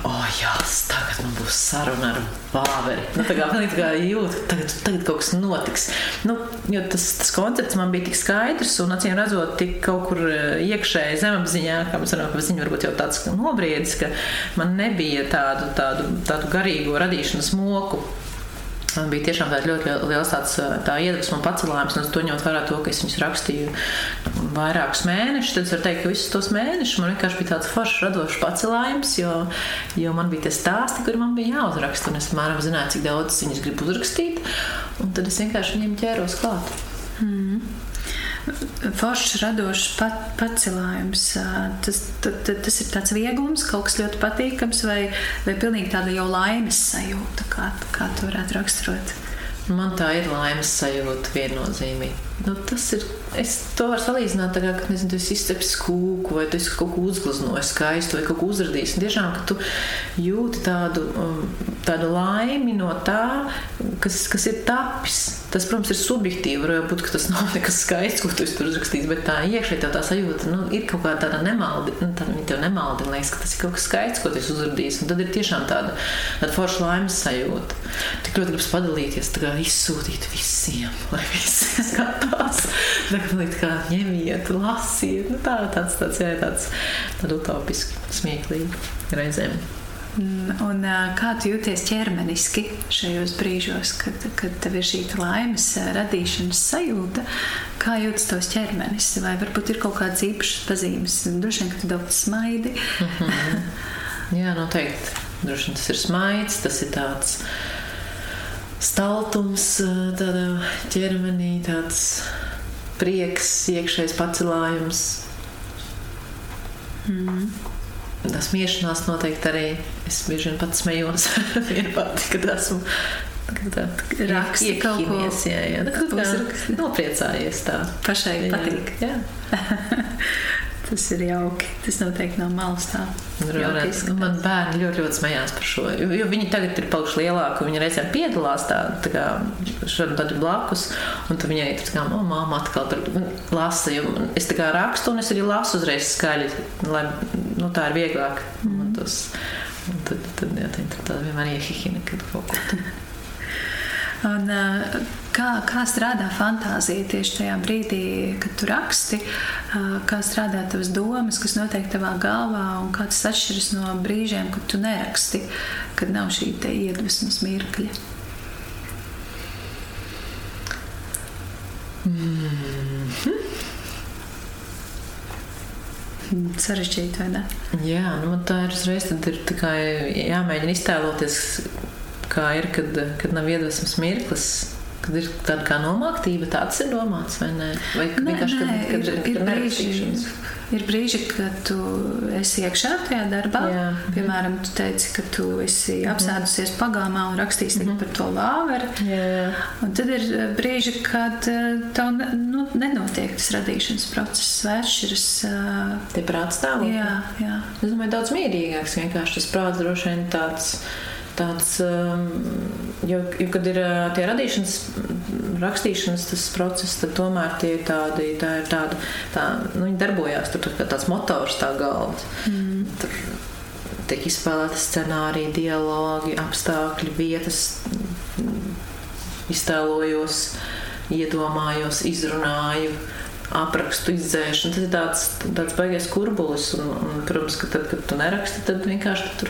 oh, jā, tagad man būs saruna ar Pāveri. Nu, tā kā pilnīgi tā kā jūtu, tagad, tagad kaut kas notiks. Nu, jo tas, tas koncepts man bija tik skaidrs un, acīm redzot, tik kaut kur eh, iekšēji zemapziņā, kā mēs varam, ka ziņa varbūt jau tāds nobriedis, ka man nebija tādu, tādu, tādu garīgo radīšanas moku Man bija tiešām ļoti liels tāds tā iedvesmas un pacelājums, un to ņemot vērā to, ka es viņus rakstīju vairākus mēnešus. Tad es varu teikt, ka visus tos mēnešus man vienkārši bija tāds foršs, radošs pacelājums, jo, jo man bija tie stāsti, kuri man bija jāuzraksta, un es mēram zināju, cik daudz viņas gribu uzrakstīt, un tad es vienkārši viņiem ķēros klāt.
Mm foršs, radošs pat, pacelājums. Tas, tas, tas ir tāds vieglums, kaut kas ļoti patīkams, vai, vai pilnīgi tāda jau laimes sajūta, kā, kā to varētu raksturot.
Man tā ir laimes sajūta viennozīmīgi. Nu, tas ir. Es to varu salīdzināt, kā, kad nezinu, tu izcepsi kūku, vai tu esi kaut ko uzgleznojis skaistu, vai kaut ko uzradījis. Tiešām, ka tu jūti tādu, um, tādu laimi no tā, kas, kas ir tapis. Tas, protams, ir subjektīvi. Varbūt tas nav [laughs] nekas skaists, ko tu tur uzrakstījis, bet tā iekšēji tā sajūta nu, ir kaut kāda tāda nemaldi. Nu, tā, tev nemaldi liekas, ka tas ir kaut kas skaists, ko tu esi uzrakstījis. Tad ir tiešām tāda, tāda forša laimes sajūta. Tik ļoti gribas padalīties, tā kā izsūtīt visiem, lai visi [laughs] skatās. [laughs] Tagad kā ņemiet, lasiet. Nu, tā, tāds, tāds, jā, tāds, tāds utopiski, smieklīgi reizēm.
Mm, un kā tu jūties ķermeniski šajos brīžos, kad, kad tev ir šī laimes radīšanas sajūta? Kā jūtas tavs ķermenis? Vai varbūt ir kaut kādas īpašas pazīmes? Droši vien, ka tu daudz smaidi.
Mm -hmm. [laughs] Jā, noteikti. Droši vien tas ir smaids, tas ir tāds staltums tādā ķermenī, tāds prieks, iekšējs pacelājums. Mm tas miešanās noteikti arī. Es bieži vien pats smējos [laughs] pati, kad esmu.
Raksti kaut ko
jā, jā. Tad, kā nopriecājies tā.
Pašai patīk. Jā. [laughs] Tas ir jauki. Tas noteikti nav malas tā.
Nu, man bērni ļoti, ļoti smējās par šo. Jo, jo viņi tagad ir palikuši lielāki. Viņi reizēm piedalās tā, tā kā šādi tādi blakus. Un tad viņai ir tā kā, oh, māma atkal tur lasa. Es tā kā rakstu un es arī lasu uzreiz skaļi, lai nu, tā ir vieglāk. Mm. Un tas, un tad, tad, jā, tad, tad vienmēr iehihina, kad kaut ko.
Un, kā, kā strādā fantāzija tieši tajā brīdī, kad tu raksti, kā strādā tavas domas, kas notiek tavā galvā, un kā tas atšķiras no brīžiem, kad tu neraksti, kad nav šī iedvesmas mirkļa. Mm -hmm. Sarežģīti?
Jā, nu, tā ir uzreiz ir jāmēģina iztēloties, kā ir, kad, kad nav iedvesmas mirklis. Kad ir tāda kā nomāktība, tāds ir domāts, vai ne? Vai
nē, vienkārši, kad, nē, kad, ir, kad ir, brīži, ir brīži, kad tu esi iekšā tajā darbā. Jā. Piemēram, tu teici, ka tu esi apsēdusies pagāmā un rakstīsi mm -hmm. par to lāveru. Un tad ir brīži, kad eh, tev nu, nenotiek tas radīšanas process, vēršas.
Tie prāts stāvokļi. Jā, jā. Es domāju, daudz mierīgāks vienkārši tas prāts droši vien tāds tāds, um, jo, jo kad ir uh, tie radīšanas, rakstīšanas process, tad tomēr tie ir tādi, tā ir tāda, tā, nu, viņi darbojās, tur kā tāds motors tā galva. Mm. Tur tiek izspēlēti scenāriji, dialogi, apstākļi, vietas, iztēlojos, iedomājos, izrunāju aprakstu izdzēšanu. Tas ir tāds, tāds baigais kurbulis. Un, un, protams, ka tad, kad tu neraksti, tad vienkārši tur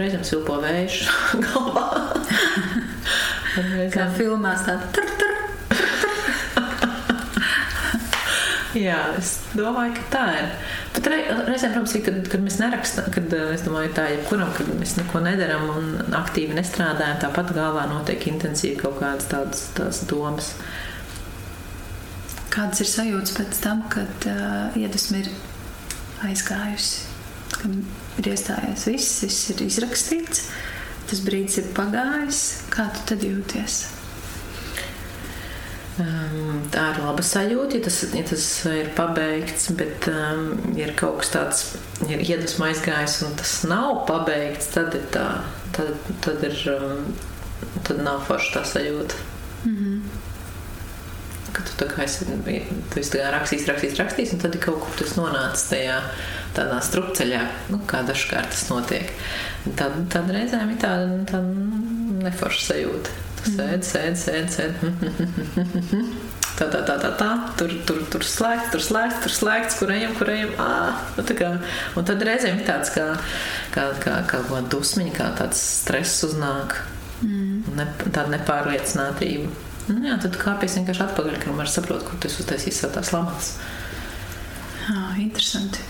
reizēm silpo vējš [laughs] galvā. [laughs]
Kā filmās tāda tur, tur. [laughs]
Jā, es domāju, ka tā ir. Bet reizēm, protams, kad, kad mēs nerakstām, kad es domāju, tā jebkuram, kad mēs neko nedaram un aktīvi nestrādājam, tāpat galvā notiek intensīvi kaut kādas tādas, domas.
Kādas ir sajūtas pēc tam, kad uh, iedvesma ir aizgājusi, kad ir iestājies viss, viss ir izrakstīts, tas brīdis ir pagājis? Kā tu tad jūties?
Um, tā ir laba sajūta, ja tas, ja tas ir pabeigts, bet um, ir kaut kas tāds, ja ir iedvesma aizgājis un tas nav pabeigts, tad ir tā, tad, tad ir, um, tad nav forša tā sajūta. Mm ka tu, esi, tu esi rakstījis, rakstījis, rakstījis, un tad kaut kur tas nonācis tajā tādā strupceļā, nu, kā dažkārt tas notiek. Tad, tad reizēm ir tāda, tāda neforša sajūta. Tu sēdi, sēdi, sēdi, sēdi. [laughs] Tā, tā, tā, tā, tā. Tur, tur, tur slēgts, tur slēgts, tur slēgts, kur ejam, kur ejam. Nu, kā, un tad reizēm ir tāds kā, kā, kā, kā, kā dusmiņa, kā tāds stress uznāk. Mm. Ne, tāda nepārliecinātība. Nu, jā, tad kāpēc vienkārši atpakaļ, ka var saprast, kur tas uztaisīs savu tās lamas.
Ah, interesanti.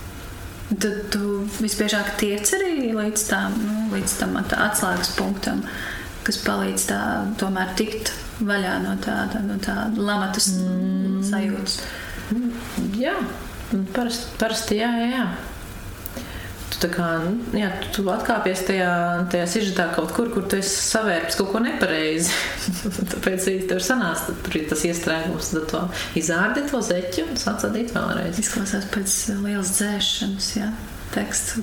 Tad tu visbiežāk tiec arī līdz tam, nu, līdz tam atslēgas punktam, kas palīdz tā tomēr tikt vaļā no tāda no tā lamatas mm. sajūtas.
Jā, parasti, parasti jā, jā, jā. Tu tu, kā, nu, jā, tu atkāpies tajā, tajā sižetā kaut kur, kur tu esi savērpis kaut ko nepareizi. [laughs] Tāpēc arī tev sanāca, tad tur ir tas iestrēgums, tad tu izārdi to zeķu un sāc adīt vēlreiz.
Izklausās pēc lielas dzēšanas, jā, teksts.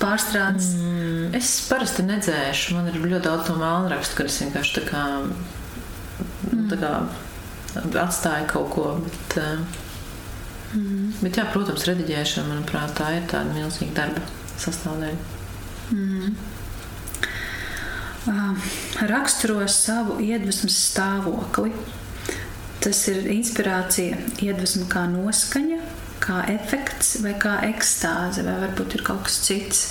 Pārstrādes.
Mm, es parasti nedzēšu. Man ir ļoti daudz no mākslinieka, kad es vienkārši tā kā, mm. tā kā atstāju kaut ko. Bet, mm. bet jā, protams, rediģēšana, manuprāt, tā ir tāda milzīga darba sastāvdaļa. Mm.
Uh, raksturo savu iedvesmas stāvokli. Tas ir inspirācija, iedvesma kā noskaņa, kā efekts vai kā ekstāze, vai varbūt ir kaut kas cits.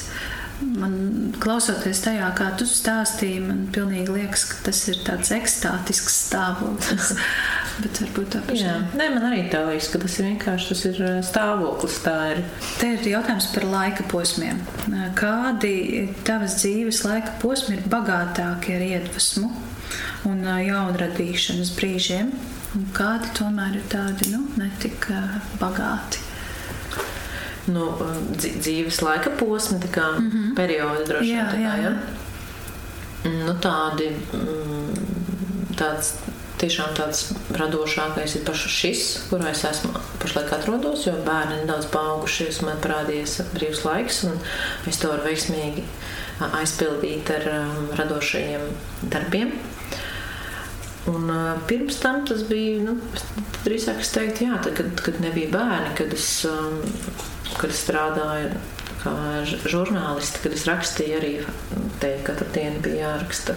Man klausoties tajā, kā tu stāstīji, man pilnīgi liekas, ka tas ir tāds ekstātisks stāvoklis. [laughs] Bet varbūt tā
pašā. Nē, man arī tā liekas, ka tas ir vienkārši tas ir stāvoklis. Tā ir.
Te ir jautājums par laika posmiem. Kādi tavas dzīves laika posmi ir bagātākie ar iedvesmu un jaunradīšanas brīžiem? un kādi tomēr ir tādi nu, netik bagāti.
Nu, dzīves laika posmi, tā kā mm -hmm. periodi droši vien. Jā, jā. jā. Nu, tādi, mm, tāds, tiešām tāds radošākais ir pašs šis, kurā es esmu pašlaik atrodos, jo bērni nedaudz paaugušies, man parādījies brīvs laiks, un es to varu veiksmīgi aizpildīt ar um, radošajiem darbiem. Un, uh, pirms tam tas bija nu, drīzāk es teiktu, jā, tad, kad, kad nebija bērni, kad es, um, kad strādāju kā žurnālisti, kad es rakstīju arī te katru dienu bija jāraksta.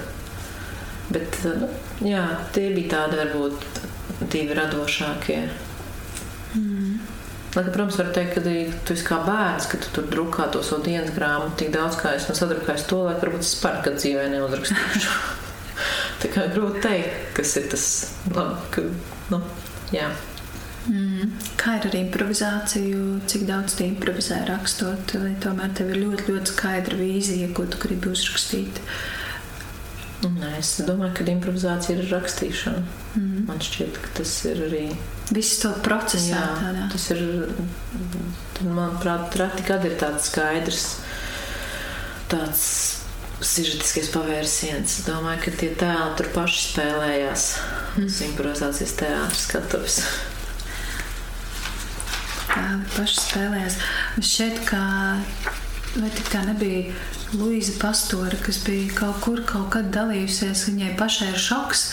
Bet nu, jā, tie bija tādi varbūt divi radošākie. Mm. Lai, protams, var teikt, ka tu esi kā bērns, ka tu tur drukā to savu dienas grāmatu tik daudz, kā es no sadrukāju to, lai varbūt es par kad dzīvē neuzrakstīšu. [laughs] Tā kā grūti pateikt, kas ir tas labi. Ka, nu, jā.
Mm. Kā ir ar improvizāciju? Cik daudz tu improvizē rakstot? Vai tomēr tev ir ļoti, ļoti skaidra vīzija, ko tu gribi uzrakstīt?
Nē, es domāju, ka improvizācija ir rakstīšana. Mm. Man šķiet, ka tas ir arī.
Viss to procesā. Jā, tādā.
tas ir. Manuprāt, reti kad ir tāds skaidrs, tāds sižetiskais pavērsiens. Es domāju, ka tie tēli tur paši spēlējās. Mm. Improvizācijas teātris skatuves.
Tēli paši spēlējās. Šķiet, ka vai tā nebija Luīza Pastora, kas bija kaut kur kaut kad dalījusies, viņai pašai ir šoks,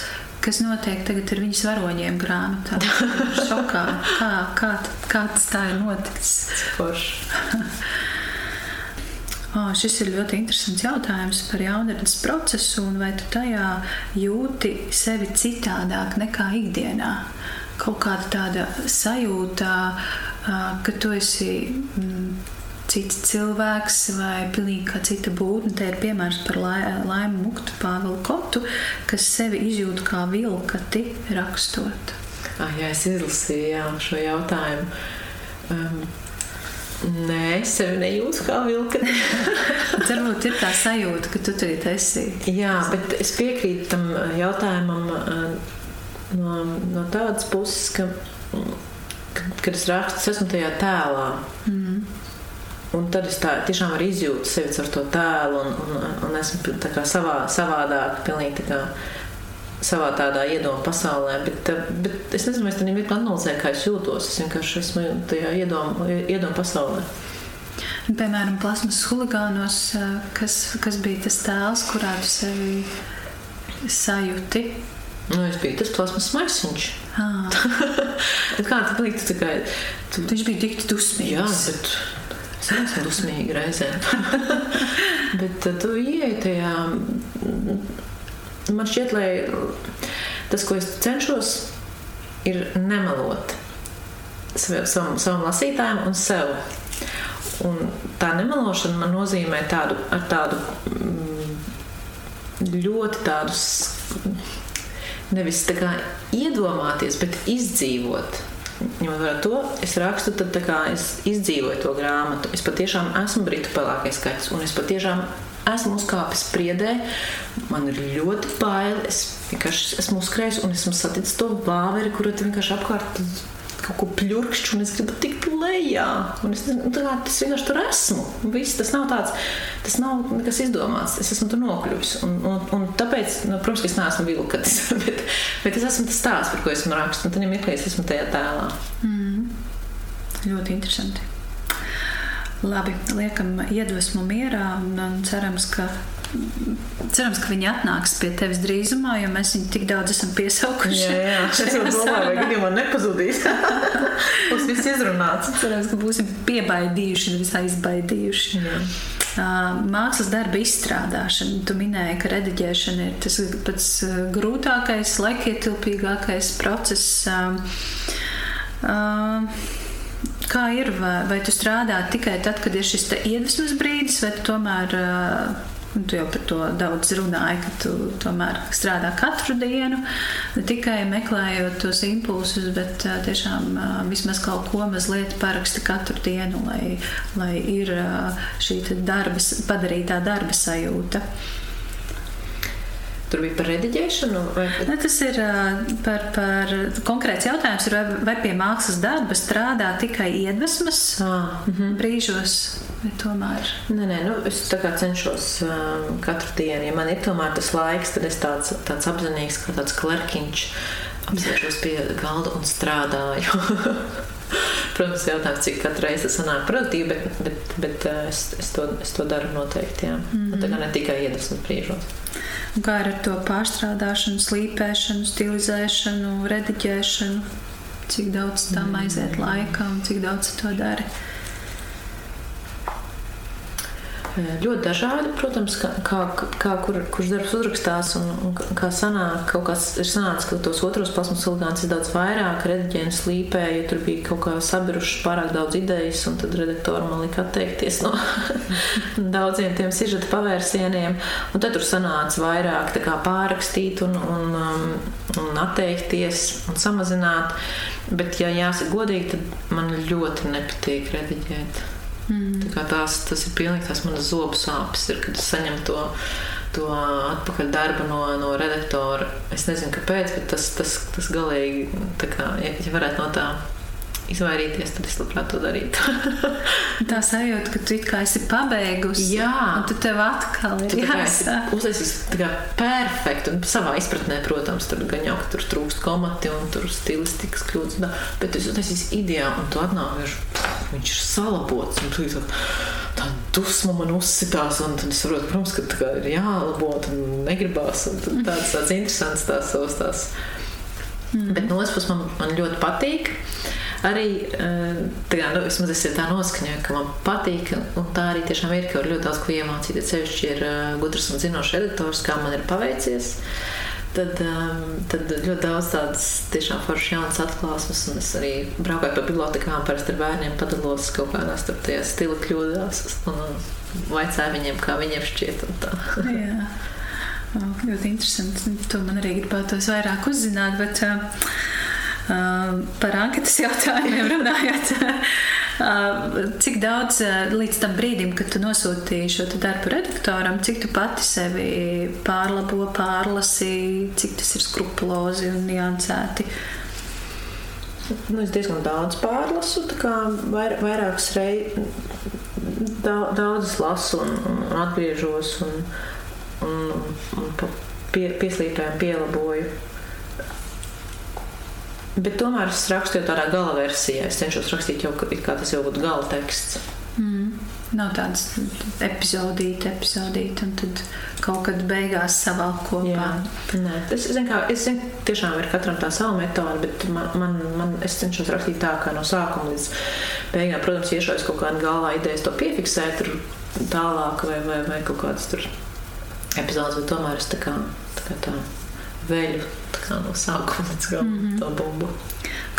kas notiek tagad ar viņas varoņiem grāmatā. [laughs] Šokā. Kā, kā, kā tas tā ir noticis? Oh, [laughs] šis ir ļoti interesants jautājums par jaunatnes procesu, un vai tu tajā jūti sevi citādāk nekā ikdienā? Kaut kāda tāda sajūta, ka tu esi mm, cits cilvēks vai pilnīgi kā cita būtne. Te ir piemērs par laimu muktu Pāvilu Kotu, kas sevi izjūt kā vilkati rakstot.
Ah, jā, es izlasīju jā, šo jautājumu. Um, Nē, es sevi nejūtu kā vilka. [laughs]
Varbūt ir tā sajūta, ka tu tur esi.
Jā, bet es piekrītu tam jautājumam no, no tādas puses, ka, kad es rakstu, es esmu tajā tēlā. Mm. Un tad es tā tiešām arī izjūtu sevi ar to tēlu, un, un, un esmu savā, savādāk, pilnīgi tā kā savā tādā iedomu pasaulē, bet, bet es nezinu, es tam vienkārši analizēju, kā es jūtos. Es vienkārši esmu tajā iedomu pasaulē.
Piemēram, plasmas huligānos, kas, kas bija tas tēls, kurā tu sevi sajūti?
Nu, es biju tas plasmas maisiņš. Ah. [laughs] kā tu biji? Tu, kā,
tu... Viņš bija tik dusmīgs.
Jā, bet es esmu dusmīga reizē. [laughs] bet tu ieej tajā Man šķiet, ka tas, ko es cenšos, ir nemelot savam, savam lasītājam un sev. Un tā nemelošana man nozīmē tādu, tādu mm, ļoti tādus, nevis tā kā iedomāties, bet izdzīvot. Ņemot vērā to, es rakstu, tad es izdzīvoju to grāmatu. Es patiešām esmu britu pelēkais skaits, un es patiešām esmu uzkāpis spriedē, man ir ļoti bail. Es vienkārši esmu uzkrājis un esmu saticis to vāveri, kuru vienkārši apkārt kaut ko pļurkšķu, un es gribu tikt lejā. Un es nu, kā, tas vienkārši tur esmu. Viss, tas nav tāds, tas nav nekas izdomāts. Es esmu tur nokļuvis. Un, un, un tāpēc, nu, protams, ka es neesmu vilkats, [laughs] bet, bet es esmu tas stāsts, par ko esmu rakstījis. Un tad mirklī es esmu tajā tēlā.
Mm. Ļoti interesanti. Labi, liekam iedvesmu mierā un, un cerams, ka Cerams, ka viņi atnāks pie tevis drīzumā, jo mēs viņu tik daudz esam piesaukuši.
Jā, jā. es domāju, vai viņi man nepazudīs. [laughs] Būs viss izrunāts.
Cerams, ka būsim piebaidījuši, nevis aizbaidījuši. Jā. Mākslas darba izstrādāšana. Tu minēji, ka rediģēšana ir tas pats grūtākais, laikietilpīgākais process. Kā ir, vai, vai tu strādā tikai tad, kad ir šis iedvesmas brīdis, vai tomēr Un tu jau par to daudz runāji, ka tu tomēr strādā katru dienu, ne tikai meklējot tos impulsus, bet uh, tiešām uh, vismaz kaut ko mazliet paraksti katru dienu, lai, lai ir uh, šī darba, padarītā darba sajūta.
Tur bija par rediģēšanu? Vai...
Ne, tas ir par, par konkrēts jautājums, ir, vai, vai pie mākslas darba strādā tikai iedvesmas ah, brīžos, tomēr?
Nē, nē, nu, es cenšos um, katru dienu. Ja man ir tomēr tas laiks, tad es tāds, tāds apzinīgs, kā tāds klerkiņš apsēžos pie galda un strādāju. [laughs] Protams, jautājums, cik katru reizi tas sanāk produktīvi, bet, bet, bet es, es, to, es to daru noteikti. Jā. Mm -hmm. Tā kā ne tikai iedvesmas brīžos.
Kā ar to pārstrādāšanu, slīpēšanu, stilizēšanu, rediģēšanu, cik daudz tam aiziet laika un cik daudz to dari.
Ļoti dažādi, protams, kā, kā, kā kur, kurš darbs uzrakstās un, un kā sanāk. Kaut kas ir sanācis, ka tos otros plasmas silikāns ir daudz vairāk, rediģēni slīpēja, tur bija kaut kā sabirušas pārāk daudz idejas, un tad redaktori man lika atteikties no [laughs] daudziem tiem sižeta pavērsieniem. Un tad tur sanāca vairāk kā, pārrakstīt un, un, um, un atteikties un samazināt. Bet, ja jāsaka godīgi, tad man ļoti nepatīk rediģēt. Mm. Tās, tas ir pilnīgi tās manas zobu sāpes, ir, kad es saņemu to, to atpakaļ darbu no, no redaktora. Es nezinu, kāpēc, bet tas, tas, tas galīgi, kā, ja, ja varētu no tā izvairīties, tad es labprāt to darītu. [laughs]
tā sajūta, ka tu kā esi pabeigusi.
Jā,
un tu tev atkal ir
tā kā perfekti, un savā izpratnē, protams, tur gan jau, ka tur trūkst komati un tur stilistikas kļūdas, bet es uztaisīs ideāli, un tu atnāk, viņš ir salabots, un izsaka, tā dusma man uzsitās, un tad es saprotu, protams, ka tā ir jālabot, un negribās, un tāds, tāds interesants tās savas tās. Mm. Bet no otras puses man, man ļoti patīk. Uh, arī eh, kā, nu, vismaz es tā noskaņoju, ka man patīk. Un tā arī tiešām ir, ka var ļoti daudz ko iemācīties. Sevišķi ir eh, gudrs un zinošs editors, kā man ir paveicies. Tad, um, tad ļoti daudz tādas tiešām foršas jaunas atklāsmes, un es arī braukāju pa bibliotekām, parasti ar bērniem padalos kaut kādās tur tajās stila kļūdās un vaicāju viņiem, kā viņiem šķiet.
Ļoti interesanti. To man arī gribētos vairāk uzzināt. Bet, uh, Par anketas jautājumiem runājot. [laughs] Cik daudz līdz tam brīdim, kad tu nosūtīji šo darbu redaktoram, cik tu pati sevi pārlabo, pārlasi, cik tas ir skrupulozi un niansēti?
Nu, es diezgan daudz pārlasu, vair, vairākas reizes. Daudzas lasu un, un atgriežos un, un, un pie, pieslīpēju, pielaboju. Bet tomēr es rakstu jau tādā gala versijā. Es cenšos rakstīt jau kā tas jau būtu gala teksts.
Mm. Nav tādas epizodītas, epizodītas, un tad kaut kad beigās savalk kopā. Jā,
Nē, es zinu, kā, es zinu, tiešām ir katram tā sava metode, bet man, man, man es cenšos rakstīt tā, kā no sākuma līdz beigām. Protams, iešaujas kaut kāda galvā idejas to piefiksēt, tur tālāk vai, vai, vai kaut kādas tur epizodes, bet tomēr es tā kā tā. Kā tā veļu no sākuma līdz galam mm -hmm. to bumbu.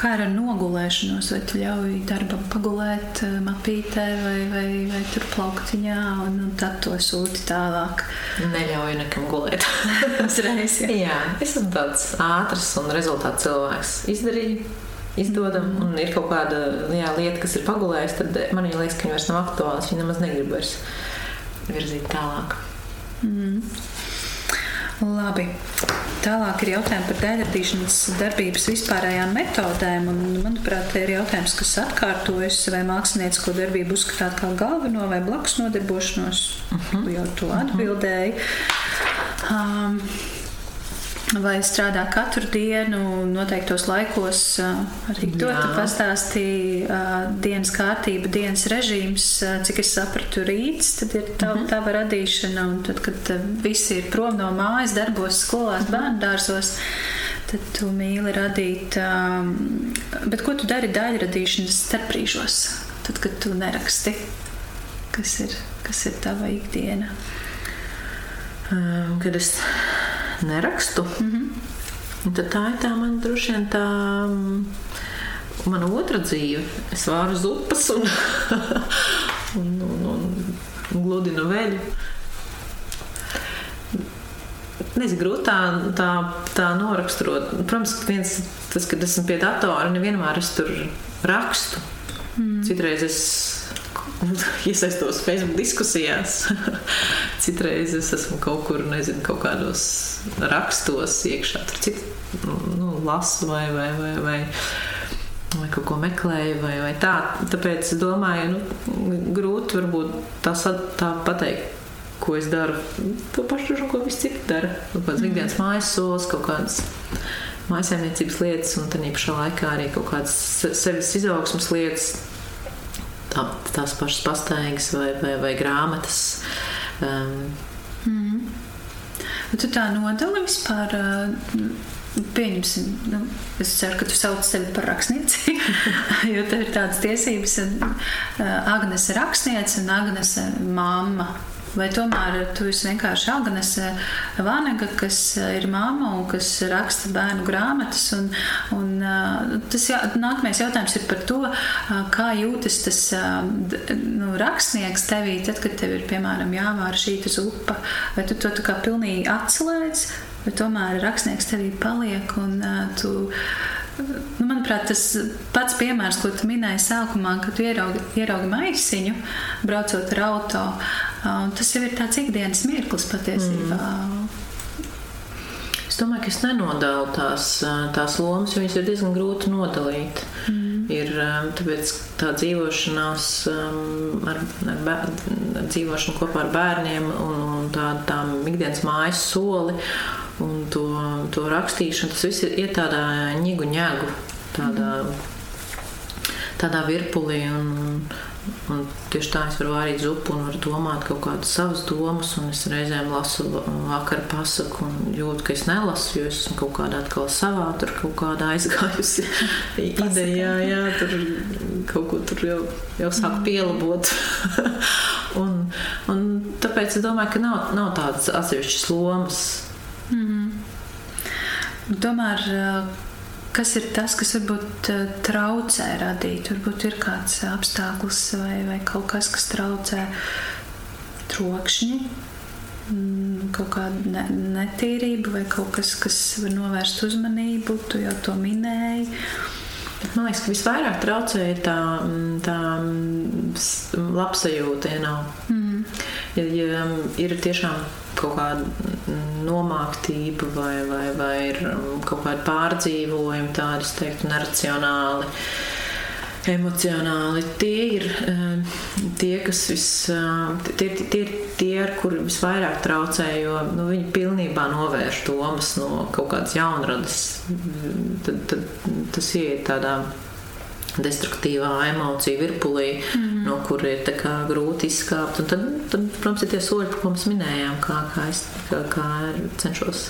Kā ar nogulēšanos, vai tu ļauj darbam pagulēt eh, mapītē vai, vai, vai tur plauktiņā un, un tad to sūti tālāk?
Neļauju nekam gulēt. [laughs]
Uzreiz, jā.
jā, es esmu tāds ātrs un rezultāts cilvēks. Izdarīju, izdodam, mm. un ir kaut kāda jā, lieta, kas ir pagulējusi, tad man liekas, ka viņa vairs nav aktuāls. Viņa nemaz negrib vairs virzīt tālāk.
Mm. Labi. Tālāk ir jautājumi par dēļradīšanas darbības vispārējām metodēm. Un, manuprāt, ir jautājums, kas atkārtojas, vai māksliniecisko darbību uzskatāt kā galveno vai blakus nodarbošanos. Uh -huh. Jau to atbildēju. Um, Vai strādā katru dienu, noteiktos laikos, arī to pastāstīja dienas kārtība, dienas režīms, cik es sapratu, rīts, tad ir tava, mm -hmm. tava radīšana, un tad, kad visi ir prom no mājas, darbos, skolās, mhm. bērnu dārzos, tad tu mīli radīt. Bet ko tu dari daļradīšanas starprīžos, tad, kad tu neraksti? Kas ir, kas ir tava ikdiena?
Kad es nerakstu. Mm -hmm. Tad tā ir tā man droši vien tā. Mm, mana otra dzīve. Es vāru uz upes un, [laughs] un, un, un gludinu veļu. Nezinu, grūti tā, tā, tā noraksturot. Protams, viens, tas, kad esmu pie datora, nevienmēr es tur rakstu. Mm. Citreiz es [laughs] iesaistos Facebook diskusijās. [laughs] Citreiz es esmu kaut kur, nezinu, kaut kādos rakstos iekšā. Tur citu nu, lasu vai, vai, vai, vai, vai kaut ko meklēju, vai, vai tā. Tāpēc es domāju, nu, grūti varbūt tā, tā pateikt. Ko es daru? To pašu, ko visi citi dara. Kaut kādas mm. ikdienas mājas solis, kaut kādas mājsaimniecības lietas, un tā pašā laikā arī kaut kādas sevis izaugsmas lietas, tās pašas pastaigas vai, vai, vai grāmatas. Um,
mm. Tu tā nodali vispār. Uh, Pieņemsim, nu, es ceru, ka tu sauc sevi par rakstnieci, [laughs] jo tev ir tādas tiesības. Uh, Agnese ir rakstniece un Agnese māma Vai tomēr tu esi vienkārši Agnese Vānega, kas ir mamma un kas raksta bērnu grāmatas? Un, un, tas jā, nākamais jautājums ir par to, kā jūtas tas nu, rakstnieks tevī, tad, kad tev ir piemēram jāvāra šī upe. Vai tu to kā pilnīgi atslēdz, vai tomēr rakstnieks tevī paliek un tu. Nu, manuprāt, tas pats piemērs, ko tu minēji sākumā, kad tu ieraugi, ieraugi maisiņu, braucot ar automašīnu Tas jau ir tāds ikdienas mirklis patiesībā. Mm.
Es domāju, ka es nenodalu tās, tās lomas, jo viņas ir diezgan grūti nodalīt. Mm. Ir tāpēc tā dzīvošanās ar, ar, bēr, ar dzīvošanu kopā ar bērniem un, un tā, tām ikdienas mājas soli un to, to rakstīšanu, tas viss ir tādā ņigu ņēgu, tādā, tādā virpulī. Un, Un tieši tā es varu vārīt zupu un varu domāt kaut kādas savas domas. Un es reizēm lasu vakar pasaku un jūtu, ka es nelasu, jo es esmu kaut kādā atkal savā, tur kaut kādā aizgājusi [laughs] idejā, jā, tur kaut ko tur jau, jau sāk mm. pielabot. [laughs] un, un tāpēc es domāju, ka nav, nav tādas atsevišķas lomas. Mm
-hmm. Tomēr Kas ir tas, kas varbūt eh, traucē radīt? Varbūt ir kāds apstākļus vai, vai kaut kas, kas traucē trokšņi, mm, kaut kāda netīrība vai kaut kas, kas var novērst uzmanību. Tu jau to minēji.
Man liekas, ka visvairāk traucēja tā, mm, tā mm, labsajūta, ja nav. Mm. Ja, ja ir tiešām kaut kāda nomāktība vai, vai, vai ir um, kaut kāda pārdzīvojuma, tādi, es teiktu, neracionāli. Emocionāli tie ir um, tie, kas vis, um, tie, tie, tie, ar kuriem visvairāk traucē, jo nu, viņi pilnībā novērš domas no kaut kādas jaunradas. Tad, tad tas iet tādā destruktīvā emocija virpulī, mm. no kur ir grūti izkāpt. Un tad, tad, protams, ir tie soļi, ko mēs minējām, kā, kā es kā, kā cenšos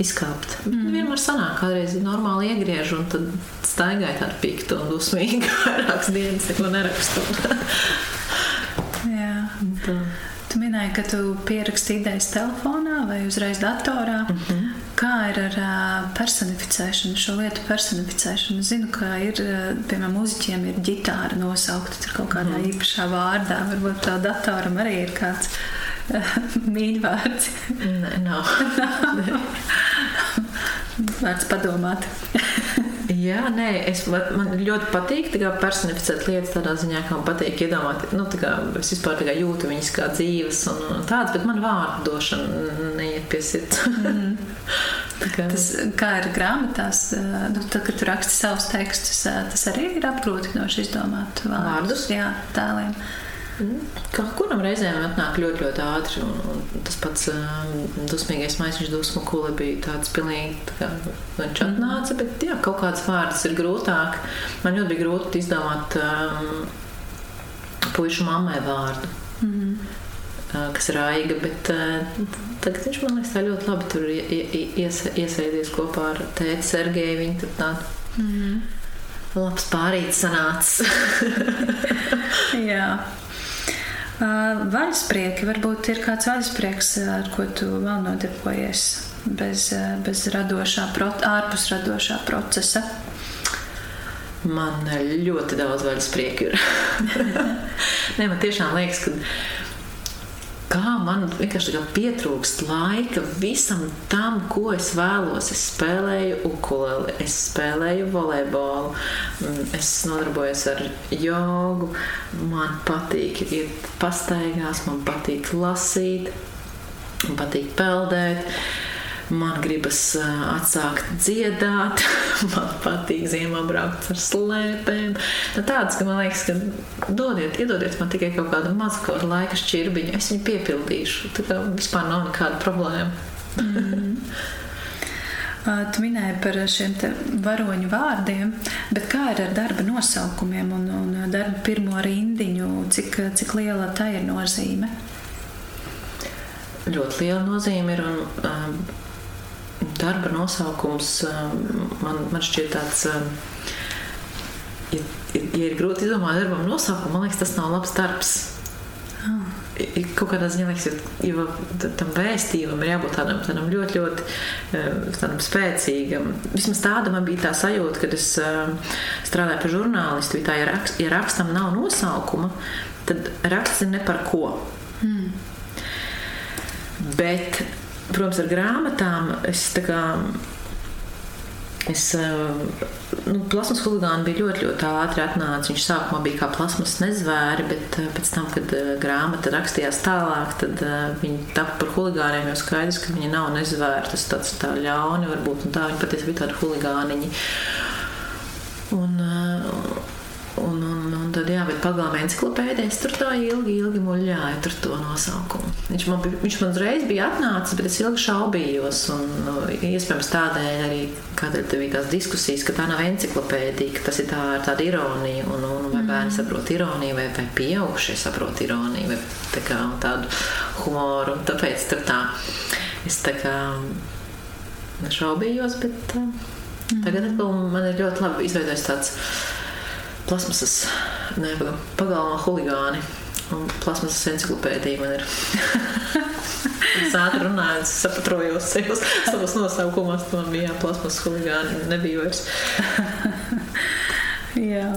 izkāpt. Mm. Vienmēr sanāk, kādreiz ir normāli iegriež, un tad staigāja tāda pikta un dusmīga [laughs] vairākas dienas, neko nerakstu. [laughs]
Jā. Tā. Tu minēji, ka tu pieraksti idejas telefonā vai uzreiz datorā. Mm -hmm. Kā ir ar personificēšanu, šo lietu personificēšanu? Zinu, ka ir, piemēram, mūziķiem ir ģitāra nosaukta ar kaut kādā mm. īpašā vārdā. Varbūt tā datoram arī ir kāds [laughs] mīļvārds.
Nē, [laughs] nav.
Vārds padomāt. [laughs]
Jā, nē, es, man ļoti patīk personificēt lietas tādā ziņā, ka man patīk iedomāt, nu, kā, es vispār kā jūtu viņas kā dzīves un, un tādas, bet man vārdu došana neiet pie sirds. [laughs] Mm.
kā. Tas, kā ir grāmatās, nu, tad, kad tu raksti savus tekstus, tas arī ir apgrūtinoši izdomāt vārdus. vārdus? Jā, tēliem.
Kā kuram reizēm atnāk ļoti, ļoti ātri. Un, un tas pats um, dusmīgais maisiņš, dusmu kule bija tāds pilnīgi, tā kā viņš atnāca, bet jā, kaut kāds vārds ir grūtāk. Man ļoti bija grūti izdomāt um, puišu mammai vārdu. Mm -hmm. Kas ir aiga, bet uh, tagad viņš man liekas tā ļoti labi tur ies, iesaidies kopā ar tēti Sergeju. Viņa tur tādu mm -hmm. labs pārīts sanācis. [laughs]
Jā. Vaļasprieki, varbūt ir kāds vaļasprieks, ar ko tu vēl nodarbojies bez, bez radošā, ārpus radošā procesa.
Man ļoti daudz vaļasprieku ir. [laughs] Nē, man tiešām liekas, ka kā man vienkārši pietrūkst laika visam tam, ko es vēlos. Es spēlēju ukuleli, es spēlēju volejbolu, mm, es nodarbojos ar jogu, man patīk iet pastaigās, man patīk lasīt, man patīk peldēt. Man gribas atsākt dziedāt, [laughs] man patīk ziemā braukt ar slēpēm. Nu, tāds, ka man liekas, ka dodiet, iedodiet man tikai kaut kādu mazu kaut laika šķirbiņu, es viņu piepildīšu. Tā kā vispār nav nekāda problēma. mm. [laughs]
Tu minēji par šiem varoņu vārdiem, bet kā ir ar darba nosaukumiem un, un darba pirmo rindiņu? Cik, cik liela tā ir nozīme?
Ļoti liela nozīme ir. Un, um, darba nosaukums um, man, man šķiet tāds. Um, ja, ja ir grūti izdomāt darbam nosaukumu, man liekas, tas nav labs darbs. Oh. Kaut kādā ziņā liekas, jo tam vēstījumam ir jābūt tādam, tādam ļoti, ļoti um, tādam spēcīgam. Vismaz tāda man bija tā sajūta, kad es strādāju par žurnālistu. Tā, ja, rakst, ja rakstam nav nosaukuma, tad raksts ir ne par ko. Hmm. Bet protams, ar grāmatām es tā kā. Es, eh, nu, plasmas huligāni bija ļoti, ļoti ātri atnācis. Viņš sākumā bija kā plasmas nezvēri, bet eh, pēc tam, kad eh, grāmata rakstījās tālāk, tad viņi tapa par huligāniem. Jau skaidrs, ka viņi nav nezvēri. Tas tāds tā ļauni varbūt, un tā viņi patiesībā bija tādi huligāniņi. Un, un, un, Un tad, jā, bet pagalmā encyklopēdijas tur tā ilgi, ilgi muļāja tur to nosaukumu. Viņš man, viņš man uzreiz bija atnācis, bet es ilgi šaubījos. Un, nu, iespējams, tādēļ arī kādēļ bija tās diskusijas, ka tā nav encyklopēdija, ka tas ir tā, tāda ironija. Un, un vai bērni mm. saprot ironiju, vai, vai pieaugušie saprot ironiju, vai tā kā, tādu humoru. Tāpēc tur tā, es tā kā šaubījos, bet mm. tagad man ir ļoti labi izveidojis tāds plasmasas, ne, pagalmā huligāni. Un plasmasas encyklopēdija man ir. [laughs] Es ātri runāju, es saprotu, savos, savos nosaukumos, man bija plasmasas huligāni, nebija vairs. [laughs]
Jā.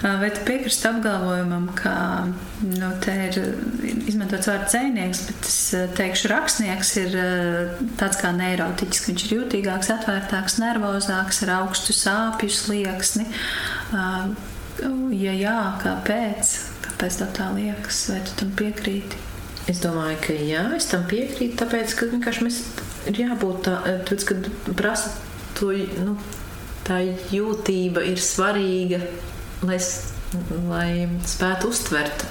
Vai tu piekrīti apgalvojumam, ka nu, te ir izmantots vārds dzinieks, bet es teikšu, rakstnieks ir tāds kā neirotiķis, ka viņš ir jutīgāks, atvērtāks, nervozāks, ar augstu sāpju slieksni. Ja jā, kāpēc? Kāpēc tev tā liekas? Vai tu tam piekrīti?
Es domāju, ka jā, es tam piekrītu, tāpēc, ka vienkārši mēs ir jābūt tā, tāpēc, kad prasa to, nu, tā jūtība ir svarīga lai, lai spētu uztvert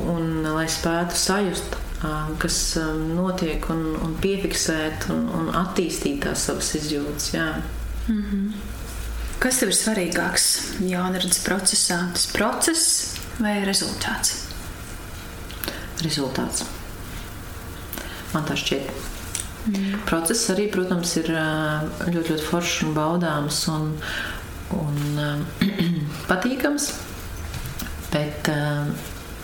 un lai spētu sajust, kas notiek, un, un piefiksēt un, un attīstīt tās savas izjūtas. Jā. Mm -hmm.
Kas tev ir svarīgāks jaunradas procesā? Tas process vai rezultāts?
Rezultāts. Man tā šķiet. Mm. Process arī, protams, ir ļoti, ļoti foršs un baudāms. Un, un uh, [clears throat] patīkams. Bet uh,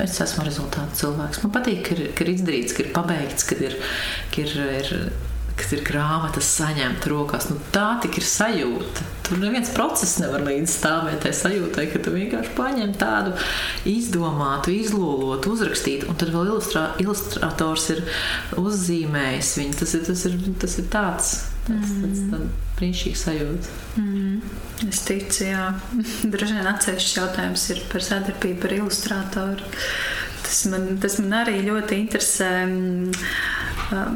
es esmu rezultātu cilvēks. Man patīk, ka ir, ka ir izdarīts, ka ir pabeigts, ka ir, ka ir, ir, kad ir grāmatas saņemta rokās. Nu, tā tik ir sajūta. Tur neviens process nevar līdzstāvēt tai sajūtai, ka tu vienkārši paņem tādu izdomātu, izlūkotu, uzrakstītu, un tad vēl ilustrā, ilustrators ir uzzīmējis viņu. Tas ir, tas ir, tas ir tāds tāds, mm. tāds brīnišķīgs sajūta.
Mm. Es ticu, jā. [laughs] Droši vien atsevišķs jautājums ir par sadarbību ar ilustrātoru. Tas man, tas man arī ļoti interesē.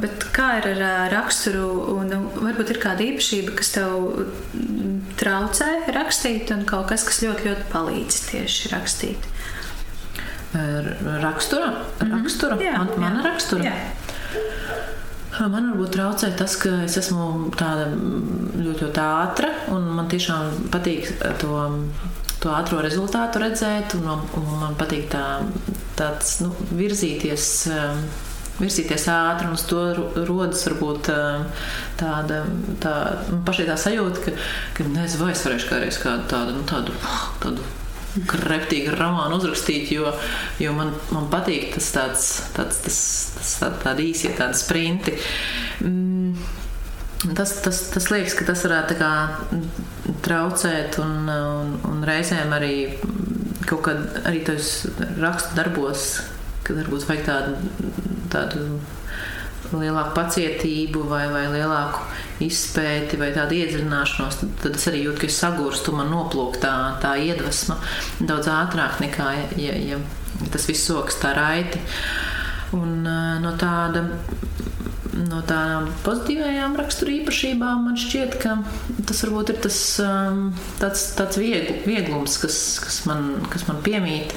Bet kā ir ar raksturu? Un varbūt ir kāda īpašība, kas tev traucē rakstīt, un kaut kas, kas ļoti, ļoti palīdz tieši rakstīt.
Rakstura? Rakstura? Mm -hmm. jā, man, jā. Mana rakstura? Jā. Man varbūt traucē tas, ka es esmu tāda ļoti, ļoti ātra, un man tiešām patīk to, to ātrā rezultātu redzēt, un, un man patīk tā, tāds nu, virzīties virzīties ātri, un uz to rodas varbūt tāda, tā, pašai tā sajūta, ka, ka nezinu, vai es varēšu kādreiz kādu tādu, nu, tādu, tādu kreptīgu romānu uzrakstīt, jo, jo man, man patīk tas tāds, tāds, tas, tas tā, tādi īsie tādi sprinti. Mm, tas, tas, tas liekas, ka tas varētu kā traucēt un, un, un reizēm arī kaut kad arī tos rakstu darbos, kad varbūt vajag tādu tādu lielāku pacietību vai, vai lielāku izpēti vai tādu iedziļināšanos, tad, tad es arī jūtu, ka es sagurstu, man noplūk tā, tā iedvesma daudz ātrāk nekā, ja, ja, ja tas viss sokas tā raiti. Un no tāda. No tādām pozitīvajām rakstura īpašībām man šķiet, ka tas varbūt ir tas tāds, tāds viegl, vieglums, kas, kas, man, kas man piemīt.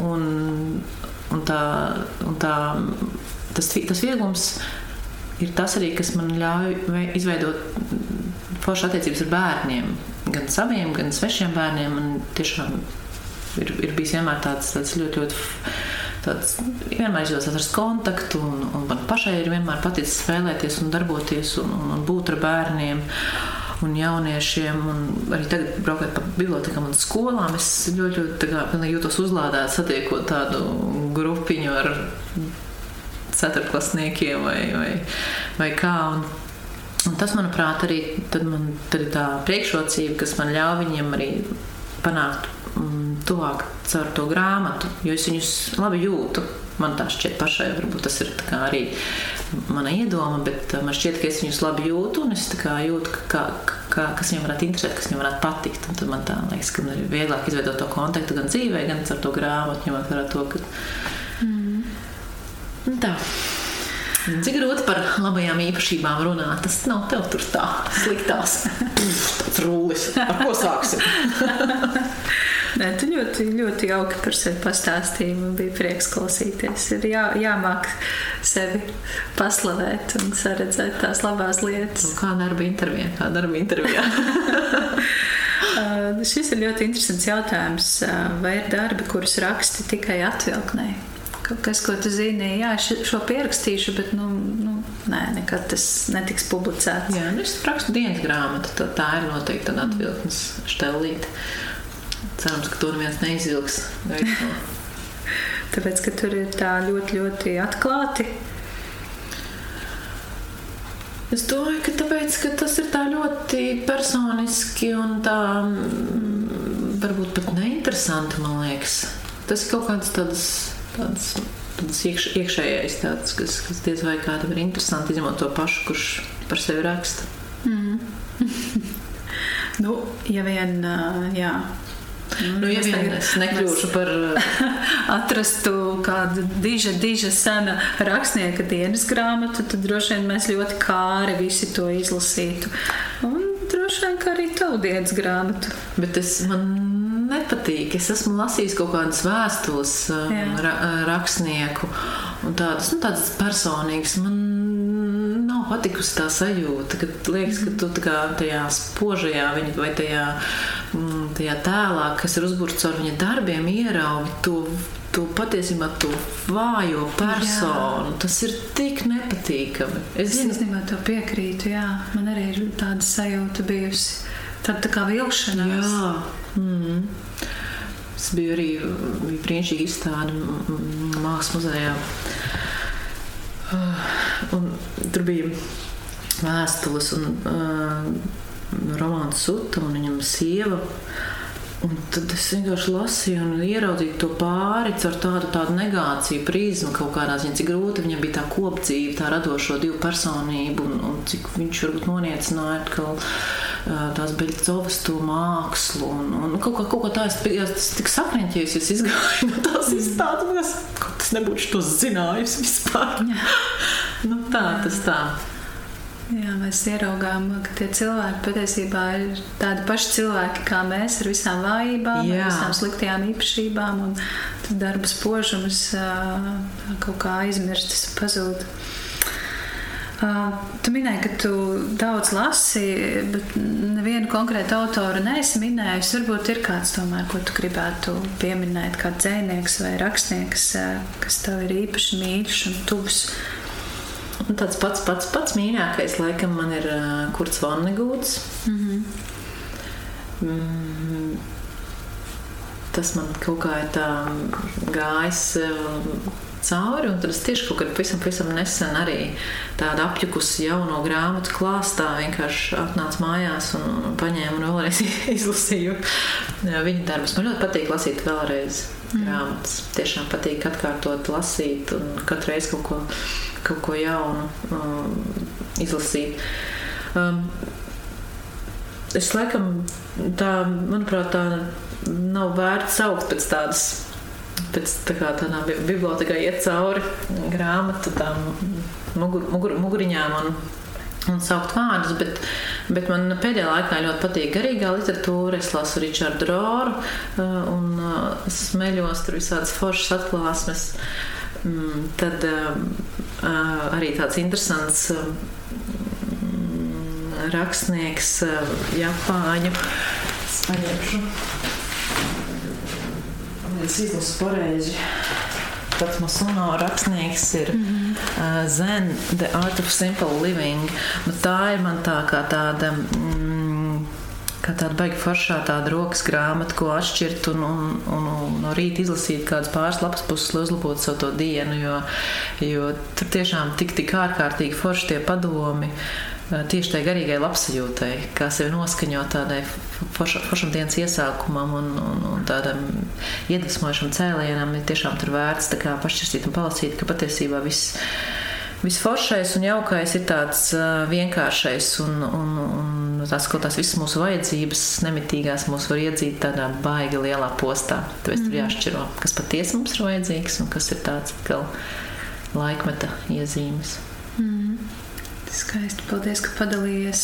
Un, Un tā, un tā, tas, tas vieglums ir tas arī, kas man ļauj izveidot foršas attiecības ar bērniem. Gan saviem, gan svešiem bērniem. Man tiešām ir, ir bijis vienmēr tāds, tāds ļoti, ļoti. Tāds, vienmēr izjūtas atrast kontaktu, un, un man pašai ir vienmēr paticis spēlēties, un darboties un, un, un būt ar bērniem un jauniešiem. Un arī tagad, braukājot pa bibliotekām un skolām, es ļoti, ļoti kā, jūtos uzlādēts, satiekot tādu grupiņu ar ceturklasniekiem vai, vai, vai kā. Un, un tas, manuprāt, arī man, ir tā priekšrocība, kas man ļauj viņiem arī panākt mm, tuvāk caur to grāmatu, jo es viņus labi jūtu. Man tā šķiet pašai, varbūt tas ir arī mana iedoma, bet man šķiet, ka es viņus labi jūtu un es jūtu, ka, ka, kas viņiem varētu interesēt, kas viņiem varētu patikt. Un tad man tā liekas, ka man ir vieglāk izveidot to kontaktu gan dzīvē, gan ar to grāmatu, ņemot vērā to, ka Mm. Tā. Cik grūti par labajām īpašībām runāt, tas nav tev tur tā sliktās. Tas rullis, ar ko sāksim? [laughs]
Nē, tu ļoti, ļoti jauki par sevi pastāstīji. Man bija prieks klausīties. Ir jā, jāmāk sevi paslavēt un saredzēt tās labās lietas.
Un kā darba intervijā? Kā darba intervijā? [laughs] [laughs]
uh, šis ir ļoti interesants jautājums. Uh, vai ir darbi, kurus raksti tikai atvilknē? Kas, ko tu zini, jā, šo pierakstīšu, bet nu, nu, nē, nekad tas netiks publicēts.
Jā, nu, es rakstu dienas grāmatu, tad tā ir noteikti tāda atvilknes štelīte. Cerams, ka to neviens neizvilks.
Tāpēc, ka tur ir tā ļoti, ļoti atklāti.
Es domāju, ka, tāpēc, ka tas ir tā ļoti personiski un tā mm, varbūt pat neinteresanti, man liekas. Tas ir kaut kāds tāds tāds, tāds iekš, iekšējais, tāds, kas, kas diez vai kādam ir interesanti, izņemot to pašu, kurš par sevi raksta. Mm. [laughs]
nu, ja vien, jā.
Nu, ja vien es nekļūšu par [laughs]
atrastu kādu diža, diža sena rakstnieka dienas grāmatu, tad droši vien mēs ļoti kāri visi to izlasītu. Un droši vien, ka arī tavu dienas grāmatu.
Bet es man nepatīk. Es esmu lasījis kaut kādas vēstules um, ra rakstnieku un tādas, nu, tādas personīgas. Man nav patikusi tā sajūta, ka liekas, ka tu kā tajā spožajā viņa, vai tajā, mm, tajā tēlā, kas ir uzbūrts ar viņa darbiem, ieraugi to. To patiesībā to vājo personu. Jā. Tas ir tik nepatīkami.
Es īstenībā to piekrītu. Jā. Man arī ir tāda sajūta bijusi. Tāda tā kā vilšanās.
Jā. Mm. Es biju arī bija brīnišķīgi izstāde Mākslas muzejā. Uh, un tur bija vēstules un uh, romāns Suta un viņam sieva. Un tad es vienkārši lasīju un ieraudzīju to pāri ar tādu, tādu negāciju prizmu kaut kādā ziņā, cik grūti viņam bija tā kopdzīve, tā radošo divu personību un, un cik viņš varbūt noniecināja atkal tās beļķovas to mākslu. Un, un kaut kā, kaut kā tā, es, es tik sakriņķējos, es izgāju no tās izstādes, kaut kas nebūtu to zinājis vispār. nu, tā tas tā.
Jā, mēs ieraugām, ka tie cilvēki patiesībā ir tādi paši cilvēki kā mēs, ar visām vājībām, Jā. ar visām sliktajām īpašībām, un tad darba spožums kaut kā aizmirstas, pazūd. Tu minēji, ka tu daudz lasi, bet nevienu konkrētu autoru neesi minējusi. Varbūt ir kāds, tomēr, ko tu gribētu pieminēt, kā dzēnieks vai rakstnieks, kas tev ir īpaši mīļš un tuvs.
Un tāds pats, pats, pats mīļākais, laikam, man ir uh, Kurts Vannegūts. Mm -hmm. mm, tas man kaut kā ir tā gājis. Uh, cauri. Tad es tieši kaut kad pavisam, pavisam nesen arī tādu apjukusi jauno grāmatu klāstā vienkārši atnācu mājās un, un paņēmu un vēlreiz [laughs] izlasīju viņa darbus. Man ļoti patīk lasīt vēlreiz mm. grāmatas. Tiešām patīk atkārtot, lasīt un katru reizi kaut ko kaut ko jaunu um, izlasīt. Um, es laikam tā, manuprāt, tā nav vērts saukt pēc tādas. Pēc tā kā tādā bibliotekā iet cauri grāmatu, tām mugur, mugur, muguriņām un, un saukt vārdus, bet, bet man pēdējā laikā ļoti patīk garīgā literatūra. Es lasu Richardu Roru uh, un uh, smeļos tur visādas foršas atklāsmes. Mm, tad uh, arī tāds interesants um, rakstnieks, Japāņu. Es paņemšu. Es izlasu pareizi. Pats Masuno rakstnieks ir mm -hmm. Uh, Zen, The Art of Simple Living. Nu, tā ir man tā kā tāda. Mm, kā tāda baigta foršā tāda rokas grāmata, ko atšķirt un, un, un, un no rīta izlasīt kādas pāris lapas puses, lai uzlabotu savu dienu. Jo, jo tur tiešām tik, tik ārkārtīgi forši tie padomi. Tieši tai garīgai labsajūtai, kā sevi noskaņot tādai forša, foršam dienas iesākumam un, un, un tādam iedvesmojušam cēlienam, ir tiešām tur vērts pašķirstīt un palasīt, ka patiesībā viss visforšais un jaukais ir tāds uh, vienkāršais un, un, un tās, tās visas mūsu vajadzības, nemitīgās mūs var iedzīt tādā baigi lielā postā. Tāpēc mm. tur jāšķiro, kas patiesi mums ir vajadzīgs un kas ir tāds atkal laikmeta iezīmes. Mm.
Skaisti, paldies, ka padalījies.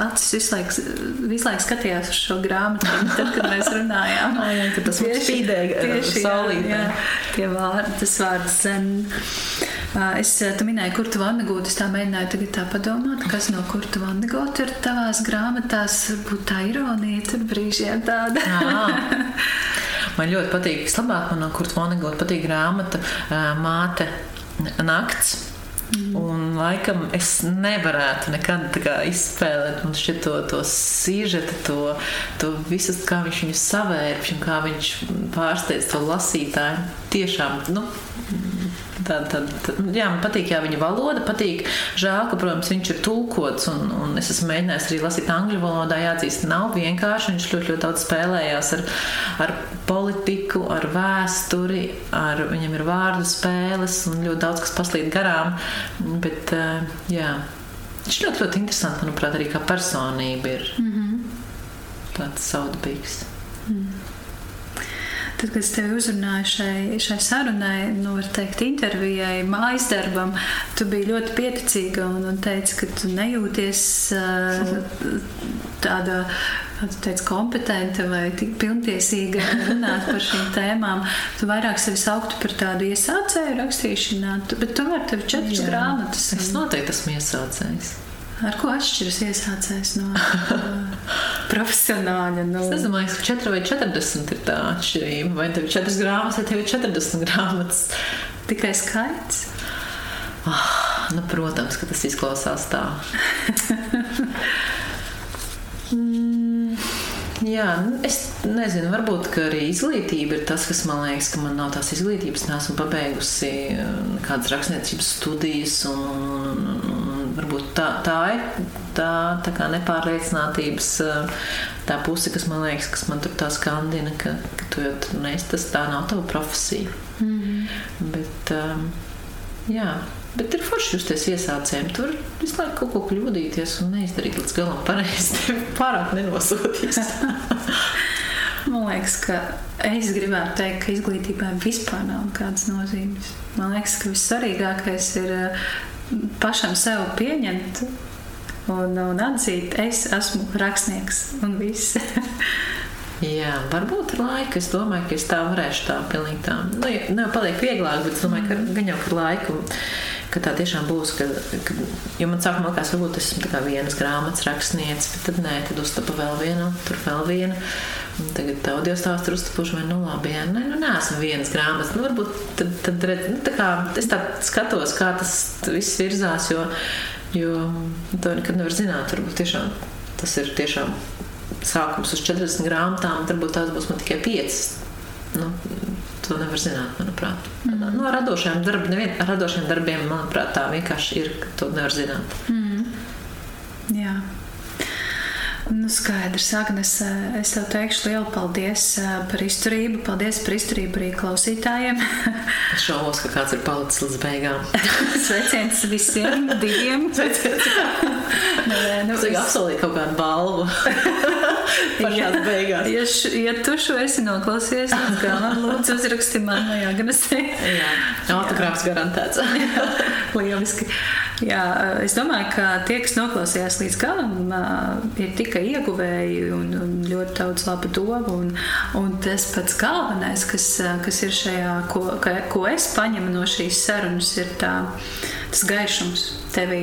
Acis visu laiku, visu laiku skatījās uz šo grāmatu, tad, kad mēs runājām. [laughs]
jā, jā, tas tieši, spīdēja tieši saulītē. Jā,
tie vārdi, tas vārds zen. Es, tu minēji, kur tu Vandegūtu, es tā mēģināju tagad tā padomāt, kas no kur tu Vandegūtu ir tavās grāmatās, būtu tā ironija, tur brīžiem tāda. [laughs]
man ļoti patīk, vislabāk man no kur tu Vandegūtu patīk grāmata Māte nakts Mm. Un, laikam, es nevarētu nekad izspēlēt to, to sižetu, to, to visu, kā viņš viņu savērš un kā viņš pārsteidz to lasītāju. Tiešām, nu, Tā, tā, tā, jā, man patīk jā, viņa valoda. Patīk. Žēl, ka, protams, viņš ir tulkots. Un, un es esmu mēģinājis arī lasīt angļu valodā. Jāatzīst, nav vienkārši. Viņš ļoti, ļoti daudz spēlējās ar, ar politiku, ar vēsturi. Ar, viņam ir vārdu spēles un ļoti daudz kas paslīd garām. Bet, eh, jā, viņš ļoti, ļoti interesants, manuprāt, arī kā personība ir. Mm -hmm. Tāds saudabīgs.
Tad, kad es tevi uzrunāju šai, šai sarunai, nu, teikt, intervijai, mājas darbam, tu biji ļoti pieticīga un, un teici, ka tu nejūties uh, tāda teici, kompetenta vai pilntiesīga runāt par šīm tēmām. Tu vairāk sevi sauktu par tādu iesācēju rakstīšanā, bet tomēr tev ir četras grāmatas.
Es noteikti esmu iesācējis.
Ar ko atšķiras iesācējs no [laughs] profesionāļa? No...
Es domāju, ka 4 vai 40 ir tā atšķirība. Vai tev ir 4 grāmatas, vai tev ir 40 grāmatas?
Tikai skaits.
Oh, nu, protams, ka tas izklausās tā. [laughs] mm, jā, nu, es nezinu, varbūt arī izglītība ir tas, kas man liekas, ka man nav tās izglītības. Nesmu pabeigusi kādas rakstniecības studijas un, un, un varbūt tā, tā ir tā, tā kā nepārliecinātības tā puse, kas man liekas, kas man tur tā skandina, ka, ka tu jau tur neesi, tas tā nav tava profesija. Mm -hmm. Bet, um, jā, Bet ir forši justies iesācējiem. Tur visu laiku kaut ko kļūdīties un neizdarīt līdz galam pareizi. [laughs] Pārāk nenosūtīs. [laughs]
Man liekas, ka es gribētu teikt, ka izglītībai vispār nav nekādas nozīmes. Man liekas, ka vissvarīgākais ir eh, pašam sev pieņemt un, un atzīt, es esmu rakstnieks un viss. [laughs]
Jā, varbūt ar laiku. Es domāju, ka es tā varēšu tā pilnīgi tā. Nu, jau paliek vieglāk, bet es domāju, ka gan jau ar laiku ka tā tiešām būs. Ka, ka, jo man sākumā likās, varbūt es esmu vienas grāmatas rakstniece, bet tad nē, tad uztapa vēl viena, tur vēl viena. Un tagad audio stāstu uztapuši, vai nu labi, jā, nē, nu neesmu vienas grāmatas. Nu, varbūt tad, tad redz, nu, tā kā es tā skatos, kā tas viss virzās, jo, jo to nekad nevar zināt. Varbūt tiešām tas ir tiešām sākums uz 40 grāmatām, varbūt tās būs man tikai 5. Nu, To nevar zināt, manuprāt. Mm. No radošiem, darb, nevien, radošiem darbiem, manuprāt, tā vienkārši ir, ka to nevar zināt.
Mm. -hmm. Jā. Nu, skaidrs, Agnēs, es tev teikšu lielu paldies eh, par izturību. Paldies par izturību arī klausītājiem.
es šaubos, ka kāds ir palicis līdz beigām. [laughs]
Sveiciens visiem diviem.
Sveiciens. Nē, nu, es apsolīju kaut kādu balvu. [laughs] Pašās beigās.
Ja, š, ja tu šo esi noklausījies galam, lūdzu uzraksti man vai Agnesei.
Jā, autogrāfs garantēts. [laughs]
Lieliski. Jā, es domāju, ka tie, kas noklausījās līdz galam, ir tikai ieguvēji un, un ļoti daudz laba doma. Un, un tas pats galvenais, kas, kas ir šajā, ko, ka, ko es paņemu no šīs sarunas, ir tā, tas gaišums tevī.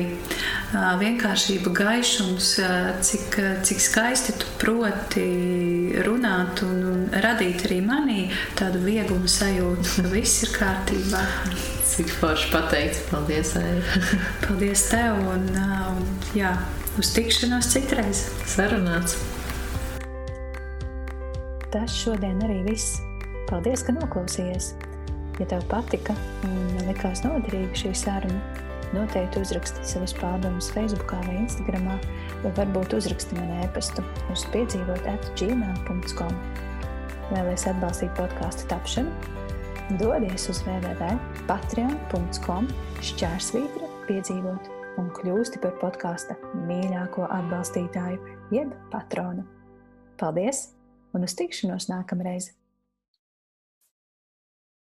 Vienkāršība, gaišums, cik, cik skaisti tu proti runāt un, un radīt arī manī tādu vieglumu sajūtu, ka viss ir kārtībā.
Cik forši pateicis. Paldies. [laughs]
Paldies tev un, un jā, uz tikšanos citreiz.
Sarunāts.
Tas šodien arī viss. Paldies, ka noklausījies. Ja tev patika un likās noderīga šī saruna, noteikti uzraksti savas pārdomas Facebook vai Instagram, vai varbūt uzraksti man e-pastu uz piedzīvot atgmail.com. Vēlēs atbalstīt podkāstu tapšanu? dodies uz www.patreon.com šķērsvītra piedzīvot un kļūsti par podkāsta mīļāko atbalstītāju, jeb patronu. Paldies un uz tikšanos nākamreiz!